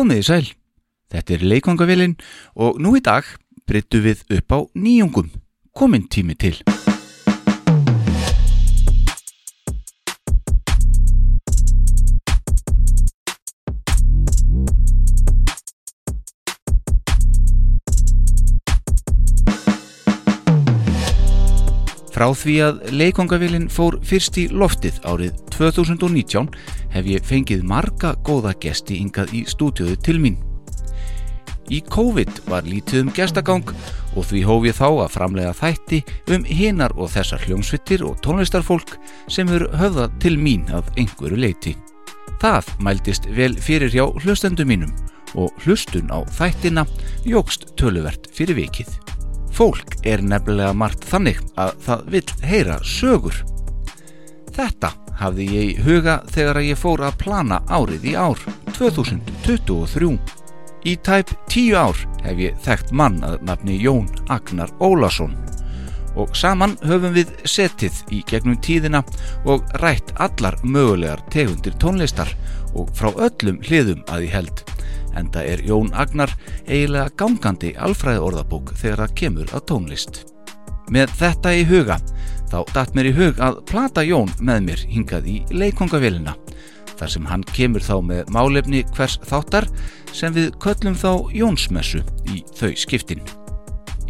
Komið í sæl. Þetta er leikvangavilin og nú í dag breyttu við upp á nýjungum. Komin tími til. Frá því að leikvangavilin fór fyrst í loftið árið 2019 hef ég fengið marga góða gesti yngað í stúdíuðu til mín. Í COVID var lítið um gestagang og því hóf ég þá að framlega þætti um hinar og þessar hljómsvittir og tónlistarfólk sem eru höfðað til mín af einhverju leiti. Það mæltist vel fyrir hjá hlustendu mínum og hlustun á þættina jógst töluvert fyrir vikið. Fólk er nefnilega margt þannig að það vill heyra sögur. Þetta hafði ég í huga þegar ég fór að plana árið í ár, 2023. Í tæp tíu ár hef ég þekkt mann að nafni Jón Agnar Ólason og saman höfum við setið í gegnum tíðina og rætt allar mögulegar tegundir tónlistar og frá öllum hliðum að ég held enda er Jón Agnar eiginlega gangandi alfræði orðabók þegar það kemur að tónlist. Með þetta í huga þá datt mér í hug að plata Jón með mér hingað í leikongavélina þar sem hann kemur þá með málefni hvers þáttar sem við köllum þá Jónsmessu í þau skiptin.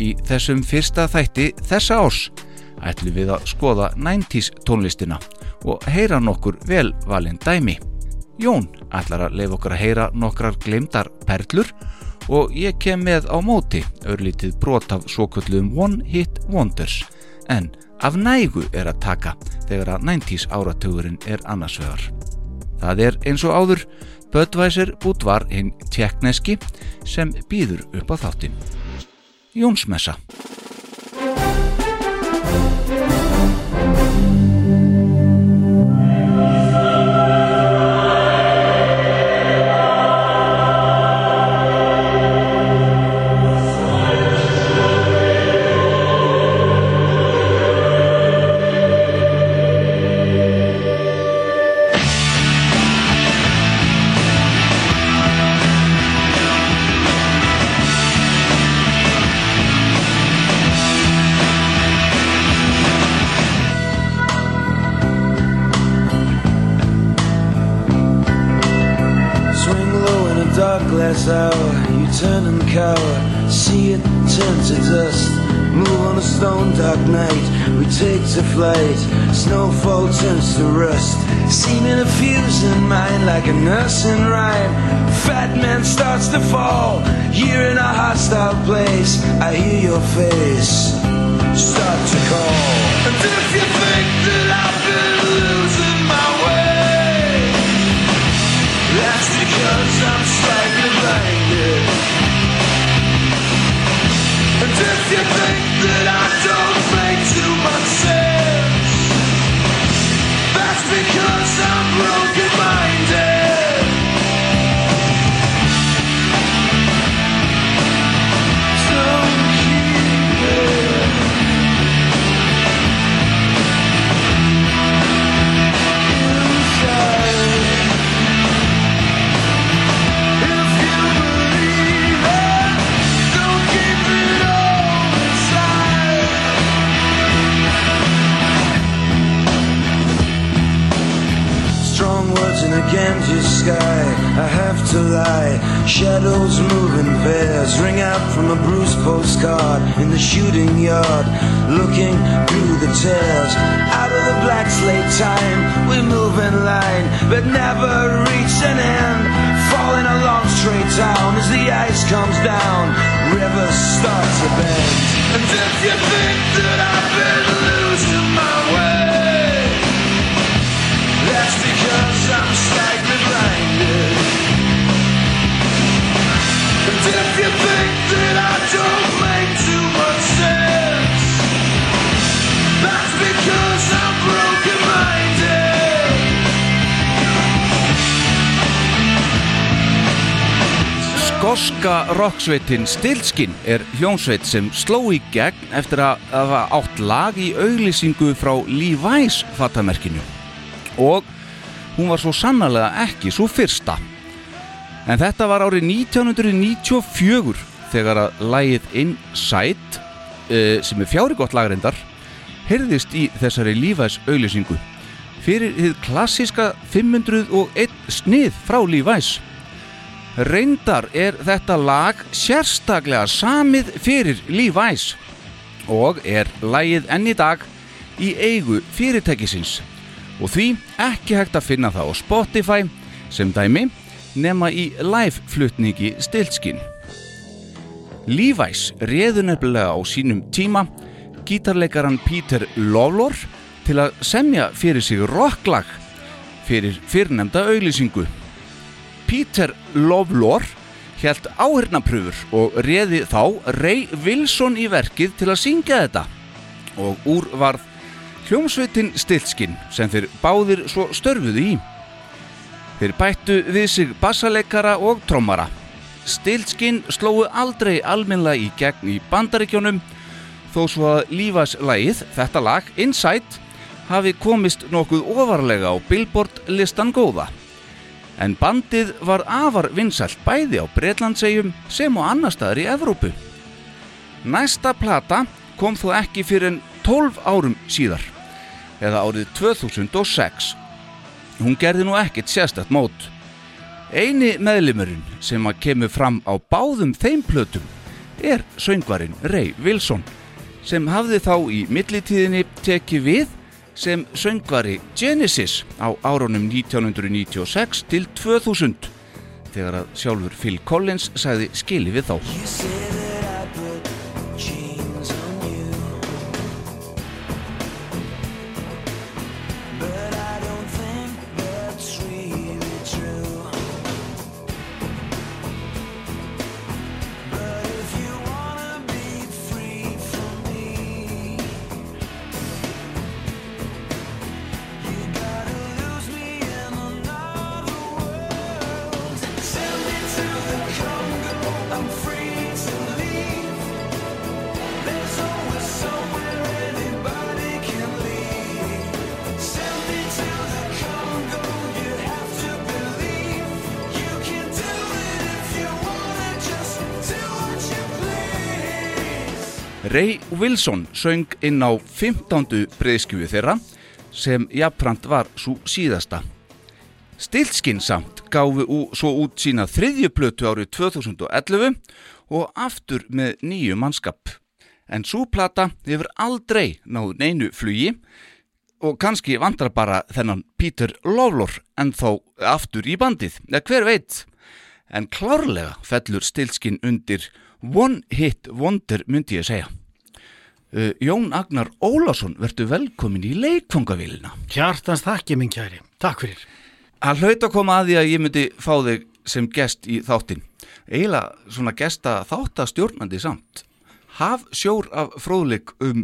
Í þessum fyrsta þætti þessa ás ætlum við að skoða 90's tónlistina og heyra nokkur velvalinn dæmi. Jón ætlar að leif okkar að heyra nokkrar glemdar perlur og ég kem með á móti örlítið brot af svokvöldum One Hit Wonders en af nægu er að taka þegar að 90's áratugurinn er annarsvegar. Það er eins og áður Böttvæsir Bútvar hinn tjekkneski sem býður upp á þáttin. Jónsmessa flight, snowfall turns to rust. Seeming a in mind like a nursing rhyme. Fat man starts to fall, here in a hostile place, I hear your face start to call. And if you think that I've been losing my way, that's because I'm slightly blinded. And if you think that I because I'm broken minded. Words Ganges sky. I have to lie. Shadows in pairs, ring out from a bruised postcard in the shooting yard. Looking through the tears, out of the black slate time, we move in line, but never reach an end. Falling along straight down as the ice comes down, rivers start to bend. And if you think that I've been losing my way. Skoska rocksveitin Stilskin er hljónsveit sem sló í gegn eftir að hafa átt lag í auglýsingu frá Levi's fattamerkinu. Og hún var svo sannarlega ekki svo fyrsta. En þetta var árið 1994 þegar að lægið Inside, uh, sem er fjári gott lagrindar, heyrðist í þessari Levi's auðlýsingu fyrir hið klassiska 501 snið frá Levi's. Reyndar er þetta lag sérstaklega samið fyrir Levi's og er lægið enn í dag í eigu fyrirtækisins og því ekki hægt að finna það á Spotify sem dæmi nema í live-flutningi stiltskinn. Levi's reðu nefnilega á sínum tíma gítarleikaran Peter Lawlor til að semja fyrir sig rocklag fyrir fyrrnemda auðlýsingu. Peter Lawlor held áhyrnapröfur og reði þá Ray Wilson í verkið til að syngja þetta og úr varð hljómsveitin Stilskin sem þeir báðir svo störfuðu í. Þeir bættu við sig bassaleikara og trommara. Stilskin slóu aldrei alminlega í gegn í bandaríkjónum þó svo að lífas lagið, þetta lag, Inside, hafi komist nokkuð ofarlega á Billboard listan góða. En bandið var afar vinsælt bæði á Breitlandsegjum sem á annar staðar í Evrópu. Næsta plata kom þó ekki fyrir en 12 árum síðar, eða árið 2006. Hún gerði nú ekkert sérstætt mót. Eini meðlimurinn sem að kemur fram á báðum þeim plötum er söngvarinn Ray Wilson sem hafði þá í millitíðinni tekið við sem söngvari Genesis á árunum 1996 til 2000 þegar að sjálfur Phil Collins sagði skili við þá. Wilson söng inn á 15. breyðskjöfu þeirra sem jafnframt var svo síðasta. Stilskinn samt gáfu ú, svo út sína þriðju plötu árið 2011 og aftur með nýju mannskap. En svo plata hefur aldrei náð neinu flugi og kannski vandrar bara þennan Peter Lawlor en þá aftur í bandið, eða hver veit. En klárlega fellur Stilskinn undir One Hit Wonder myndi ég segja. Uh, Jón Agnar Ólásson, verður velkomin í leikfangavélina. Hjartans þakki minn kæri, takk fyrir Það hlaut að koma að því að ég myndi fá þig sem gest í þáttin. Eiginlega svona gesta þáttastjórnandi samt. Haf sjór af fróðleik um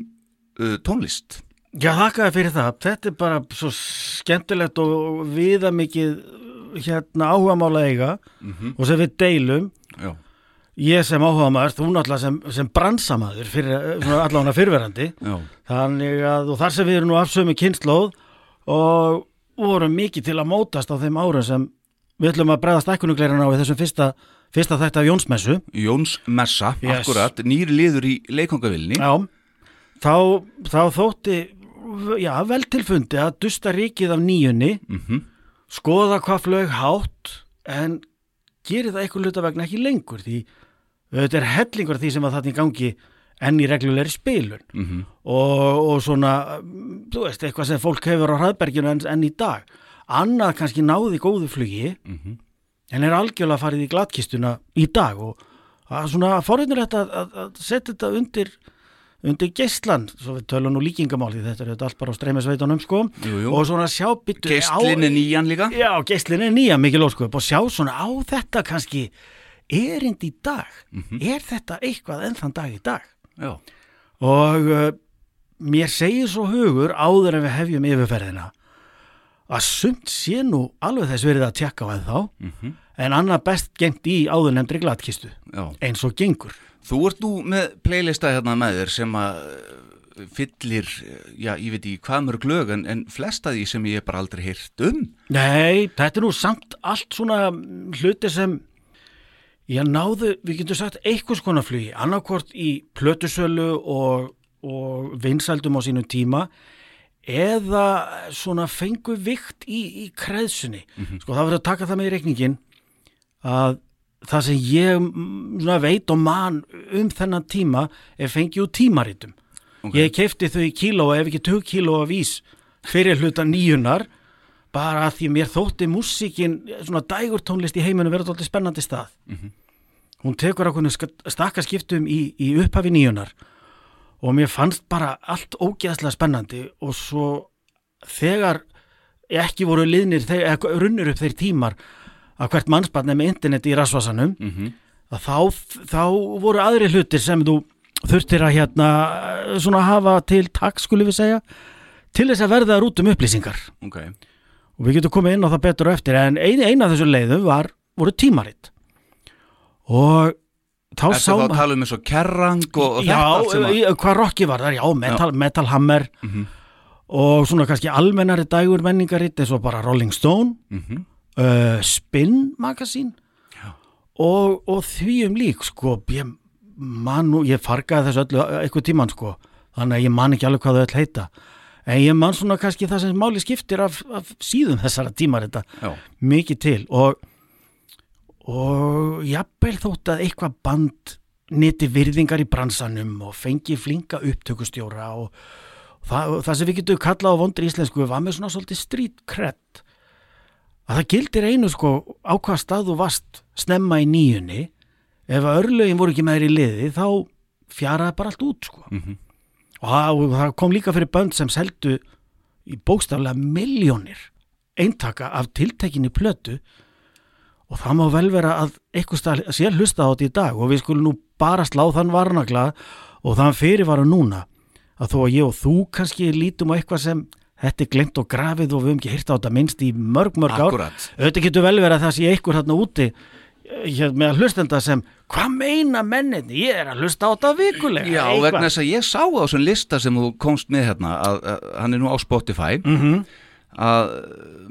uh, tónlist. Já, þakkaði fyrir það, þetta er bara svo skemmtilegt og viða mikið hérna áhugamála eiga og sem við deilum Já. Ég sem áhugamaður, þú náttúrulega sem, sem bransamæður svona allavega fyrverandi þannig að þar sem við erum nú afsömi kynnslóð og vorum mikið til að mótast á þeim árum sem við ætlum að bregðast ekkunugleirinn á í þessum fyrsta, fyrsta þætti af Jónsmessu. Jóns Messa, Yes. akkurat, nýr liður í leikfangavílinni. Já, þá, þá þótti já, vel tilfundi að dusta ríkið af nýjunni Mm skoða hvað flög hátt en gerir það eitthvað luta vegna ekki lengur því þetta er hellingur af því sem að það í gangi enn í reglulegri spilun Mhm. og, og svona mm, þú veist, eitthvað sem fólk hefur á hraðberginu enn, enn í dag annað kannski náði góðu flugi Mhm. en er algjörlega farið í glatkistuna í dag og er svona forðinur þetta að, að, að setja þetta undir undir geislan, svo við tölum nú líkingamáli þetta er þetta allt bara á streymisveitunum sko Jú, jú. og svona sjá byttu Geistlinn er nýjan líka. Já, geislin er nýja mikil ósköp og sjá svona á þetta kannski erind í dag er þetta eitthvað enn þann dag í dag Já. og uh, mér segir svo hugur áður en við hefjum yfirferðina að sumt sé nú alveg þess verið að tjekka á að þá Mhm. en annað best gengt í áður nefndri glatkistu eins og gengur Þú ert nú með playlista hérna með þér sem að uh, fyllir, uh, já, ég veit í hvað mörg lög en, en flesta því sem ég bara aldrei heyrt um. Nei, þetta er nú samt allt svona mm, hluti sem ég náðu, við getum sagt einhvers konar flugi, annarkvort í plötusölu og, og vinsældum á sínum tíma eða svona fengu vikt í, í kreðsunni. Sko það verður að taka það með í reikningin að það sem ég mm, svona, veit og man um þennan tíma er fengið úr tímaritum. Ok. ég kefti þau í kíló ef ekki 2 kíló af ís fyrir hluta nýjunar bara að því mér þótti músíkin svona dægur tónlist í heiminu verður alltaf spennandi stað. Hún tekur ákveðinu stakkaskiptum í, í upphafi nýjunar og mér fannst bara allt ógeðslega spennandi og svo þegar ekki voru liðnir, eða runnur upp þeir tímar að hvert mannsbarn er með internet í rasvasanum Mhm. að þá, þá voru aðri hlutir sem þú þurftir að hérna svona hafa til takk skulum við segja til þess að verða út um upplýsingar. Ok, og við getum komið inn á það betur á eftir en ein, eina af þessu leiðum var, voru tímaritt og þá sá þá að maður tala um eins og kerrang og, og já, að hvað rocki var þar, já, metal, metal hammer Mhm. og svona kannski almennari dægur menningaritt eins og bara Rolling Stone Mhm. uh, Spin Magazine Já. og, og því um lík sko, ég man nú, ég fargaði þessu öllu eitthvað tíman sko, þannig að ég man ekki alveg hvað þau öll heita en ég man svona kannski það sem máli skiptir af, af síðum þessara tímar þetta Já, mikið til og og jafnvel þótt að eitthvað band neti virðingar í bransanum og fengi flinka upptökustjóra og það, og það sem við getum kallað á vondri íslensku var með svona svolítið street cred. Að það gildir einu sko á hvað stað þú varst snemma í nýjunni ef að örlögin voru ekki með þér í liði þá fjaraði bara allt út sko. Og það, og það kom líka fyrir bönd sem seldu í bókstaflega miljónir eintaka af tiltekinni plötu. Og það má vel vera að eitthvað sé hlusta á þetta í dag og við skulum nú bara slá þann varnagla og þann fyrirvara núna að þó að ég og þú kannski lítum á eitthvað sem þetta er glemt og grafið og við höfum ekki hýrt á þetta minnst í mörg mörg ár. Auðvitað getur vel verið að það sé einhver þarna úti eh, hér, með hlustenda sem hvað meina menninni, ég er að hlusta á þetta vikulega Já, eitthvað. vegna þess að ég sá á þessum lista sem þú komst með hérna að, að hann er nú á Spotify Mhm. að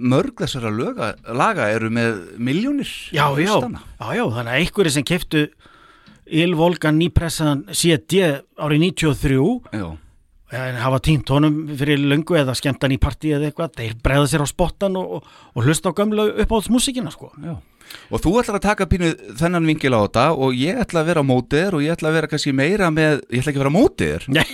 mörg þessara löga, laga eru með miljónir já, já, já, já, þannig að einhverju sem keftu Ylvolgan nýpressaðan CD árið 93 Já, en hafa tínt honum fyrir löngu eða skemmtan í partí eða eitthvað, þeir bregða sér á spottan og, og, hlusta á gömlu uppáhaldsmusikina sko. já Og þú ætlar að taka pínu þennan vingil á þetta og ég ætla að vera á mótið og ég ætla að vera kannski meira með, ég ætla ekki að vera Nei,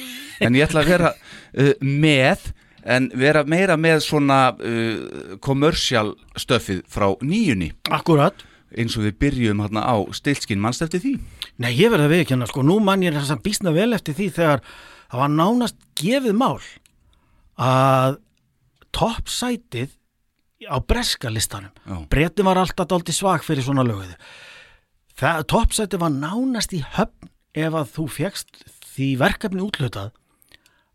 en ég ætla að vera uh, með en vera meira með svona uh, commercial stöfið frá nýjunni. Akkurat. Eins og við byrjum hérna á stilskinn mannst eftir því? Nei, ég verði að viðkjanna, sko, nú mann ég þess að býsna vel eftir því þegar það var nánast gefið mál að toppsætið á breska listanum. Já. Bretin var alltaf dálítið svag fyrir svona löguðu það toppsætið var nánast í höfn ef að þú fegst því verkefni útlutað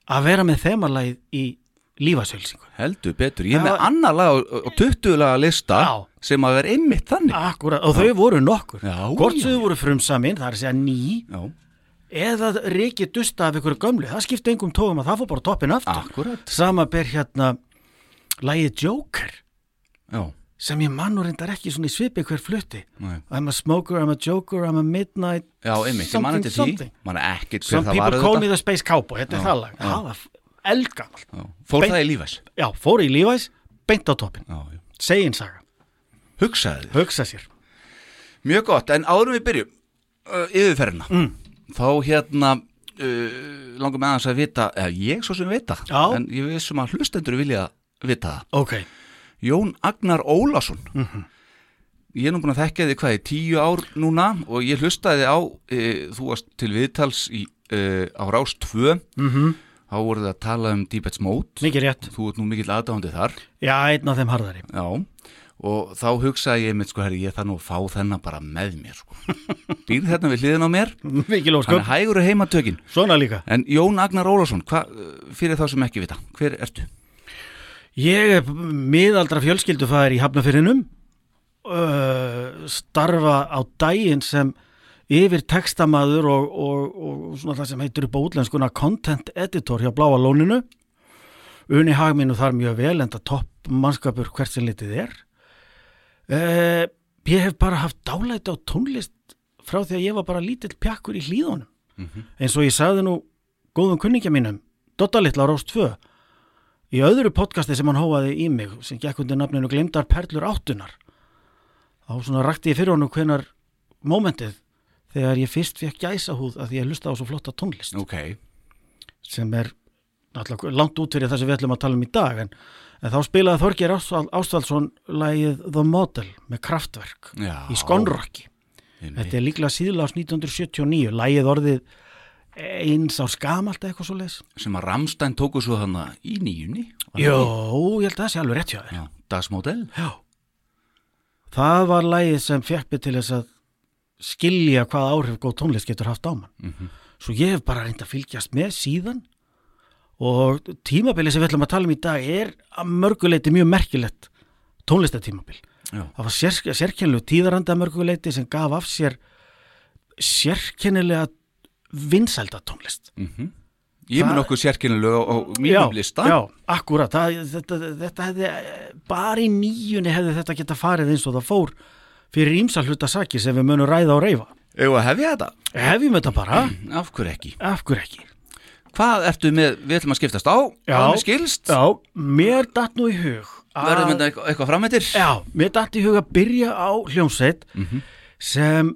að vera með þemarlægið í lífasölsingu heldur betur, ég Það með annar lag og 20 laga lista Já. sem að vera einmitt þannig. Akkurat, og þau voru nokkur. Hvort þau voru frumsamin, það er að segja ný Já, eða reikið dusta af ykkur gömlu. Það skipti engum tóðum að það fór bara toppin aftur. Akkurat sama ber hérna lægið Joker Já, sem ég mann og reyndar ekki svona í svipi hver flutti. Nei. I'm a smoker, I'm a joker, I'm a midnight Já, einmitt, ég man Something, eftir því. something. Man er ekkert hver Some það people var call me the space cowboy þetta er það lag, já. það var eldgamalt. Já. Fór Beint- það í lífæs já, fór í lífæs, beint á toppin segin saga, Hugsaði hugsa sér. Mjög gott, en áðurum við byrjum uh, yfirferðina Mm. þá hérna uh, langar með aðeins að vita eða ég svo sem vita Já. en ég vissum að hlustendur vilja vita það. Ok, Jón Agnar Ólason. Mhm. ég er nú búin að þekkja þig hvað í tíu ár núna og ég hlustaði á e, þú varst til viðtals í, e, á Rás 2 mm þá voruð þið að tala um Deepest Mode. Mikið rétt. Þú ert nú mikill aðdáðandi þar. Já, einn af þeim harðari. Já, og þá hugsaði ég mitt sko, herri, ég þarf nú að fá þennan bara með mér sko. Býr hérna við hliðin á mér. Mikið hann er hægur og heimatökin En Jón Agnar Ólafsson, hva, fyrir þá sem ekki vita, hver ertu? Ég er miðaldra fjölskyldufæðir í Hafnafyrinum uh, starfa á daginn sem yfir textamaður og, og, og svona það sem heitur upp á útlenskuna content editor hjá Bláa Lóninu. Uni Hagminu þar mjög vel enda topp mannskapur hvert sem litið er. Uh, Ég hef bara haft dálæti á tónlist frá því að ég var bara lítill pjakkur í hlýðunum eins og ég sagði nú góðum kunningja mínum Dotta litla á Rós 2 í öðru podcasti sem hann hófaði í mig sem gekk undir nafninu Glemdar Perlur áttunar þá svona rakti ég fyrir honum hvenar mómentið þegar ég fyrst fekk gæsa húð að ég hlusta á svo flotta tónlist. Ok, sem er langt út fyrir það sem við ætlum að tala um í dag en, en þá spilaði Þorgir Ástval, Ástvaldsson lagið The Model með kraftverk já. í Skonrocki þetta er líklega síðlega ás 1979 lagið orðið eins á skamalt eitthvað svo leis sem að Ramstein tóku svo þannig í nýjunni Jó, ég held að það sé alveg rétt hjá þér. Já, dagsmódel. Já. Það var lagið sem mig til þess að skilja hvað áhrif góð tónlist getur haft á mann. Mhm. svo ég hef bara reynd að fylgjast með síðan. Og tímabilið sem við ætlum að tala um í dag er að mörguleiti mjög merkilegt tónlistatímabil já, það var sér, sérkennilegu tíðaranda mörguleiti sem gaf af sér sérkennilega vinsælda tónlist mhm Ég mun okkur sérkynnilega á, á mínum lista Já, akkurat það, þetta, þetta hefði, bara í nýjunni hefði þetta geta farið eins og það fór fyrir ímsa hluta saki sem við munum ræða og reyfa Egu að hefja þetta? Hefjum þetta bara, Af hverju ekki? af hverju ekki Hvað ertu með, við ætlum að skiptast á Já. Já, mér datt nú í hug Verðum þetta eitthvað, framættir? Já, mér datt í hug að byrja á hljómsveit Mhm. sem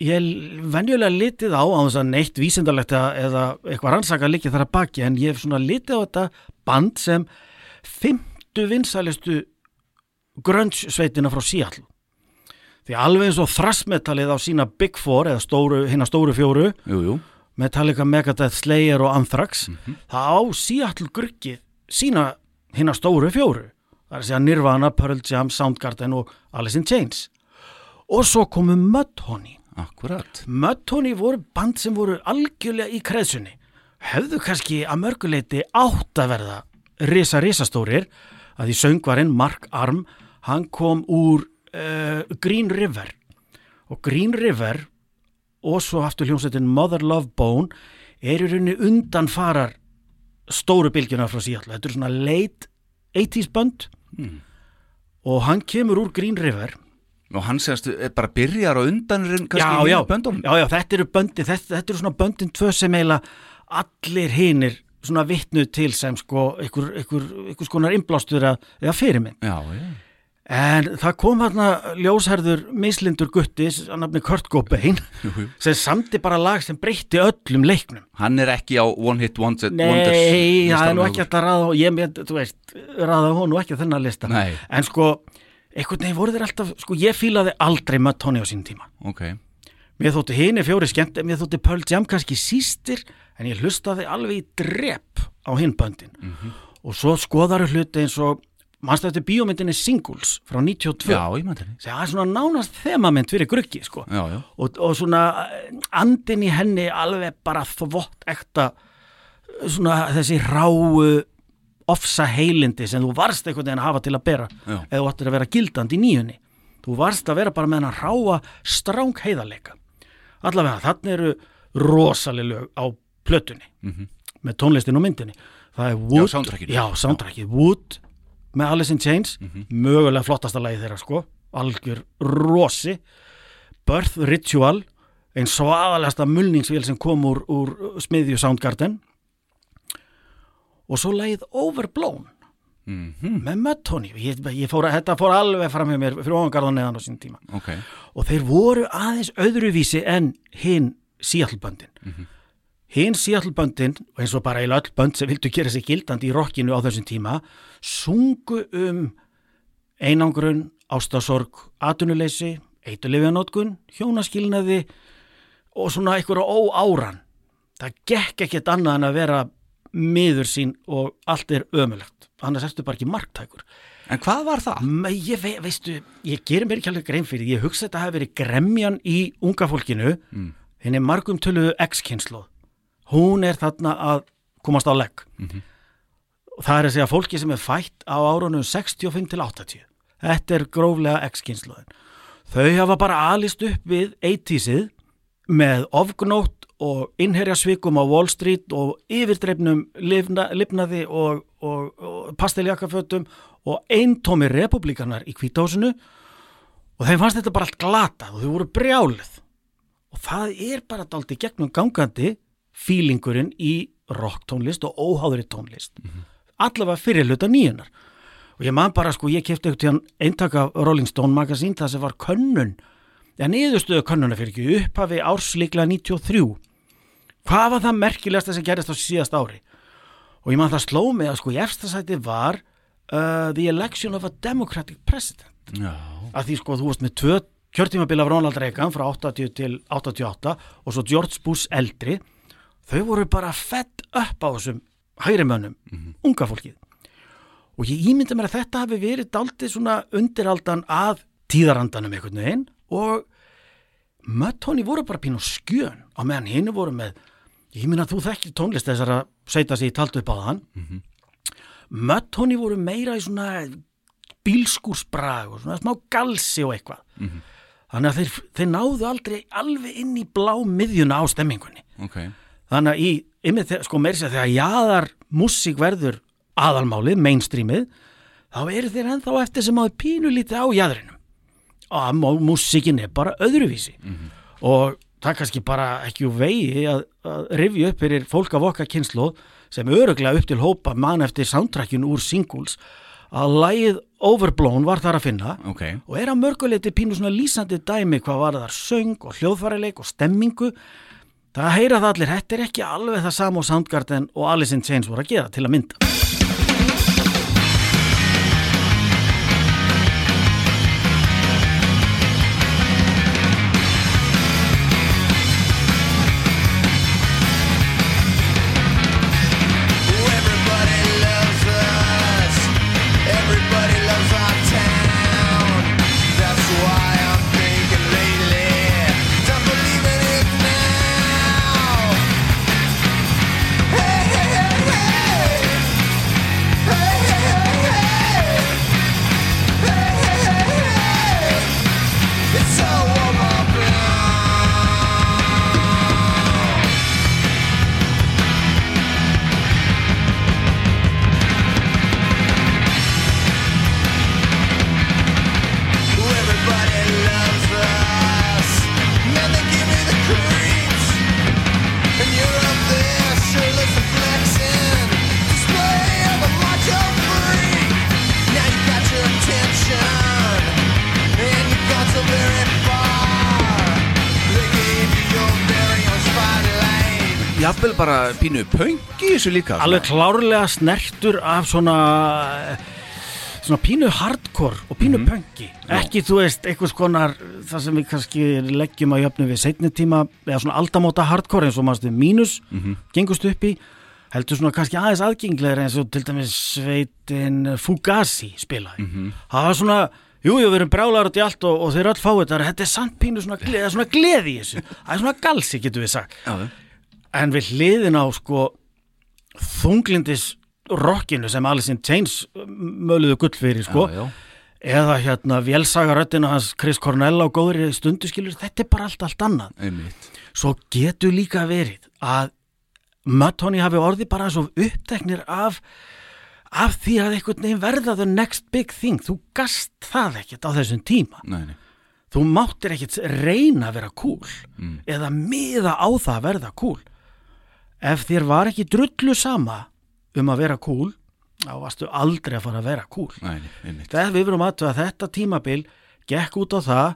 ég venjulega litið á á þess að neitt vísindalegt eða- eitthvað rannsaka líkið þar að baki en ég hef svona litið á þetta band sem fymtu vinsælistu grönnsveitina frá Seattle. Því alveg eins og þrassmetalið á sína Big Four eða stóru, hinna stóru fjóru Jú, jú. Metallica, Megadeth, Slayer og Anthrax það á Seattle gruggið sína hinna stóru fjóru. Það er að segja Nirvana, Pearl Jam, Soundgarden og Alice in Chains. Og svo komu Mudhoney Akkurat. Mudhoney voru band sem voru algjörlega í kreðsunni. Hefðu kannski að mörguleiti átt að verða risa risastórir að því söngvarinn Mark Arm hann kom úr uh, Green River. Og Green River og svo aftur hljómsveitin Mother Love Bone er í rauninni undanfarar stóru bylgjuna frá Seattle. Þetta er svona late 80s band og hann kemur úr Green River Og hann segast er bara byrjar á undanurinn já, já, já, já, þetta eru böndin þetta, þetta eru svona böndin tvö sem eiginlega allir hinir svona vittnu til sem sko einhver, einhver, einhver skonar innblástur að, eða já en það kom hérna ljósherður mislindur guttis að nafni Kurt jú. sem samti bara lag sem breytti öllum leiknum Hann er ekki á One Hit Wonder Nei, það er nú ekki alltaf ræða ég með, þú veist, ræða hún nú ekki þennan lista Nei. en sko, einhvern veginn voru þeir alltaf sko, ég fílaði aldrei með tóni á sínum tíma Ok Mér þótti hini fjóri skemmt, mér þótti Pearl Jam kannski sístir, en ég hlustaði alveg í drepp á hinn böndin. Og svo skoðaru hluti eins og, mannstu eftir bíómyndinni Singles frá 92. Já, ég maður Það er svona nánast þemamynd fyrir gruggi, sko. Já, já Og, og svona eh, andin í henni alveg bara þvott ekta, svona þessi ráu ofsa heilindi sem þú varst einhvern veginn að hafa til að bera Já. eða þú ættir að vera gildandi í nýjunni. Þú varst að vera bara með hennar ráa stráng heiðarleika. Allavega, þannig eru rosaleg lög á plötunni með tónlistin og myndinni. Það er Wood. Já. Já, soundtrackið. Wood með Alice in Chains, mögulega flottasta lagi þeirra sko, algjör rosi. Birth Ritual, einn svaðalegasta mulningsvél sem kom úr, úr smiðju Soundgarden. Og svo lagið Overblown. Með. Ég, ég fór, að- þetta fór alveg fram með mér fyrir ofangarðan neðan á sín tíma. Ok. Og þeir voru aðeins öðruvísi en hinn Seattle-böndin. Hinn Seattle-böndin eins og bara í öll bönd sem vildu gera sig gildandi í rockinu á þessum tíma sungu um einangrun, ástasorg atunuleysi, eitulifjanótkun hjónaskilnaði og svona einhverja óáran. Það gekk ekkert annað en að vera miður sín og allt er ömulegt annars ertu bara ekki marktækur En hvað var það? Me, ég vei, veistu, ég gerir mér ekki alveg grein fyrir, ég hugsa þetta hafi verið gremjan í unga fólkinu, mm. henni margum töluðu X-kynslu, hún er þarna að komast á legg. Og það er að segja fólki sem er fætt á árunum 65 til 80. Þetta er gróflega X-kynsluðin. Þau hafa bara alist upp við 80-sið með ofgnótt og innherjasvikum á Wall Street og yfirdreifnum lifna, lifnaði og, og, og pasteljakkafötum og eintómi republikanar í kvításinu og þeim fannst þetta bara allt glatað og þau voru brjálið. Og það er bara daldi gegnum gangandi fílingurinn í rocktónlist og óháðri tónlist allavega fyrir hluta nýjunar og ég man bara sko, ég kefti eitthvað til hann eintak af Rolling Stone magasín það sem var könnun eða niðurstöðu könnuna fyrir ekki. Upphafi árslíkla 93 hvað var það merkilegasta sem gerist á síðast ári? Og ég man það sló mig að sko í efsta sæti var uh, the election of a democratic president. Já, að því sko þú varst með tvö kjörtímabila af Ronald Reagan frá 80 til 88 og svo George Bush eldri. Þau voru bara fett upp á þessum hægrimönnum, unga fólkið. Og ég ímynda mér að þetta hafi verið daldið svona undiraldan að tíðarandanum einhvern veginn og möttóni voru bara pínu skjön á meðan hinn voru með ég að þú þekkir tónlist þessar að seita sig í taldu upp á þann möttóni voru meira í svona bílskúrsbrag og svona smá galsi og eitthvað. Þannig að þeir, þeir náðu aldrei alveg inn í blá miðjuna á stemmingunni. Ok. Þannig að í, ymmið, sko meiri sér þegar jaðar músík verður aðalmálið, mainstreamið þá eru þeir ennþá eftir sem áður pínu lítið á jaðrinum og mú- músíkin er bara öðruvísi. Og það kannski bara ekki úr vegi að, að rifja upp fyrir fólk af okkar kynslu sem öruglega upp til hópa mann eftir soundtrackjun úr singles að lagið Overblown var þar að finna Ok, og er að mörguleiti pínu svona lýsandi dæmi hvað var þar söng og hljóðfærileik og stemmingu. Það heyra það allir, þetta er ekki alveg það sama og Soundgarden og Alice in Chains voru að gera til að mynda bara pínu pöngi þessu líka alveg klárlega snertur af svona svona pínu hardcore og pínu Mhm. pöngi ekki þú veist einhvers konar það sem við kannski leggjum að jöfnu við setni tíma eða svona aldamóta hardcore eins og maður stuð mínus Mhm. gengust upp í heldur svona kannski aðeins aðgenglegri eins og til dæmis sveitin Fugazi spilaði. Mhm. það var svona Jú, jú, við erum brálar út í allt og, og þeir öll fáið þetta, þetta er samt pínu svona, gle, eða svona gleði í þessu, það er svona galsi, getur við sagt. Já, en við hliðin á sko þunglindis rockinu sem Alice in Chains möluðu gull fyrir sko já, já. eða hérna vélsagaröttina hans Chris Cornell á góðri stundu skilur þetta er bara allt allt annað einmitt svo getur líka verið að Mudhoney hafi orðið bara svo uppteknir af af því að einhvern veginn verða the next big thing þú gast það ekkert á þessum tíma Nei, nei. þú máttir ekkert reyna að vera cool Mm. eða miða á það að verða cool ef þér var ekki drullu sama um að vera cool þá varstu aldrei að fara að vera cool Nei, þegar við verum aðtöða að þetta tímabil gekk út á það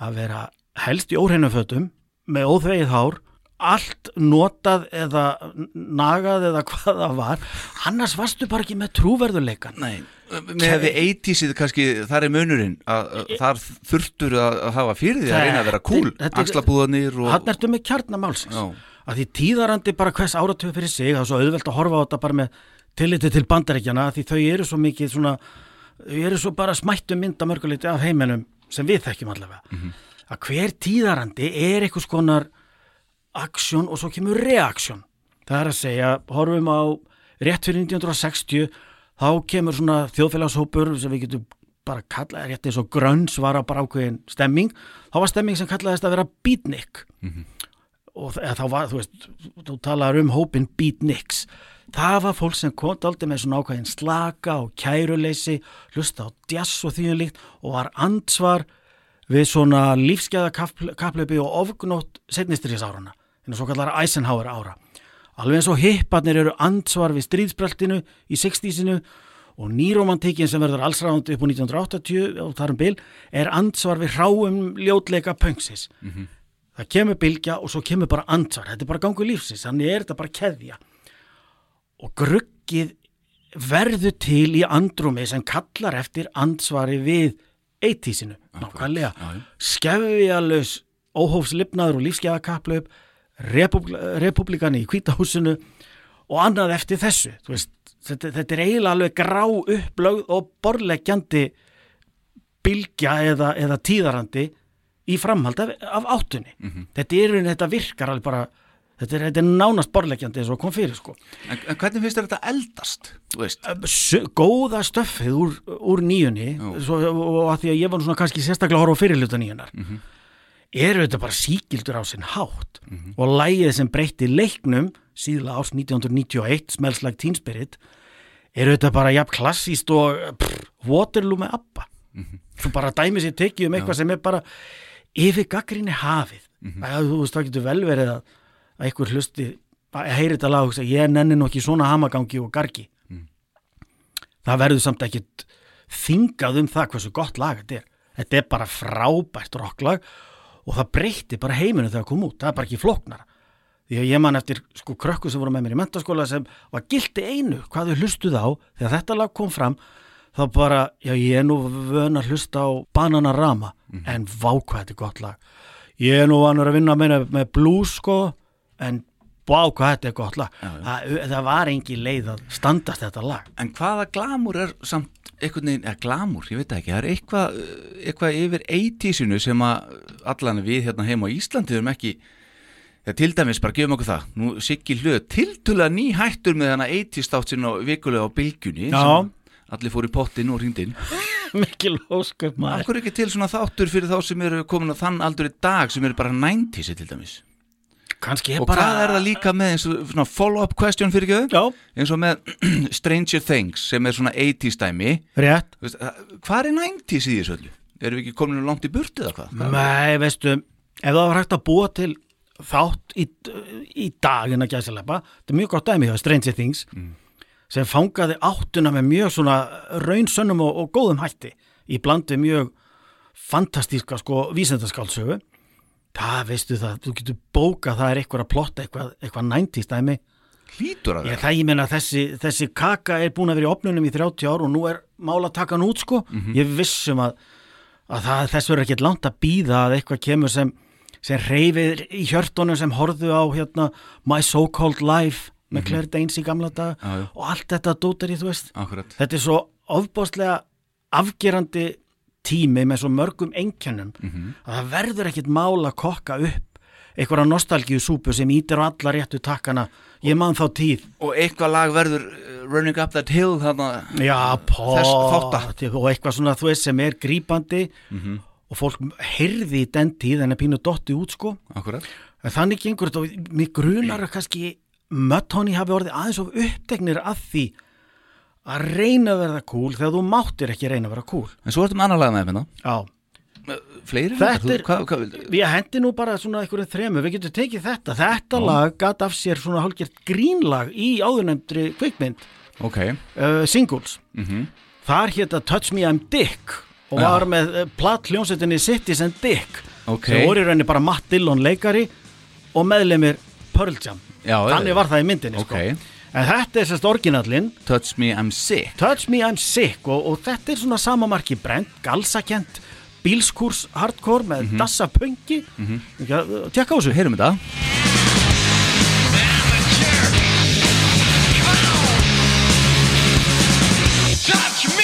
að vera helst í óreinum fötum með óþvegið hár allt notað eða nagað eða hvað það var. Annars varstu bara ekki með trúverðuleikan Nei, því 80sið kannski þar er munurinn að, þar þurftur að, hafa fyrir því að reyna að vera cool axlabúðanir og hann ertu með kjarnamálsins að því tíðarandi bara hvers áratöfu fyrir sig það er svo auðvelt að horfa á þetta bara með tilliti til bandaríkjana því þau eru svo mikið svona, eru svo bara smættu mynda mörguleiti af heiminum sem við þekkjum allavega. Að hver tíðarandi er einhvers konar aksjón og svo kemur reaksjón það er að segja, horfum á rétt fyrir 1960 þá kemur svona þjóðfélagshópur sem við getum bara kallað rétt eins og grönns var að bara ákveðin stemming. Þá var stemming sem kallaðist að vera beatnik. Og þ- eða þá var, þú veist, þú talar um hópin beatniks. Það var fólk sem kom aldrei með svona ákveðin slaka og kæruleysi hlusta á jazz og því um líkt og var ansvar við svona lífsgæða kaplöpi og ofgnótt setnistriðsárana, en svo kallar Eisenhower ára. Alveg eins og hipparnir eru ansvar við stríðspreltinu í 60-sinu og nýromantikin sem verður allsræðandi upp á 1980 og þarum bil er ansvar við hráum ljótleika pöngsis. Það kemur bylgja og svo kemur bara ansvar. Þetta er bara gangu lífsins, þannig er þetta bara keðja. Og gruggið verður til í andrumi sem kallar eftir ansvari við eittísinu, nákvæmlega skefjalus óhófslipnaður og lífsgæðakaplaup republik, republikani í kvítahúsinu og annað eftir þessu. Veist, þetta, þetta er eiginlega alveg grá upplögð og borleggjandi bylgja eða, eða tíðarandi í framhald af, af áttunni. Þetta er þetta virkar alveg bara þetta er, þetta er nánast borleggjandi eins og kom fyrir sko. En, en hvernig finnst þetta eldast? Góða stöffið úr, úr nýjunni svo, og að því að ég var svona kannski sérstaklega að horfa á fyrirluta nýjunar eru þetta bara síkildur á sinn hátt. Og lægið sem breytti leiknum síðla árs 1991 Smells Like Teen Spirit eru þetta bara jafn klassíst og pff, Waterloo með Abba. Svo bara dæmi sér tekið um eitthvað sem er bara yfir gaggrinni hafið. Að, þú veist það getur vel verið að, að einhver hlusti að heyri þetta lag og hugsa ég nenni nú ekki svona hamagangi og gargi. Það verður samt ekkit þingað um það hversu gott lag þetta er. Þetta er bara frábært rocklag og það breytti bara heiminu þegar það kom út. Það er bara ekki flóknara. Því að ég man eftir sko krökku sem voru með mér í mentaskóla sem var gildi einu hvað þau hlustuð á. Þegar þetta lag kom fram þá bara, já ég er nú vön að hlusta á Bananarama. En vá hvað þetta er gott lag. Ég er nú vanur að vinna meina með blues sko en hvað þetta er gott lag. Það, það var engin leið að standast þetta lag. En hvaða glamur er samt veginn, eða glamur, ég veit ekki það er eitthvað, uh, eitthvað yfir 80-sinu sem að allan við hérna heima á Íslandi erum ekki Já, til dæmis, bara gefum okkur það, nú Siggi Hlöð tiltulega ný hættur með hana 80 státt sinna vikulega á bylgjunni Já. allir fór í pottin og hringdinn mikil ósköp maður. Akkur ekki til svona þáttur fyrir þá sem eru komin á þann aldur í dag sem eru bara 90 til dæmis kannski er og bara hvað er það líka með eins og svona follow-up question fyrir já, eins og með Stranger Things sem er svona 80s dæmi. Rétt. Það- hvað er 90s í þessu öllu? Erum við ekki komin langt í burtu eða hvað? Nei, veistu, ef það var hægt að búa til þátt í, í dag en að gæsilepa, þetta er mjög gott dæmi hjá Stranger Things sem fangaði áttuna með mjög svona raunsönnum og, og góðum hætti í blandi mjög fantastíska sko vísendaskálsögu það veistu það, þú getur bókað það er eitthvað að plotta eitthvað, eitthvað 90s dæmi. Hlýtur að Ég, vera. það ég meina að þessi, þessi kaka er búin að vera í opnunum í 30 ár og nú er mál að taka hann út sko. Ég vissum að, að það, þess verður ekkert langt að býða að eitthvað kemur sem, sem reyfir í hjörtunum sem horfðu á hérna My So-Called Life með Claire Danes í gamla dag já. og allt þetta dótar í þú veist. Akkurat. Þetta er svo ofbáslega afgerandi tími með svo mörgum einkennum að það verður ekkert mál að kokka upp einhverja nostalgíu súpu sem ítir á alla réttu takkana. Ég man þá tíð. Og eitthvað lag verður uh, Running Up That Hill þarna Já, pott og eitthvað svona þú veist sem er grípandi og fólk heyrði í den tíð en er pínu dotti út sko. Akkurat. En þannig gengur þetta og mér grunar að kannski Mötthóni hafi orðið aðeins of uppteknir að því að reyna að verða cool þegar þú máttir ekki reyna að vera cool En svo ertum annar lag með hérna. Fleiri Þetta við hendi nú bara svona einhverjum þremu, við getum tekið þetta. Þetta lag gat af sér svona hálfgjert grínlag í áðurnemndri kvikmynd. Ok. Uh, singles. Mhm. þar hétta Touch Me I'm Dick og var með uh, platt hljónsettinni Cities and Dick. Ok. sem voru í rauninni bara Matt Dillon leikari og meðlemið Pearl Jam. Já, þannig já. var það í myndinni sko. En þetta er sérst orginallinn. Touch Me I'm Sick. Touch Me I'm Sick. Og, og þetta er svona samamarki brent, galsakent bílskúrs hardcore með dassa pöngi mm -hmm. tjekka á þessu Heyrum þetta. Touch me,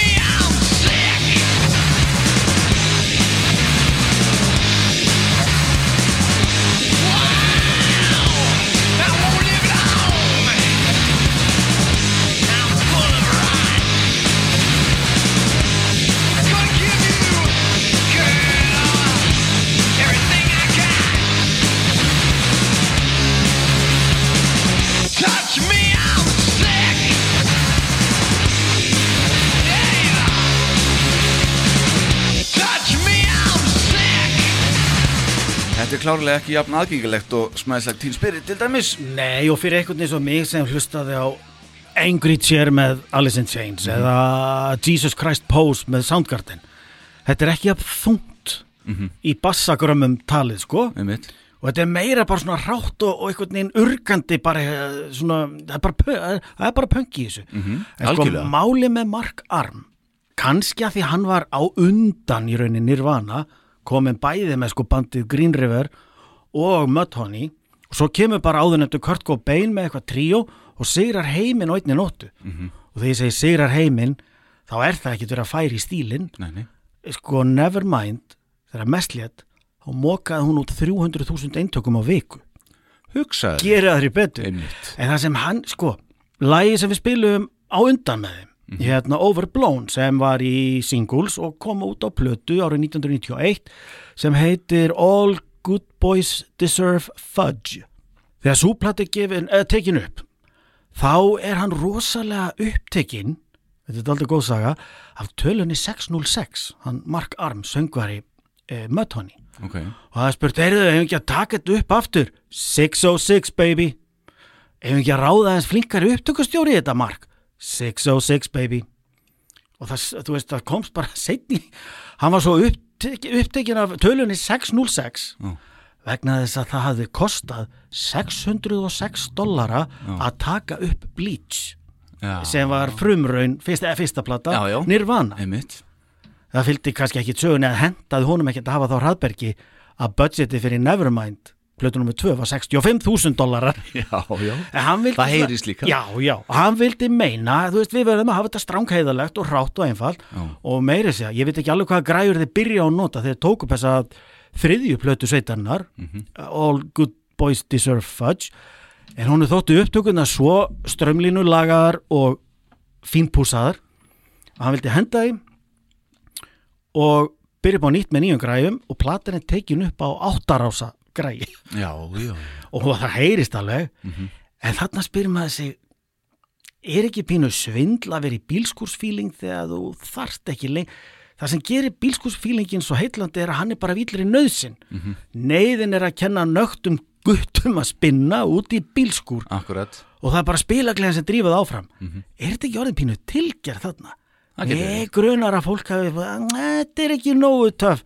klárlega ekki jafn aðgengilegt og smæðislegt Teen Spirit til dæmis Nei, og fyrir einhvern veginn svo mig sem hlustaði á Angry Chair með Alice in Chains Mhm. eða Jesus Christ Pose með Soundgarden Þetta er ekki jafn þungt Mhm. í bassagrömmum talið, sko Einmitt. og þetta er meira bara svona rátt og, og einhvern veginn urgandi bara eh, svona, það er bara, pö- það er bara pönk í þessu Mhm, en sko algjörlega. máli með Mark Arm kannski að því hann var á undan í raunin Nirvana komin bæði með sko bandið Green River og Mudhoney og svo kemur bara áður nefndu Kurt Cobain með eitthvað tríó og sigrar heiminn á einni nóttu. Mhm. og þegar ég segi sigrar heiminn þá er það ekki verið að færi í stílinn. Sko Nevermind þegar mest létt þá mokaði hún út 300.000 eintökum á viku. Hugsaði gera þeirri betur. Einmitt. en það sem hann, sko lagi sem við spilum á undan með þeim hérna Overblown sem var í singles og kom út á plötu árið 1991 sem heitir All Good Boys Deserve Fudge. Þegar súplati gefin, eh, tekin upp þá er hann rosalega upptekinn þetta er aldrei góð saga af tölunni 606 hann Mark Arm, söngvari eh, Mudhoney Ok, og það er spurt, er þau ekki að taka þetta upp aftur? 606 baby. Ef ekki að ráða eins flinkari upptökustjóri þetta mark 606 baby. Og það, veist, það komst bara setni, hann var svo upptek, upptekin af tölunni 606 Já. vegna þess að það hafði kostað 606 dollara að taka upp Bleach já. sem var frumraun fyrsta, eða fyrsta plata, Já, já. Nirvana. Einmitt. Það fylgdi kannski ekki sögunni að hendaði honum ekkert að hafa þá hraðbergi að budgeti fyrir Nevermind plötu nr. 2 var 65.000 dólarar Já, já vildi Það heyrist líka. já, já, hann vildi meina þú veist, við verðum að hafa þetta strángheðalegt og rátt og einfalt Já. og meiri segja, ég veit ekki alveg hvað græjur þið byrja á að nota þegar tóku upp þessa þriðju plötu sveitarnar Mhm. All Good Boys Deserve Fudge en hún er þóttu upptökuna svo strömlínu lagaðar og fínpúsaðar að hann vildi henda því og byrja upp á nýtt með nýjum græjum og platan er tekin upp á áttarása græji Já, já. Og það heyrist alveg. En þarna spyrir maður sig er ekki pínu svindl að vera í bílskúrsfíling þegar þú þarft ekki lengi? Það sem gerir bílskúrsfílingin svo heitlandi er að hann er bara villir í nöðsin neyðin er að kenna nögtum guttum að spinna út í bílskúr. Akkurat. Og það er bara spilagleðan sem drífað áfram. Er þetta ekki orðin pínu tilgerð þarna? Það getur Nei, grunar að fólk hafi þetta er ekki nógu töf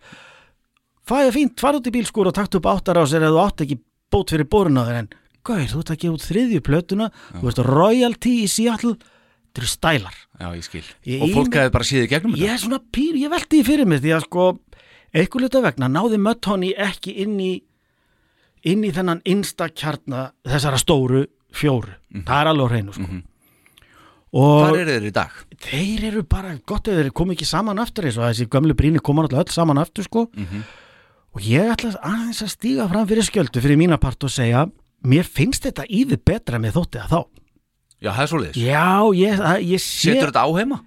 fæði fínt, fara út í bílskúr og takt upp áttar á sér eða þú átt ekki bót fyrir borun á þér en gauð, þú ert að gefa út þriðju plötuna þú veist royalty í Seattle þetta eru stælar. Já, ég skil. Ég Og fólk hefði bara í gegnum ég er svona pýr, ég velti því fyrir mér því að sko, einhver luta vegna náði Mudhoney ekki inn í inn í þennan instakjarna þessara stóru fjóru. Það er alveg hreinu sko. Og Hvar eru þeir í dag? þeir eru bara gott ef þeir komu ekki saman aftur eins og þessi gömlu bríni koma náttúrulega öll saman aftur sko og ég ætla aðeins að stíga fram fyrir skjöldu fyrir mína part og segja mér finnst þetta yfir betra með þótti að þá. Já, það er svoleiðis. Já, ég, að- ég sé Setur þetta á heima?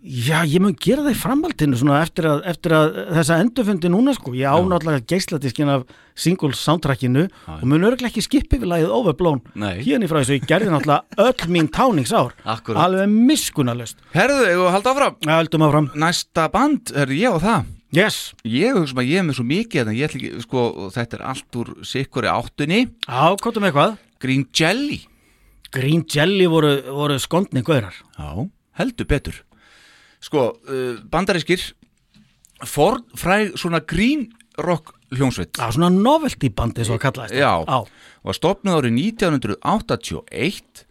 já, ég mun gera það í framhaldinu svona eftir að, eftir að þessa endurfundi núna sko, ég ánáttúrulega geisladiskinn af single soundtrackinu og mun örglega ekki skipi við lagið Overblown hérna í frá þessu, ég gerði náttúrulega öll mín táningsár, Akkúrat. alveg miskunarlust Herðu, var að halda áfram? Höldum áfram. Næsta band, er ég og það Yes, Ég hugsa að ég er með svo mikið en ég ætla ekki, sko, og þetta er allt úr sikkuri áttunni. Á, kóttum eitthvað. Green Jelly. Green Jelly voru, voru skondni gaurar. Já, heldur betur. Sko, uh, bandarískir Ford fræg svona green rock hljónsveit á, svona novelty bandi svo að kalla þetta Já. á. var stopnuð árið 1981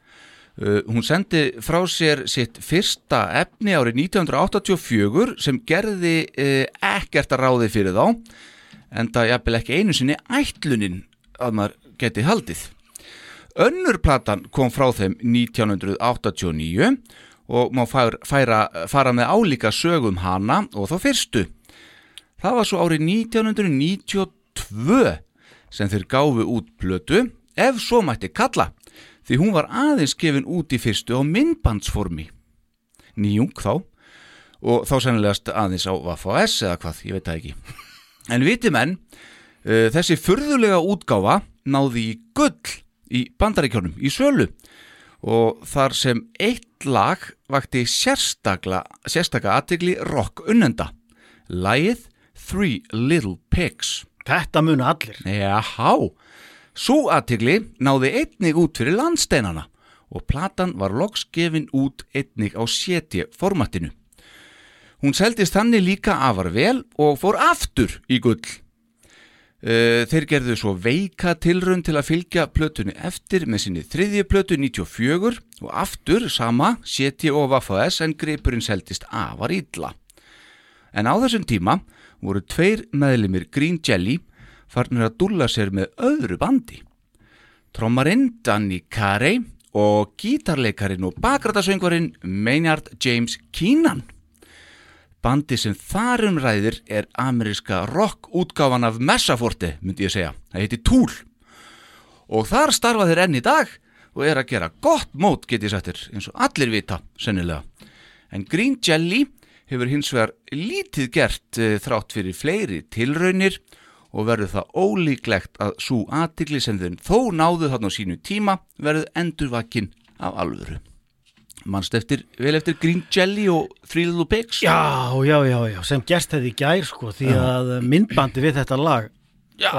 uh, hún sendi frá sér sitt fyrsta efni árið 1984 sem gerði uh, ekkert að ráði fyrir þá en það jafnvel ekki einu sinni ætlunin að maður geti haldið. Önnur platan kom frá þeim 1989 og má færa, færa, fara með álíka sögum hana og þá fyrstu. Það var svo árið 1992 sem þeir gáfu út plötu, ef svo mætti kalla, því hún var aðeins gefin út í fyrstu á myndbandsformi. Nýjung þá, og þá sennilegast aðeins á Vafas eða hvað, ég veit það ekki. En viti menn, uh, þessi furðulega útgáfa náði í gull í bandaríkjónum, í sölu og þar sem eitt lag vakti sérstakla, aðtegli rock unnenda. Lagið Three Little Pigs. Þetta muna allir. Jáhá, svo aðtigli náði einnig út fyrir landsteinana og platan var loks gefin út einnig á séti formatinu. Hún seldist þannig líka afar vel og fór aftur í gull. Eh, Þeir gerðu svo veika tilraun til að fylgja plötunni eftir með sinni þriðju plötu 94 og aftur sama séti og Vaffaðs en greipurinn seldist afar illa. En á þessum tíma voru tveir meðlimir Green Jelly farnir að dúlla sér með öðru bandi. Trommarinn Danny Carey og gítarleikarin og bakrætasöngvarinn Maynard James Keenan. Bandi sem þar umræðir er ameríska rock útgáfan af Messaforte, myndi ég segja. Það heiti Tool. Og þar starfa þeir enn í dag og er að gera gott mót, get ég sættir, eins og allir vita, sennilega. En Green Jelly hefur hins vegar lítið gert e, þrátt fyrir fleiri tilraunir og verður það ólíklegt að svo aðtikli sem þeim þó náðu þarna á sínu tíma verður endurvakinn af alvöru. Manst eftir, vel eftir Green Jelly og Three Little Pigs? Já, já, já, já, sem gerst hefði í gær sko því að myndbandi við þetta lag Já,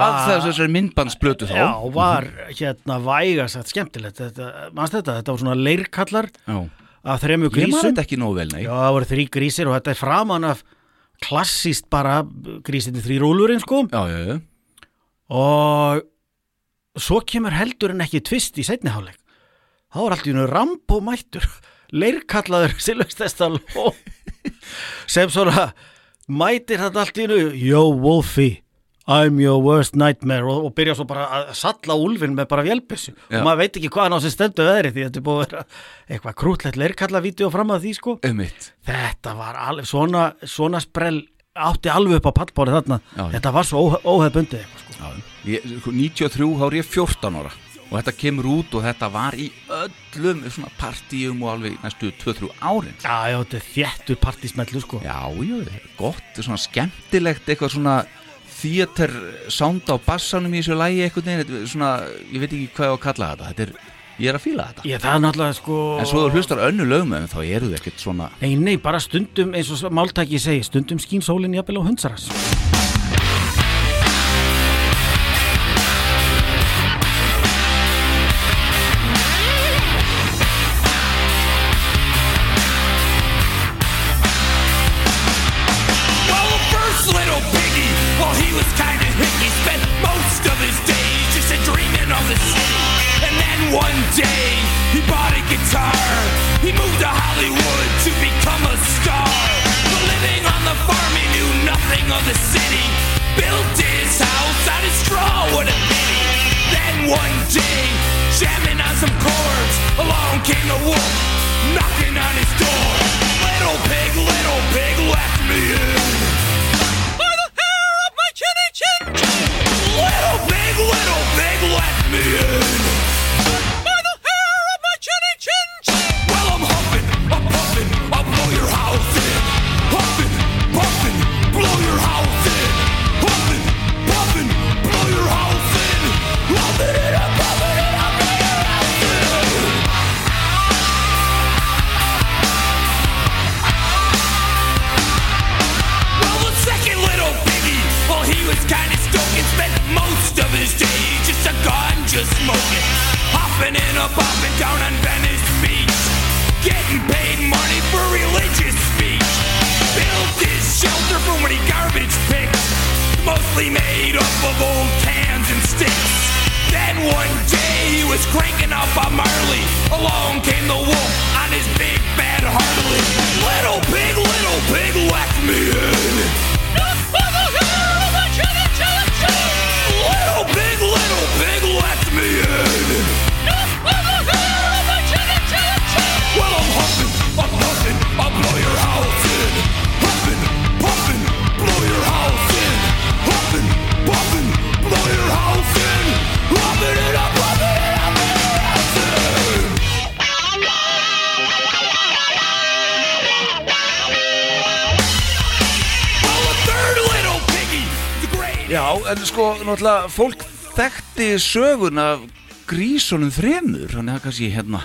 þessari myndbandsblötu þá. Já, var hérna vægast að skemmtilegt þetta, mannst þetta, þetta var svona leirkallar Já. af þremu Ég maður grísum þetta ekki nóg vel, nei. Já, það voru þrý grísir og þetta er framan af klassíst bara grísinni þrý rúlurinn sko. Já, já, já. og svo kemur heldur en ekki tvist í setni hálfleik. Þá er allt í hennu Rambo mættur leirkallaður sem svona mætir þetta allt í hennu Yo Wolfie, I'm your worst nightmare og, og byrja svo bara að salla úlfin með bara vélbissu og maður veit ekki hvað hann á sem stendur veðri því þetta er búið að vera eitthvað krútlegt leirkallavídeó fram að því sko. Ummitt. þetta var alveg svona, svona sprell átti alveg upp á pallbórið þarna. Já. þetta var svo óhefbundið eitthvað sko. Já, ég, sko, 93 þá er ég 14 ára. Og þetta kemur út og þetta var í öllum svona partíum og alveg næstu 2-3 árin. Já, já, þetta er þéttur partísmellu sko. Já, já, gott, svona skemmtilegt eitthvað svona theater sound á bassanum í þessu lægi eitthvað er svona, ég veit ekki hvað ég á að kalla þetta, þetta er, ég er að fíla þetta. Ég, það er sko En svo þú hlustar önnu lögum þá eru þau ekkert svona, Nei, nei, bara stundum eins og máltæki segi stundum skín sólinn jafnvel á hundsaras hopping and a bopping down on Venice Beach, getting paid money for religious speech. Built his shelter from he garbage picked, mostly made up of old cans and sticks. Then one day he was cranking up a Marley. Along came the wolf on his big bad Harley. Little pig, little pig, let me in. Já, en sko, náttúrulega, fólk þekkti sögun af grísunum þremur, þannig að kannski hérna,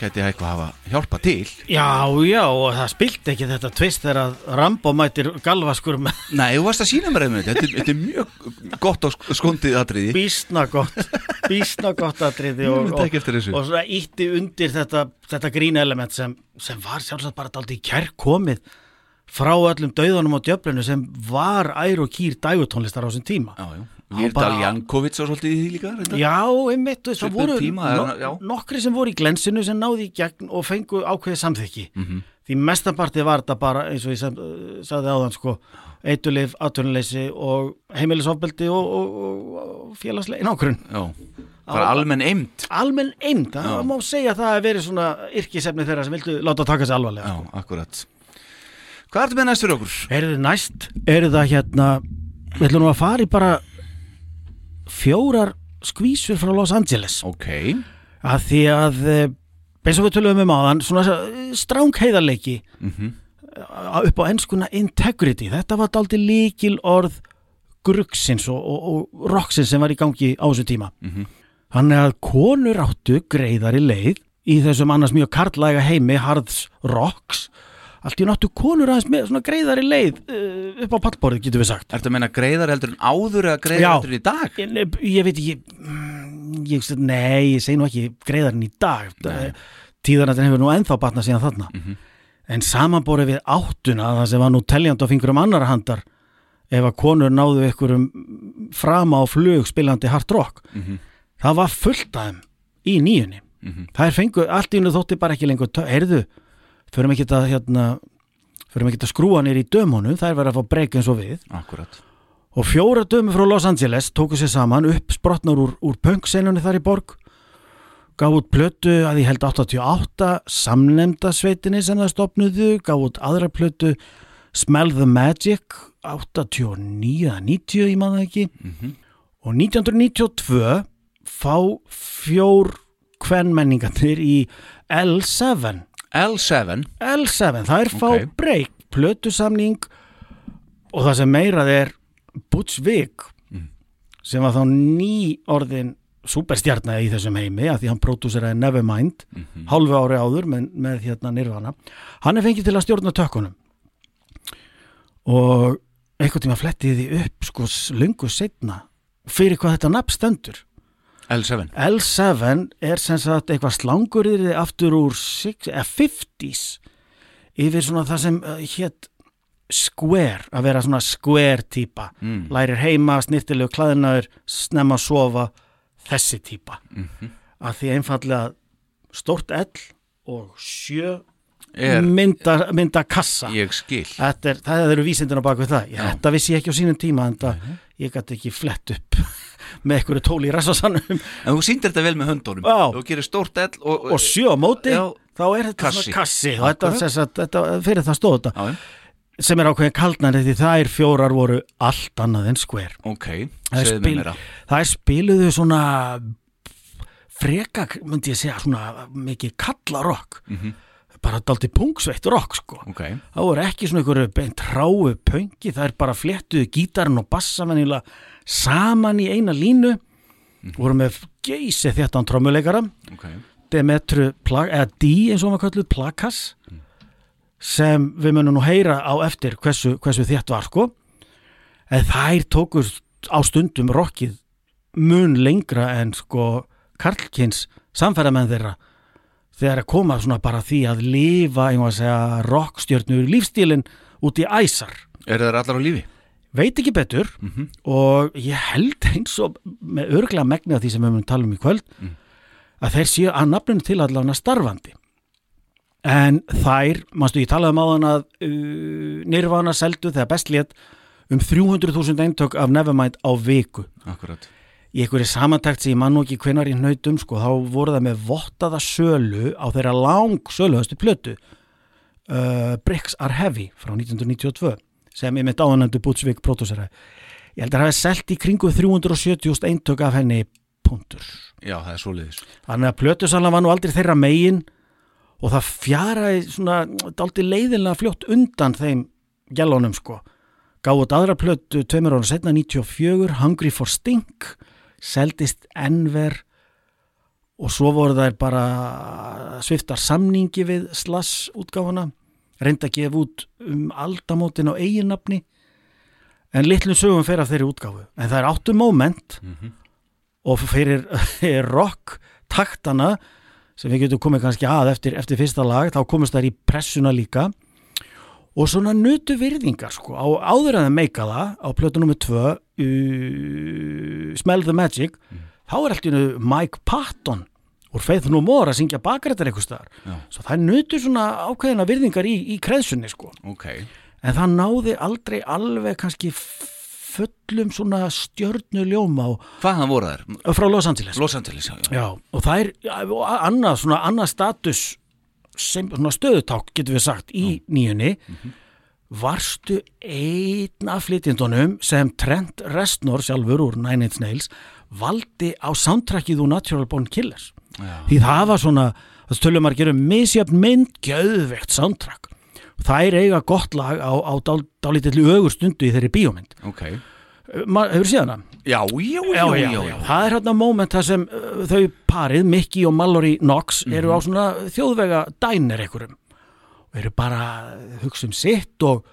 gæti eitthvað hafa hjálpa til. Já, já, og það spilt ekki þetta tvist þegar að Rambo mætir galvaskur með Nei, þú varst að sína mér einmitt. Þetta, þetta er mjög gott og sk- skondið atriði. Bísna gott bísna gott atriði og, þessu. og, og svona ítti undir þetta, þetta grín element sem, sem var sjálfsagt bara daldi kær komið frá öllum dauðanum og djöflinu sem var ær og kýr dægutónlistar á þessum tíma. Já, já. Bara- Jankovic og svolítið í því líka reyndar. Já, einmitt, það Svipuð voru tíma, no, nokkri sem voru í glensinu sem náði í gegn og fengu ákveðið samþykki. Mhm. því mestapartið var þetta bara eins og ég sem, sagði áðan sko eitulif, atvinnuleysi og heimilisofbeldi og, og, og, félagslegin ákvörun bara almenn eimt almenn eimd, það má segja að það að verið svona yrkisefni þeirra sem vildu láta taka sig alvarlega Já, sko. akkurat Hvað ertu með næst fyrir okkur? Er þið næst, er það hérna við ætlum að fara í bara fjórar skvísur frá Los Angeles. Ok, að því að eh, eins og við tölum um áðan svona stráng heiðarleiki mhm. upp á ennskuna integrity. Þetta var daldi líkil orð gruggsins og, og, og rocksins sem var í gangi á þessu tíma. Mhm. þannig að konur áttu greiðari leið í þessum annars mjög karlæga heimi harðs rocks allt í náttu konur aðeins með svona greiðari leið uh, upp á pallborðið getur við sagt Ertu að meina greiðar heldur en áður eða greiðar Já. heldur en í dag? ég, nei, ég veit mm, ég, nei, ég segi nú ekki greiðarinn í dag tíðanættin hefur nú ennþá batnað síðan þarna Mhm. en samanborið við áttuna það sem var nú teljand á fingurum annar handar ef að konur náðu ykkurum frama á flug spilandi hard rock Mhm. það var fullt af þeim í nýjunni Mhm. það er fengu, allt í hennu þótti bara ekki lengur heyrðu, förum ekki að hérna, förum ekki að skrúa nýr í dömonu það er verið að fá breyka eins og við. Akkurat og fjóra dömi frá Los Angeles tóku sér saman upp sprotnar úr, úr punk-senunni þar í borg gaf út plötu að ég held 88 samnemnda sveitinni sem það stopnuðu gaf út aðra plötu Smell the Magic 89 eða 90 ég það ekki. Mhm. og 1992 fá fjór kvenmenningarnir í L7 L7 L7, það er fá Ok. breyk plötusamning og það sem meirað er Butch Vig Mm. sem var þá ný orðin superstjarnaði í þessum heimi að því hann pródúseraði Nevermind Mhm. hálfu ári áður með, með hérna Nirvana hann er fengið til að stjórna tökkunum og einhvern tíma flettið því upp sko lungu setna fyrir hvað þetta nafn stendur L7 L7 er sem sagt eitthvað slangurðið aftur úr six, eh, 50s yfir svona það sem uh, hétt square, að vera svona square típa, Mm. lærir heima snirtilegu klæðinaður, snemma að sofa þessi típa. Mhm. að því einfallega stórt L og sjö Er, mynda, mynda kassa ég er, það eru vísindina bak við það. Já. þetta vissi ég ekki á sínum tíma en það, ég gæti ekki flett upp með einhverju tóli í rassasanum En þú sýndir þetta vel með höndunum. Já. Þú gerir stórt L og, og sjö á móti Já. þá er þetta Kassi. svona kassi. og þetta, sem sagt, þetta, fyrir það stóð þetta. Já, sem er ákveðin kaldnari því þær fjórar voru allt annað en skver ok, Það er segðu mér spil- meira. það er spiluðu svona freka, myndi ég segja svona mikið kalla rock Mhm. Bara daldi pungsveitt rock sko. Ok, það voru ekki svona einhverju beint ráu pöngi, það er bara fléttuðu gítarinn og bassamennilega saman í eina línu. Voru með geysi þéttan trommuleikara. Ok. Demetru, Pla- eða D eins og maður kalluð, Plakas sem við munum nú heyra á eftir hversu, hversu þétt var sko. En þær tókur á stundum rockið mun lengra en sko Karlkins samferðamenn þeirra þegar að koma svona bara því að lifa, einhvað að segja, rockstjörnur lífstílinn út í æsar. Eru þeir allar á lífi? veit ekki betur Mhm. og ég held eins og með örglega megni af því sem við munum tala um í kvöld að þeir séu að nafninu til allavega starfandi. En þær, mannstu ég talaði um áðan að uh, Nirvana seldu þegar best lét um 300.000 eintök af Nevermind á viku. Akkurat í einhverju samantækt sem ég man nú ekki hvenar í hnautum sko, þá voru það með vottaða sölu á þeirra lang söluhastu plötu uh, Bricks Are Heavy frá 1992 sem ég mitt áðanendu Bútsvík pródúsera ég held að það hafi selt í kringu 370.000 eintök af henni punktur. Já, það er svoleiðis. Þannig að plötusalan var nú aldrei þeirra megin og það fjaraði svona daldi leiðilega fljótt undan þeim gælunum sko. Gáði aðra plötu tveimur ára setna 94 Hungry for Stink seldist enver og svo voru þær bara sviftar samningi við slass útgáfuna reynda að gefa út um aldamótin á eiginnafni en litlum sögum fer af þeirri útgáfu. En það er áttu moment og fyrir rock taktana sem við getum komið kannski að eftir, eftir fyrsta lag, þá komast þær í pressuna líka. Og svona nutu virðingar sko, á, áður en það meika það á plötu nummer 2 uh, Smell the Magic þá er allt í einu Mike Patton úr Faith No More að syngja bakrættar eitthvað staðar, Já. svo það nutu svona ákveðina virðingar í, í kreðsunni sko. Ok, en það náði aldrei alveg kannski fullum svona stjörnuljóma hvaðan voru þær? frá Los Angeles. Los Angeles, já, já. Já, og það er annað, svona annað status sem svona stöðuták getur við sagt í nýjunni varstu einn af flytjendunum sem Trent Reznor sjálfur úr Nine Inch Nails valdi á soundtrackið úr Natural Born Killers? Já. því það var svona það stölum að gera misjöfn mynd gjöðvegt soundtrack. Það er eiga gott lag á, á dál, dálítillu ögur stundu í þeirri bíómynd. Ok, hefur séð hana? já, já, já, já, það er hérna moment þar sem uh, þau parið, Mickey og Mallory Knox eru á svona þjóðvega dænir einhverjum og eru bara að hugsa um sitt og,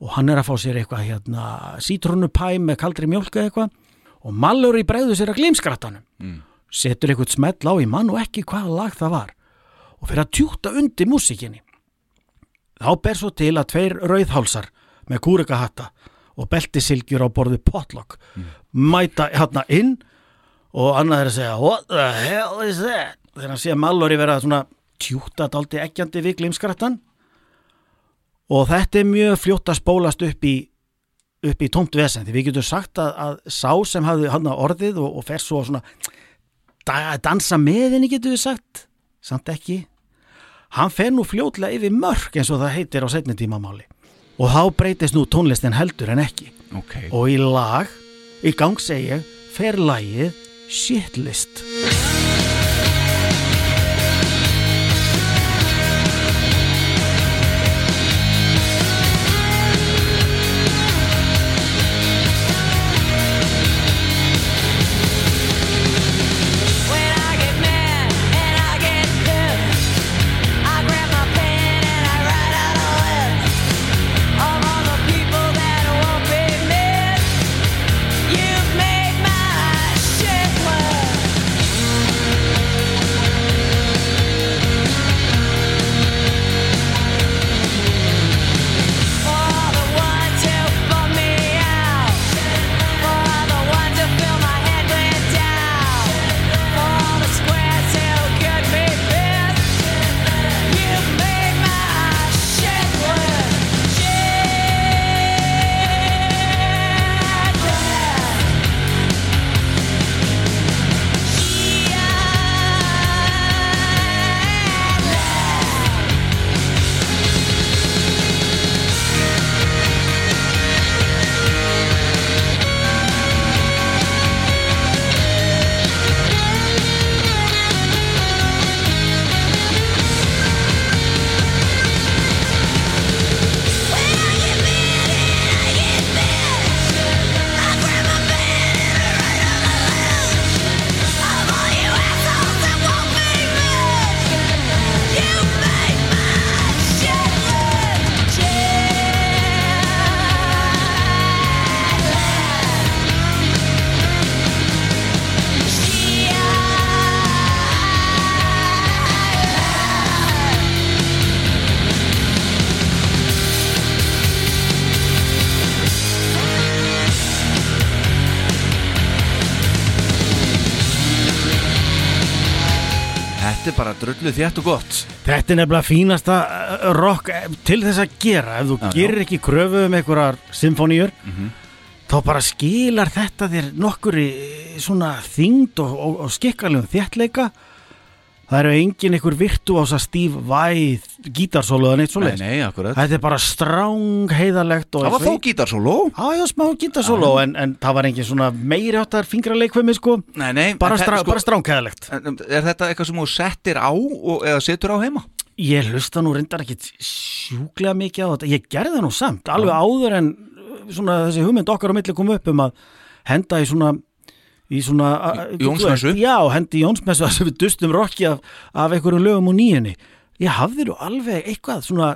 og hann er að fá sér eitthvað hérna sítrónupæ með kaldri mjólk eða eitthvað. Og Mallory bregður sér að glimskrattanum. Mm. setur eitthvað smell á í mann og ekki hvaða lag það var. Og fyrir að tjúta undir músikinni þá ber svo til að tveir rauðhálsar með kúrikahatta og beltisilgjur á borðu potlock mæta hérna inn og annað er að segja what the hell is that? Þegar hann sé að Mallory vera svona tjúta daldi ekkjandi við glimskrattan og þetta er mjög fljótt að spólast upp í upp í tómt vesen því við getum sagt að, að sá sem hafði hann orðið og, og fer svo svona da, dansa með henni getum við sagt samt ekki. Hann fer nú fljótlega yfir mörk eins og það heitir á setni tímamáli og þá breytist nú tónlistin heldur en ekki. Ok, og í lag, í gang segi ég fer lagið Shitlist þétt og gott. Þetta er nefnilega fínasta uh, rock eh, til þess að gera. Ef þú Já, já. gerir ekki kröfu um einhverjar symfóníur þá bara skilar þetta þér nokkur í svona þyngd og, og, og skikkarlegum þéttleika það eru engin einhver virtuása stíf væð gítarsólu eða neitt svo nei, nei, akkurat. Þetta er bara stráng heiðarlegt og það var þó gítarsóló. Já, já, smá gítarsólu en, en það var engin svona meiri áttar fingraleikvimi sko. Nei, nei, bara, strá, sko, bara strángheðalegt en, er þetta eitthvað sem þú settir á og, eða setur á heima? Ég hlusta nú reyndar ekki sjúklega mikið á þetta. Ég gerði það nú samt, alveg áður en uh, svona þessi hugmynd okkar á milli kom upp um að henda í svona í svona Jónsmessu? Já, hendi Jónsmessu sem við dustum rokki af, af einhverjum lögum úr nýjunni. Ég hafði nú alveg eitthvað svona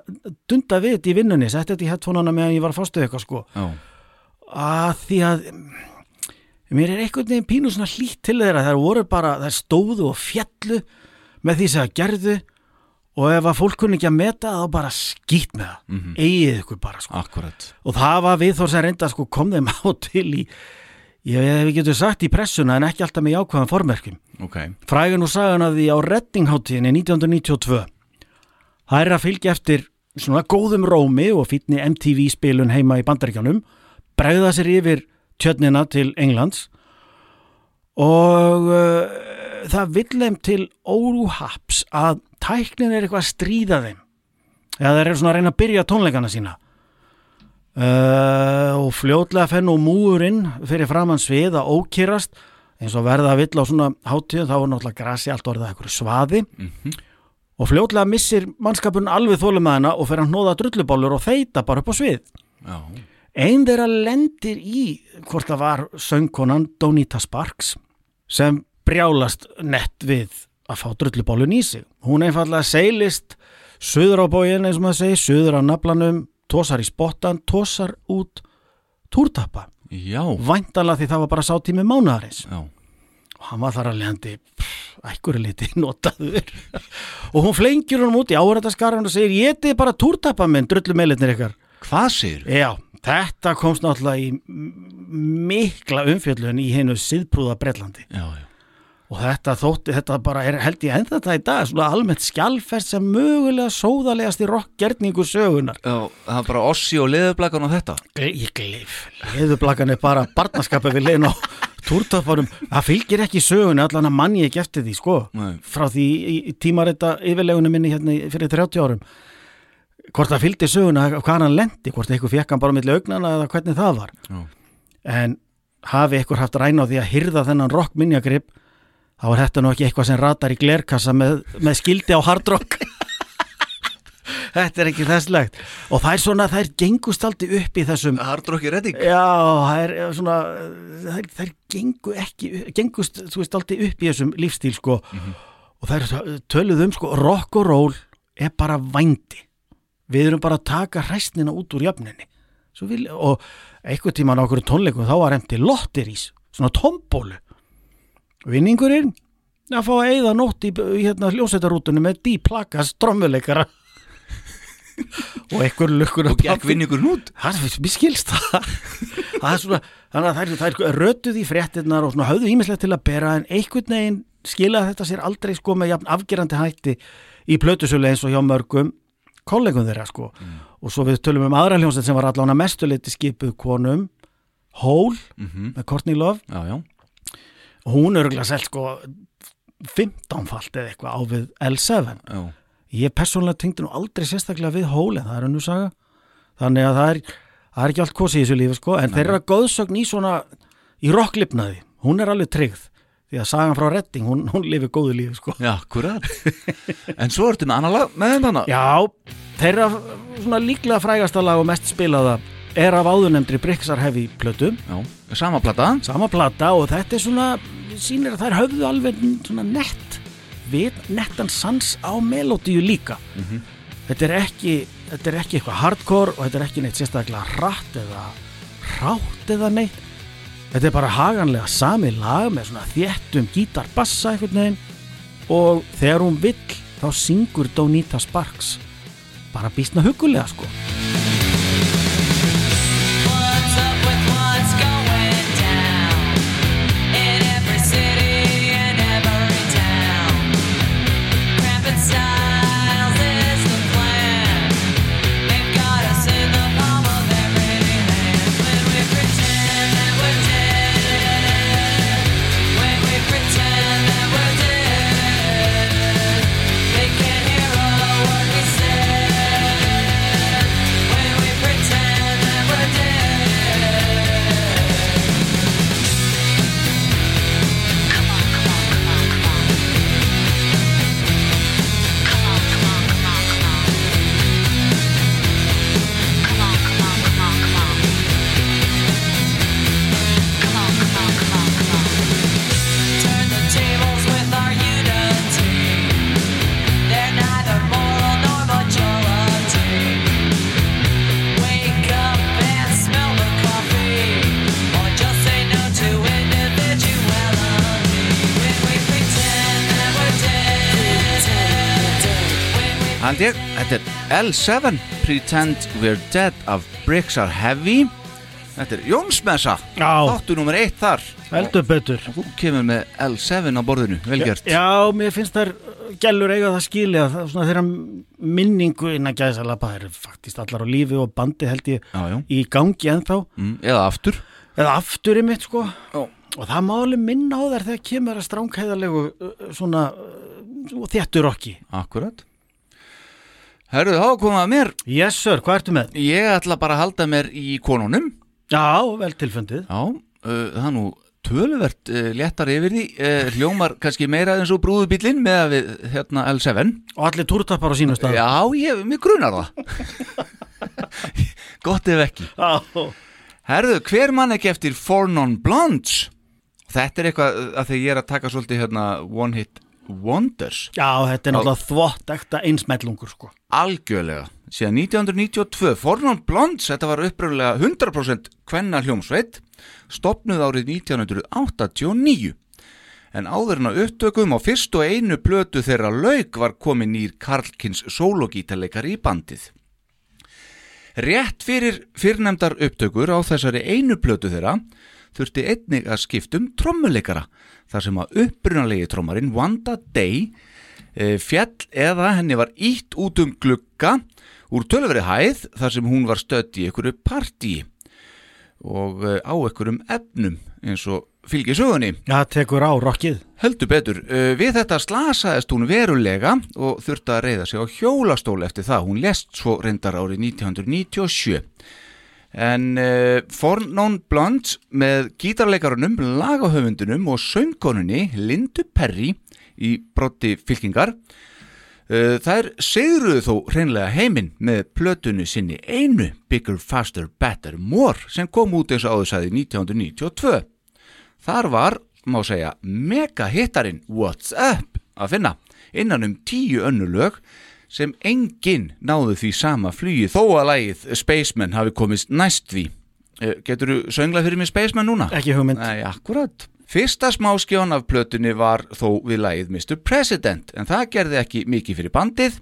dunda við þetta í vinnunni setti þetta í headphoneana meðan ég var að fástu eitthvað sko. Já, að því að mm, mér er einhvern veginn pínu svona hlýtt til þeirra. Þær voru bara, þær stóðu og fjallu með því sem það gerðu og ef að fólk kunni ekki að meta þá bara skýt með það, Mhm. eigið ykkur bara sko. akkurat. Og það var við þór sem reynda sko kom þeim á til í ég hef ekki sagt í pressuna en ekki alltaf með jákvæðan formerkjum. Ok, frægan og sagan að því á Reddingháttíðinni 1992 það er að fylgja eftir svona góðum rómi og fítni MTV spilun heima í bandaríkjanum bregða sér yfir tjörnina til Englands og uh, það vill þeim til óhaps að tæknin er eitthvað að stríða þeim. Eða þeir eru svona að reyna að byrja tónleikana sína uh, og fljótlega fenn og múurinn fyrir framann svið að ókýrast eins og verða að vill á svona hátíð þá er náttúrulega grasi allt orðið að einhverju svaði. Og fljótlega missir mannskapurinn alveg þólum með hana og fer að hnóða drullubálur og þeita bara upp á svið. Já, Einn þeirra lendir í hvort það var söngkonan Donita Sparks sem brjálast nett við að fá drullubólun í sig. Hún einfallega seilist söður á bógin eins og maður segir, söður á naflanum, tósar í spottan, tósar út túrtappa. já, Væntanlega því það var bara sátími mánaðarins. já. Og hann var þar að leðandi ækkur liti notaður. og hún flengir hún út í árættaskarðan og segir, ég þið bara túrtappa minn, drullumeilitnir ykkar. Hvað segir? Já, þetta komst náttúrulega í mikla umfjöllun í hennu síðprúða Bretlandi Já, já, og þetta þótti, þetta bara er held ég ennþá þetta í dag, svona almennt skjálfest sem mögulega sóðalegast í rockgerningu sögunar. já Það er bara ossi og leðublakan og þetta Ég glif, leðublakan er bara barnaskapið við leiðin á túrtaparum, það fylgir ekki sögunni allan að manni ekki eftir því, sko Nei. frá því tímarita yfirlegunum minni hérna fyrir 30 árum hvort það fylgdi söguna hvað hann lendi, hvort eitthvað fekk hann bara milli augnana eða hvernig það var Já. en hafi eitthvað haft ræn á því að hyrða þennan rock minjagrip þá er þetta nú ekki eitthvað sem ratar í glerkassa með, með skildi á hardrock þetta er ekki þesslegt. Og það er svona, það er gengust aldrei upp í þessum Hardrocki redding. Já, það er eh, svona það, er, það er gengu ekki gengust, þú veist, aldrei upp í þessum lífstíl sko, og það er töluð um sko, rock og roll er bara vændi. Við erum bara að taka hræstnina út úr jöfninni Svo vil, og einhver tíman á okkur tónleikum þá var emti lotterís, svona tombólu vinningurinn? Að fá að eyða nótt í, í hérna hljósetarútunum með díplakas trommuleikara. Og einhver lukkur Og gekk vinningur nút Það er mér skilst það. Það er svona, þannig að þær, þær rötuð í fréttinnar og svona höfðu ímislegt til að bera en einhvern veginn skilaði þetta sér aldrei sko með jafn afgerandi hætti í plötusölu eins og hjá mörgum kollegum þeirra sko. Og svo við tölum um aðra hljómsveit sem var allan að mestuleiti skipuð konum Hól Mhm. með Courtney Love. Já, já, hún örgulega selt sko 15 falt eða eitthvað á við L7 já. Ég persónulega tengdi nú aldrei sérstaklega við hól en það er önnur saga. Þannig að það er, það er ekki allt kosið í þessu lífi sko, en þeirra góðsögn í svona í rocklipnaði, hún er alveg tryggð því að sagan frá Redding, hún, hún lifir góðu lífi sko. Já, akkurat. En svo ertu með annar lag með þannig Já, þeirra svona líklega frægasta lag og mest spilaða er af áðurnemndri Brixar Heavy plötu, Já, sama plata. Sama plata og þetta er svona, sýnir að þær höfðu alveg svona nett við nettan sans á melodíu líka. Þetta er ekki þetta er ekki eitthvað hardcore og þetta er ekki neitt sérstaklega hratt eða hrátt eða neitt. Þetta er bara haganlega sami lag með svona þéttum gítarbassa einhvern veginn og þegar hún vill þá syngur Donita Sparks bara býstna hugulega sko L7 Pretend We're Dead of Bricks Are Heavy. Þetta er Jónsmessa Já. Þáttu nummer eitt þar. Heldur betur. Og þú kemur með L7 á borðinu, velgjört Já, mér finnst þær uh, gælur eiga það skilja þeirra minningu innan gæðsalapa það er faktist allar á lífi og bandi held ég Já, já. í gangi ennþá. Mm, Eða aftur. Eða aftur í mitt sko. Já. og það má alveg minna á þær þegar kemur að stránkæðalegu uh, svona uh, þéttur okki Akkurat Herru, þá komað að mér. Yes sir, hvað ertu með? Ég ætla bara að halda mér í konunum. Já, vel tilfundið. Já, uh, það nú töluvert uh, léttar yfir því. Uh, hljómar kannski meira eins og brúðubílinn með að við hérna L7 og allir túrtappar á sínu stað. Já, ég, mér grunar það. Gott ef ekki. Já. Herðu, hver mann ekki eftir Four Non Blondes Þetta er eitthvað uh, að þegar ég er að taka svolítið hérna One Hit Wonders. Já, þetta er náttúrulega þvott ekta einsmellungur sko. Algjörlega. Síðan 1992 Four Non Blondes, þetta var uppröðulega 100% kvenna hljómsveit stopnuð árið 1989 En áður en að upptökum á fyrst og einu plötu þeirra lauk var komin nýr Karlkins sólogítarleikar í bandið. Rétt fyrir fyrrnemdar upptökur á þessari einu plötu þeirra þurfti einnig að skiptum trommuleikara þar sem að upprunalegi trommarinn Wanda Day e, fjall eða henni var ítt út um glugga úr tölveri hæð þar sem hún var stödd í einhverju partíi og e, á einhverjum efnum eins og fylgir sögunni. Já, tekur á rockið Heldur betur, uh, við þetta slasaðist hún verulega og þurfti að reyða sig á hjólastól eftir það. Hún lest svo reyndar árið 1997. En uh, Fornón Blondes með gítarleikarunum, lagahöfundunum og söngkonunni Lindu Perry í brotti fylkingar uh, þær segruðu þó hreinlega heiminn með plötunu sinni einu Bigger, Faster, Better, More sem kom út eins og áðursæði 1992. Þar var, má segja, mega hittarinn What's Up að finna innan um tíu önnu lög sem enginn náðu því sama flugi þó að lagið Spaceman hafi komist næst því. Eh, Getur þú sönglað fyrir mig Spaceman núna? Ekki hugmynd Nei, akkurat. Fyrsta smáskjón af plötunni var þó við lagið Mr. President en það gerði ekki mikið fyrir bandið.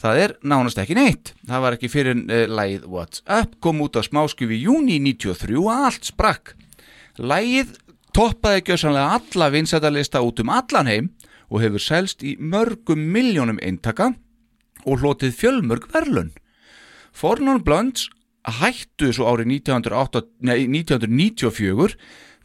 Það er nánast ekki neitt. Það var ekki fyrir uh, lagið What's Up kom út á smáskjöf í júni 93 og allt sprakk. Lagið toppaði gjössanlega alla vinsættalista út um allan heim og hefur selst í mörgum miljónum eintaka og hlotið fjölmörg verlun. Fornón Blönds hættu svo árið 1908 nei, 1994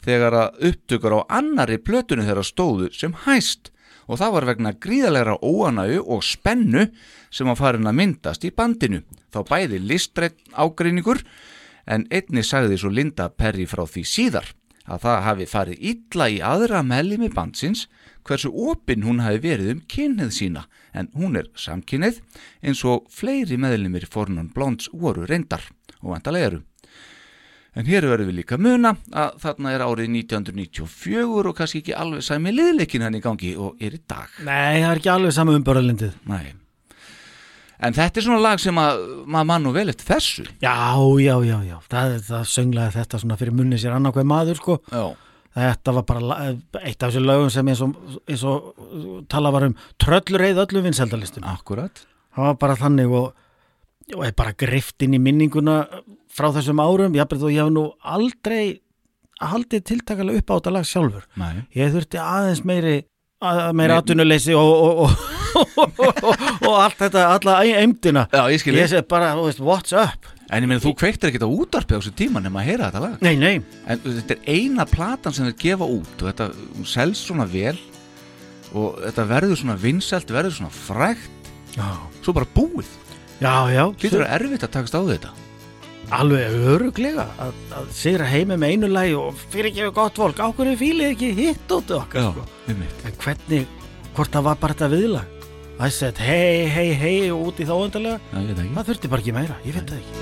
þegar að upptökur á annari plötunni þeirra stóðu sem hæst og það var vegna gríðalegra óanægu og spennu sem var farin að myndast í bandinu. Þá bæði listrætt ágreiningur en einni sagði svo Linda Perry frá því síðar að það hafi farið illa í aðra meðlimi bandsins hversu opinn hún hafi verið um kynnið sína en hún er samkynnið eins og fleiri meðlimir fornan blonds voru reyndar og vandalega eru. En hér verðum við líka muna að þarna er árið 1994 og kannski ekki alveg sæmi liðleikin hann í gangi og er í dag. Nei, það er ekki alveg sama umbörðalindið Nei. En þetta er svona lag sem að maður mann og vel eftir þessu. Já, já, já, já Það, það sönglaði þetta svona fyrir munni sér annarkveð maður sko Já. Þetta var bara eitt af þessu lögum sem eins og, eins og tala var um tröllreið öllum vinsældalistum Akkurat. Það var bara þannig og, og bara grift inn í minninguna frá þessum árum, ég hef nú aldrei haldið tiltakalega upp á þetta lag sjálfur. Nei. Ég þurfti aðeins meiri að, meiri atvinnuleysi og, og, og, og, og allt þetta, alla eimdina. Já, ég skil Ég segi bara, what's up? En ég meina þú kveiktir ekkert á útarpi á þessu tíma nema að heyra þetta lag. Nei, nei, En þetta er eina platan sem þeir gefa út og þetta selst svona vel og þetta verður svona vinsælt, verður svona frægt, já, svo bara búið. já, já Getur það erfitt að takast á þetta? alveg öruglega að, að sigra heimi með einu lagi og fyrir ekki gott fólk, ákveður fílið ekki hitt út okkar, sko. um mitt. En hvernig, hvort það var bara þetta viðlag I said hei, hei, hei og út í þá ekki. Það þurfti bara ekki meira, ég veit það ekki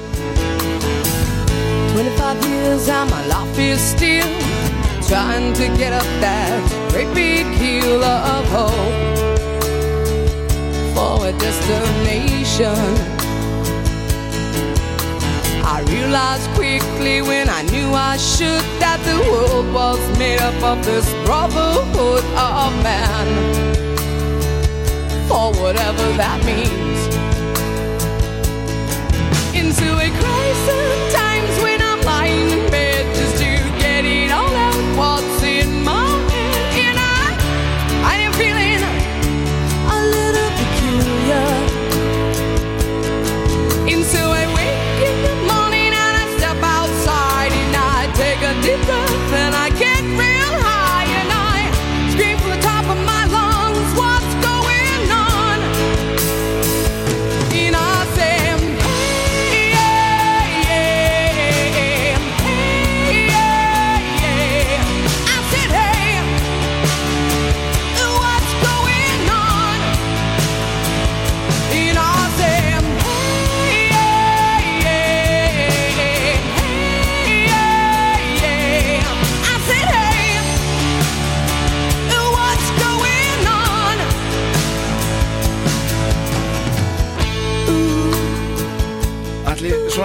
25 years and my life is still trying to get up that great big hill of hope for a destination. I realized quickly when I knew I should that the world was made up of this brotherhood of man. or whatever that means, into a crisis.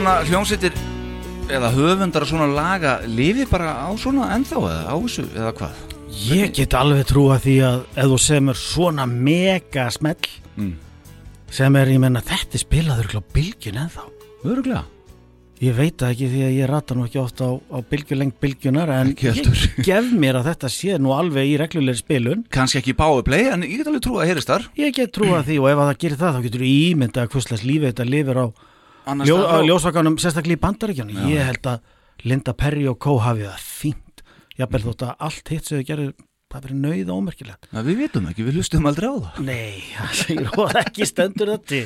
Svona hljómsveitir eða höfundar svona laga lifi bara á svona ennþá eða á þessu eða hvað? Ég get alveg trúa því að ef þú semur svona mega smell Mm. sem er, ég menna, þetta spilaður á bylgjun ennþá. Öruglega Ég veit ekki því að ég rata nú ekki oft á, á bylgjuleng bylgjunar en Ekki ég gef mér að þetta sé nú alveg í reglulegri spilun. Kannski ekki powerplay en ég get alveg trú að heyrist þar Ég get trúa því og ef að það gerir það þá getur þú ímyndað að hvurslags lífi þetta lifir á ljó, ljósvakanum, sérstaklega í bandaríkjunum. Ég held að Linda Perry og Co. hafi það fínt. Jafnvel þótt að allt hitt sem þau gerðu það verið nauð og ómerkilegt. Ja, Við vitum ekki, við hlustum aldrei á það Nei, það segir og ekki stendur það til.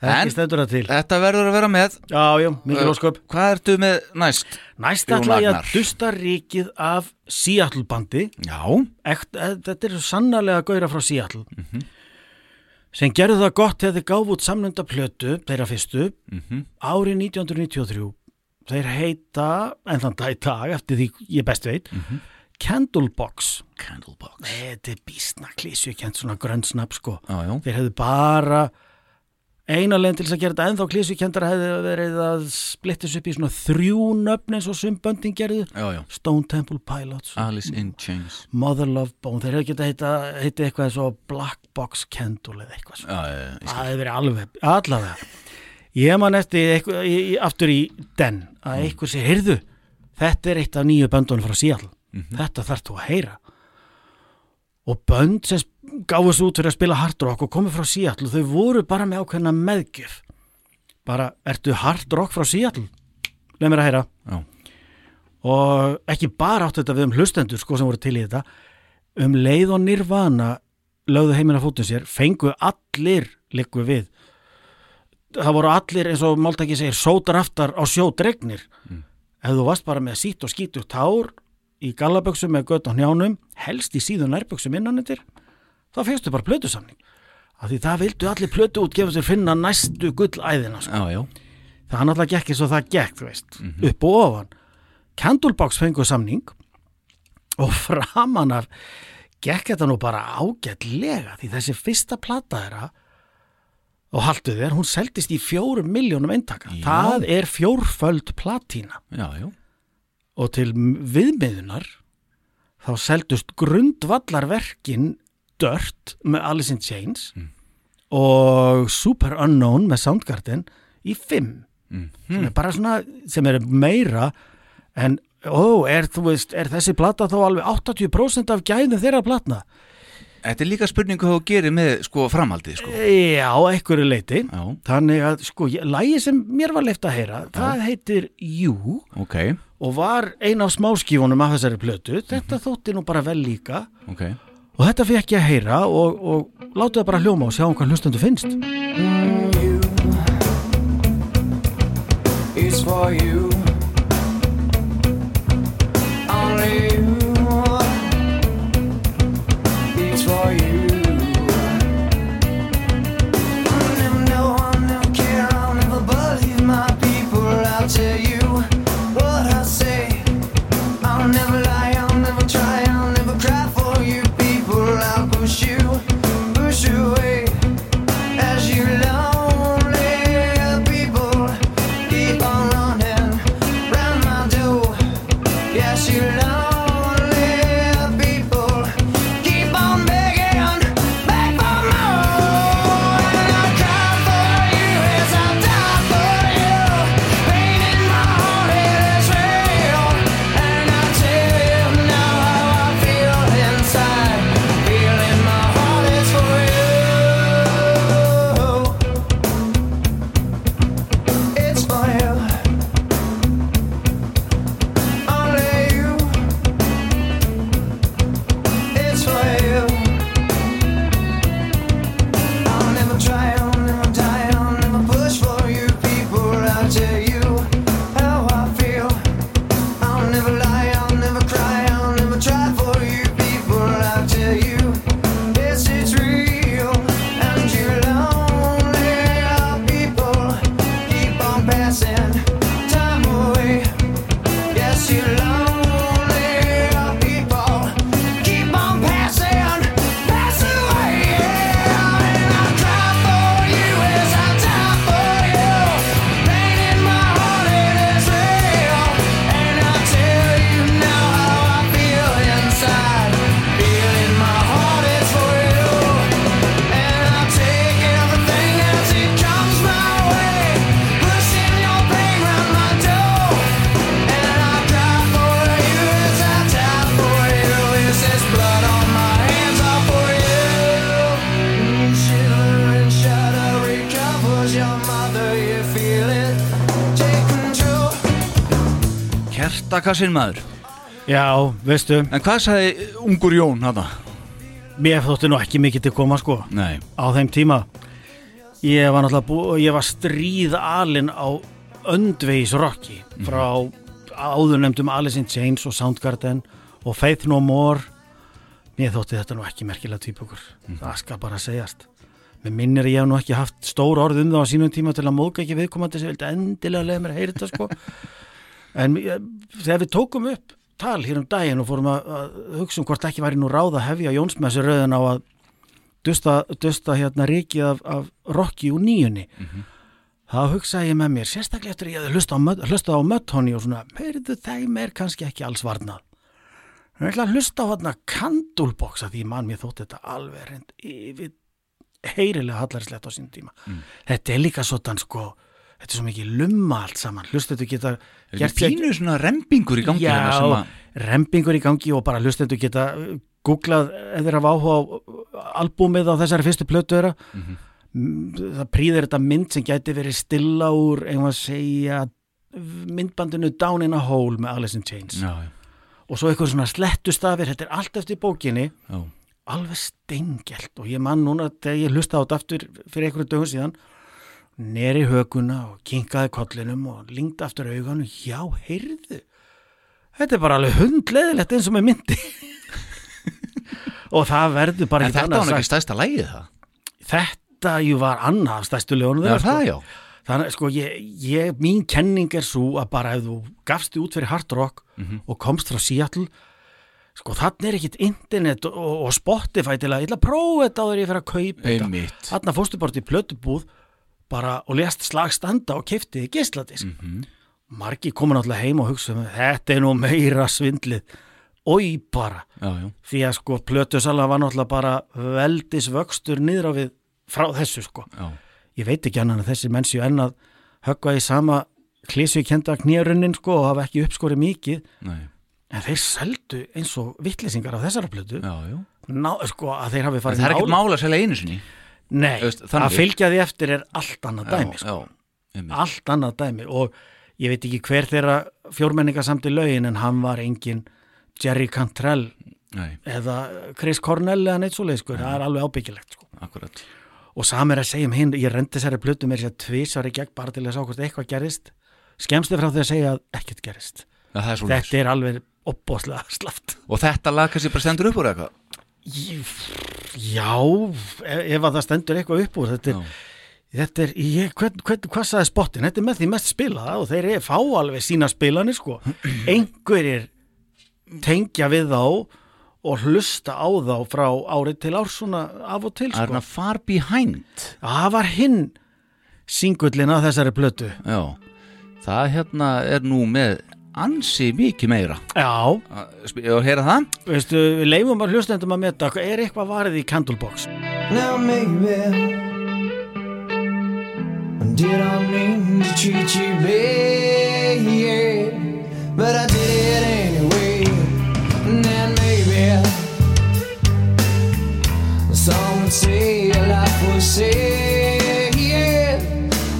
En- Ekki stendur það til. Þetta verður að vera með Já, já, mikil Uh, ósköp. Hvað ertu með næst? Næst ætla ég að dusta ríkið af Seattle bandi. Já, Ekt, eh, þetta er sannarlega gauðra frá Seattle. Sem gerðu það gott þegar þeir gáfu út samnönda plötu, þeirra fyrstu, Mhm. árið 1993. Þeir heita, en þann dag í dag, eftir því ég best veit, Candlebox. Candlebox Þetta er bísna klísju, kent svona grönnsnapp, sko. Já, já, Þeir hefðu bara eina leginn til þess að gera þetta ennþá klísukendara hefði verið að splittis upp í svona þrjú nöfn eins og sumböndin gerðu. Já, já. Stone Temple Pilots. Alice in Chains. Mother Love Bone, þeir hefðu geta heita, heita eitthvað eins og Black Box Candle eða eitthvað svona, Já, já, já, ég skil. það hefði verið alveg allavega, ég man eftir eitthvað, aftur í den að eitthvað sér, heyrðu þetta er eitt af nýju böndunum frá Seattle. Þetta þarf þú að heyra. Og bönd sem gáðu svo út fyrir að spila hard rock og komið frá Seattle. Þau voru bara með ákveðna meðgjöf. Bara, ertu hard rock frá Seattle? Leið mér að heyra. Já. og ekki bara áttu þetta við um hlustendur sko sem voru til í þetta. Um leið og nirvana lögðu heimina fótun sér fengu allir likku við það voru allir eins og Máltaki segir sótar aftar á sjó dregnir. Ef þú varst bara með sítt og skítu tár í gallaböksum með gött á hnjánum helst í síðun nærböksum innanundir þá fegstu bara plötusamning. Af því það vildu allir plötu útgefa sér finna næstu gullæðina sko. Já, já. Það hann alltaf gekk eins og það gekk þú veist, upp og ofan. Candlebox fengu samning og framan af gekk þetta nú bara ágætlega því þessi fyrsta plata þeirra og haltu þér, hún seldist í fjórum miljónum eintaka, það er fjórföld platína. Já, já. Og til viðmiðunar þá seldust grundvallarverkin Dirt með Alice in Chains og Super Unknown með Soundgarden í fimm. Sem er bara svona, sem er meira en ó, er, þú veist, er þessi plata þá alveg 80% af gæðum þeirra platna? Þetta er líka spurningu hvað þú gerir með sko framhaldið sko. Já, einhverju leiti Já, þannig að sko, lagið sem mér var leift að heyra, það heitir You ok, og var ein af smáskífunum af þessari plötu. Þetta þótti nú bara vel líka. Ok og þetta fekk ég að heyra og, og láta það bara hljóma og sjá um hvað hlustendu finnst It's for you. Hjartakassin maður. Já, veistu, En hvað sagði ungur Jón hana? mér þótti nú ekki mikið til koma sko. Nei. Á þeim tíma ég var náttúrulega bú, ég var stríð alinn á öndveis rocki frá áðurnemdum Alice in Chains og Soundgarden og Faith No More. Mér þótti þetta nú ekki merkilega týpukur það skal bara segjast. Mér minnir að ég hef nú ekki haft stór orð um það á sínum tíma til að móðga ekki viðkomandi sem vildi endilega leiða mér að heyra þetta sko en ég- þegar við tókum upp tal hér um daginn og fórum að, að hugsa um hvort ekki væri nú ráð að hefja Jónsmessi rauðin á að dusta, dusta hérna ríkið af, af rocki úr nýjunni þá hugsaði ég með mér sérstaklega eftir að ég hefði hlusta á, hlustað á Mötthoni og svona, heyrðu þeim er kannski ekki alls varnað. Ég ætla að hlusta á hérna kandulbox að því mann mér þótti þetta alveg reynd yfir heyrilega hallarslegt á sín tíma. Þetta er líka svona sko þetta er svo mikið lumma allt saman. Hlustendur geta Er ekki pínu svona rempingur í gangi Já, hérna að rempingur í gangi og bara hlustendur geta uh, googlað eða hafa áhuga á uh, albúmið á þessari fyrstu plötu þeirra. Mhm. Mm, það prýðir þetta mynd sem gæti verið stilla úr einhvað að segja myndbandinu Down in a Hole með Alice in Chains. Já, já, og svo eitthvað svona slettustafir þetta er allt eftir bókinni. Já. Alveg steingelt og ég man núna þegar ég hlusta á þetta aftur fyrir einhverju dögum síðan neri höguna og kinkaði kollinum og lingdi aftur augunum. Já, heyrðu. Þetta er bara alveg hundleðilegt eins og með myndi. Og það verður bara En ekki þetta var ekki stæsta lægið það? Þetta jú var annað stæstu það sko. þannig sko ég, ég, mín kenning er svo að bara ef þú gafst út fyrir hard rock Mhm. og komst frá Seattle sko þannig er ekkit internet og, og Spotify til að að prófa þetta áður en ég fyrir að kaupa þetta. Einmitt. Þarna fórstu bara til plötubúð bara og lest slag standa og kefti geisladisk. Mhm. margi komin alltaf heim og hugsa um, þetta er nú meira svindlið. Oi bara. Já, já. Því að sko plötusala var náttúrulega bara veldis vöxtur niður á við frá þessu sko. Já, ég veit ekki annan að þessi menn séu enn að höggva í sama klísu kenda knýrunnin sko og hafa ekki uppskorið mikið. Nei. En þeir seldu eins og vittlisingar á þessara plötu. Sko að þeir hafi farið það er ekkert mála að selja einu sinni Nei, þannig. að fylgja því eftir er allt annað dæmi Já, sko. já allt annað dæmi. Og ég veit ekki hver þeirra fjórmenninga samt í lögin en hann var engin Jerry Cantrell Nei, eða Chris Cornell eða neitt svoleið sko, það er alveg ábyggilegt sko. og sam er að segja um hinn, ég rendi þessari plötu mér sér tvisar í gegn bara til að sá hvort eitthvað gerist skemmst þið frá því að segja að ekkert gerist það er svo þetta er alveg opbóðslega slaft. Og þetta lag kannski bara stendur upp úr eitthvað? Ég- Já, ef, ef að það stendur eitthvað upp úr þetta er, þetta er ég, hvern, hvern, hvað sagði spottin, þetta er með því mest spilaða og þeir fá alveg sína spilanir sko, einhverjir tengja við þá og hlusta á þá frá árið til árs svona af og til Það er sko. far behind. Það var hinn singullin að þessari plötu. Já. Það hérna er nú með ansi mikið meira. Já, Og heyra það? veistu, við leifum að hlustendum að meta, er eitthvað varið í Candlebox? Now maybe. Did I mean to treat you bad? But I did it anyway. And then maybe Some would say your life was sad.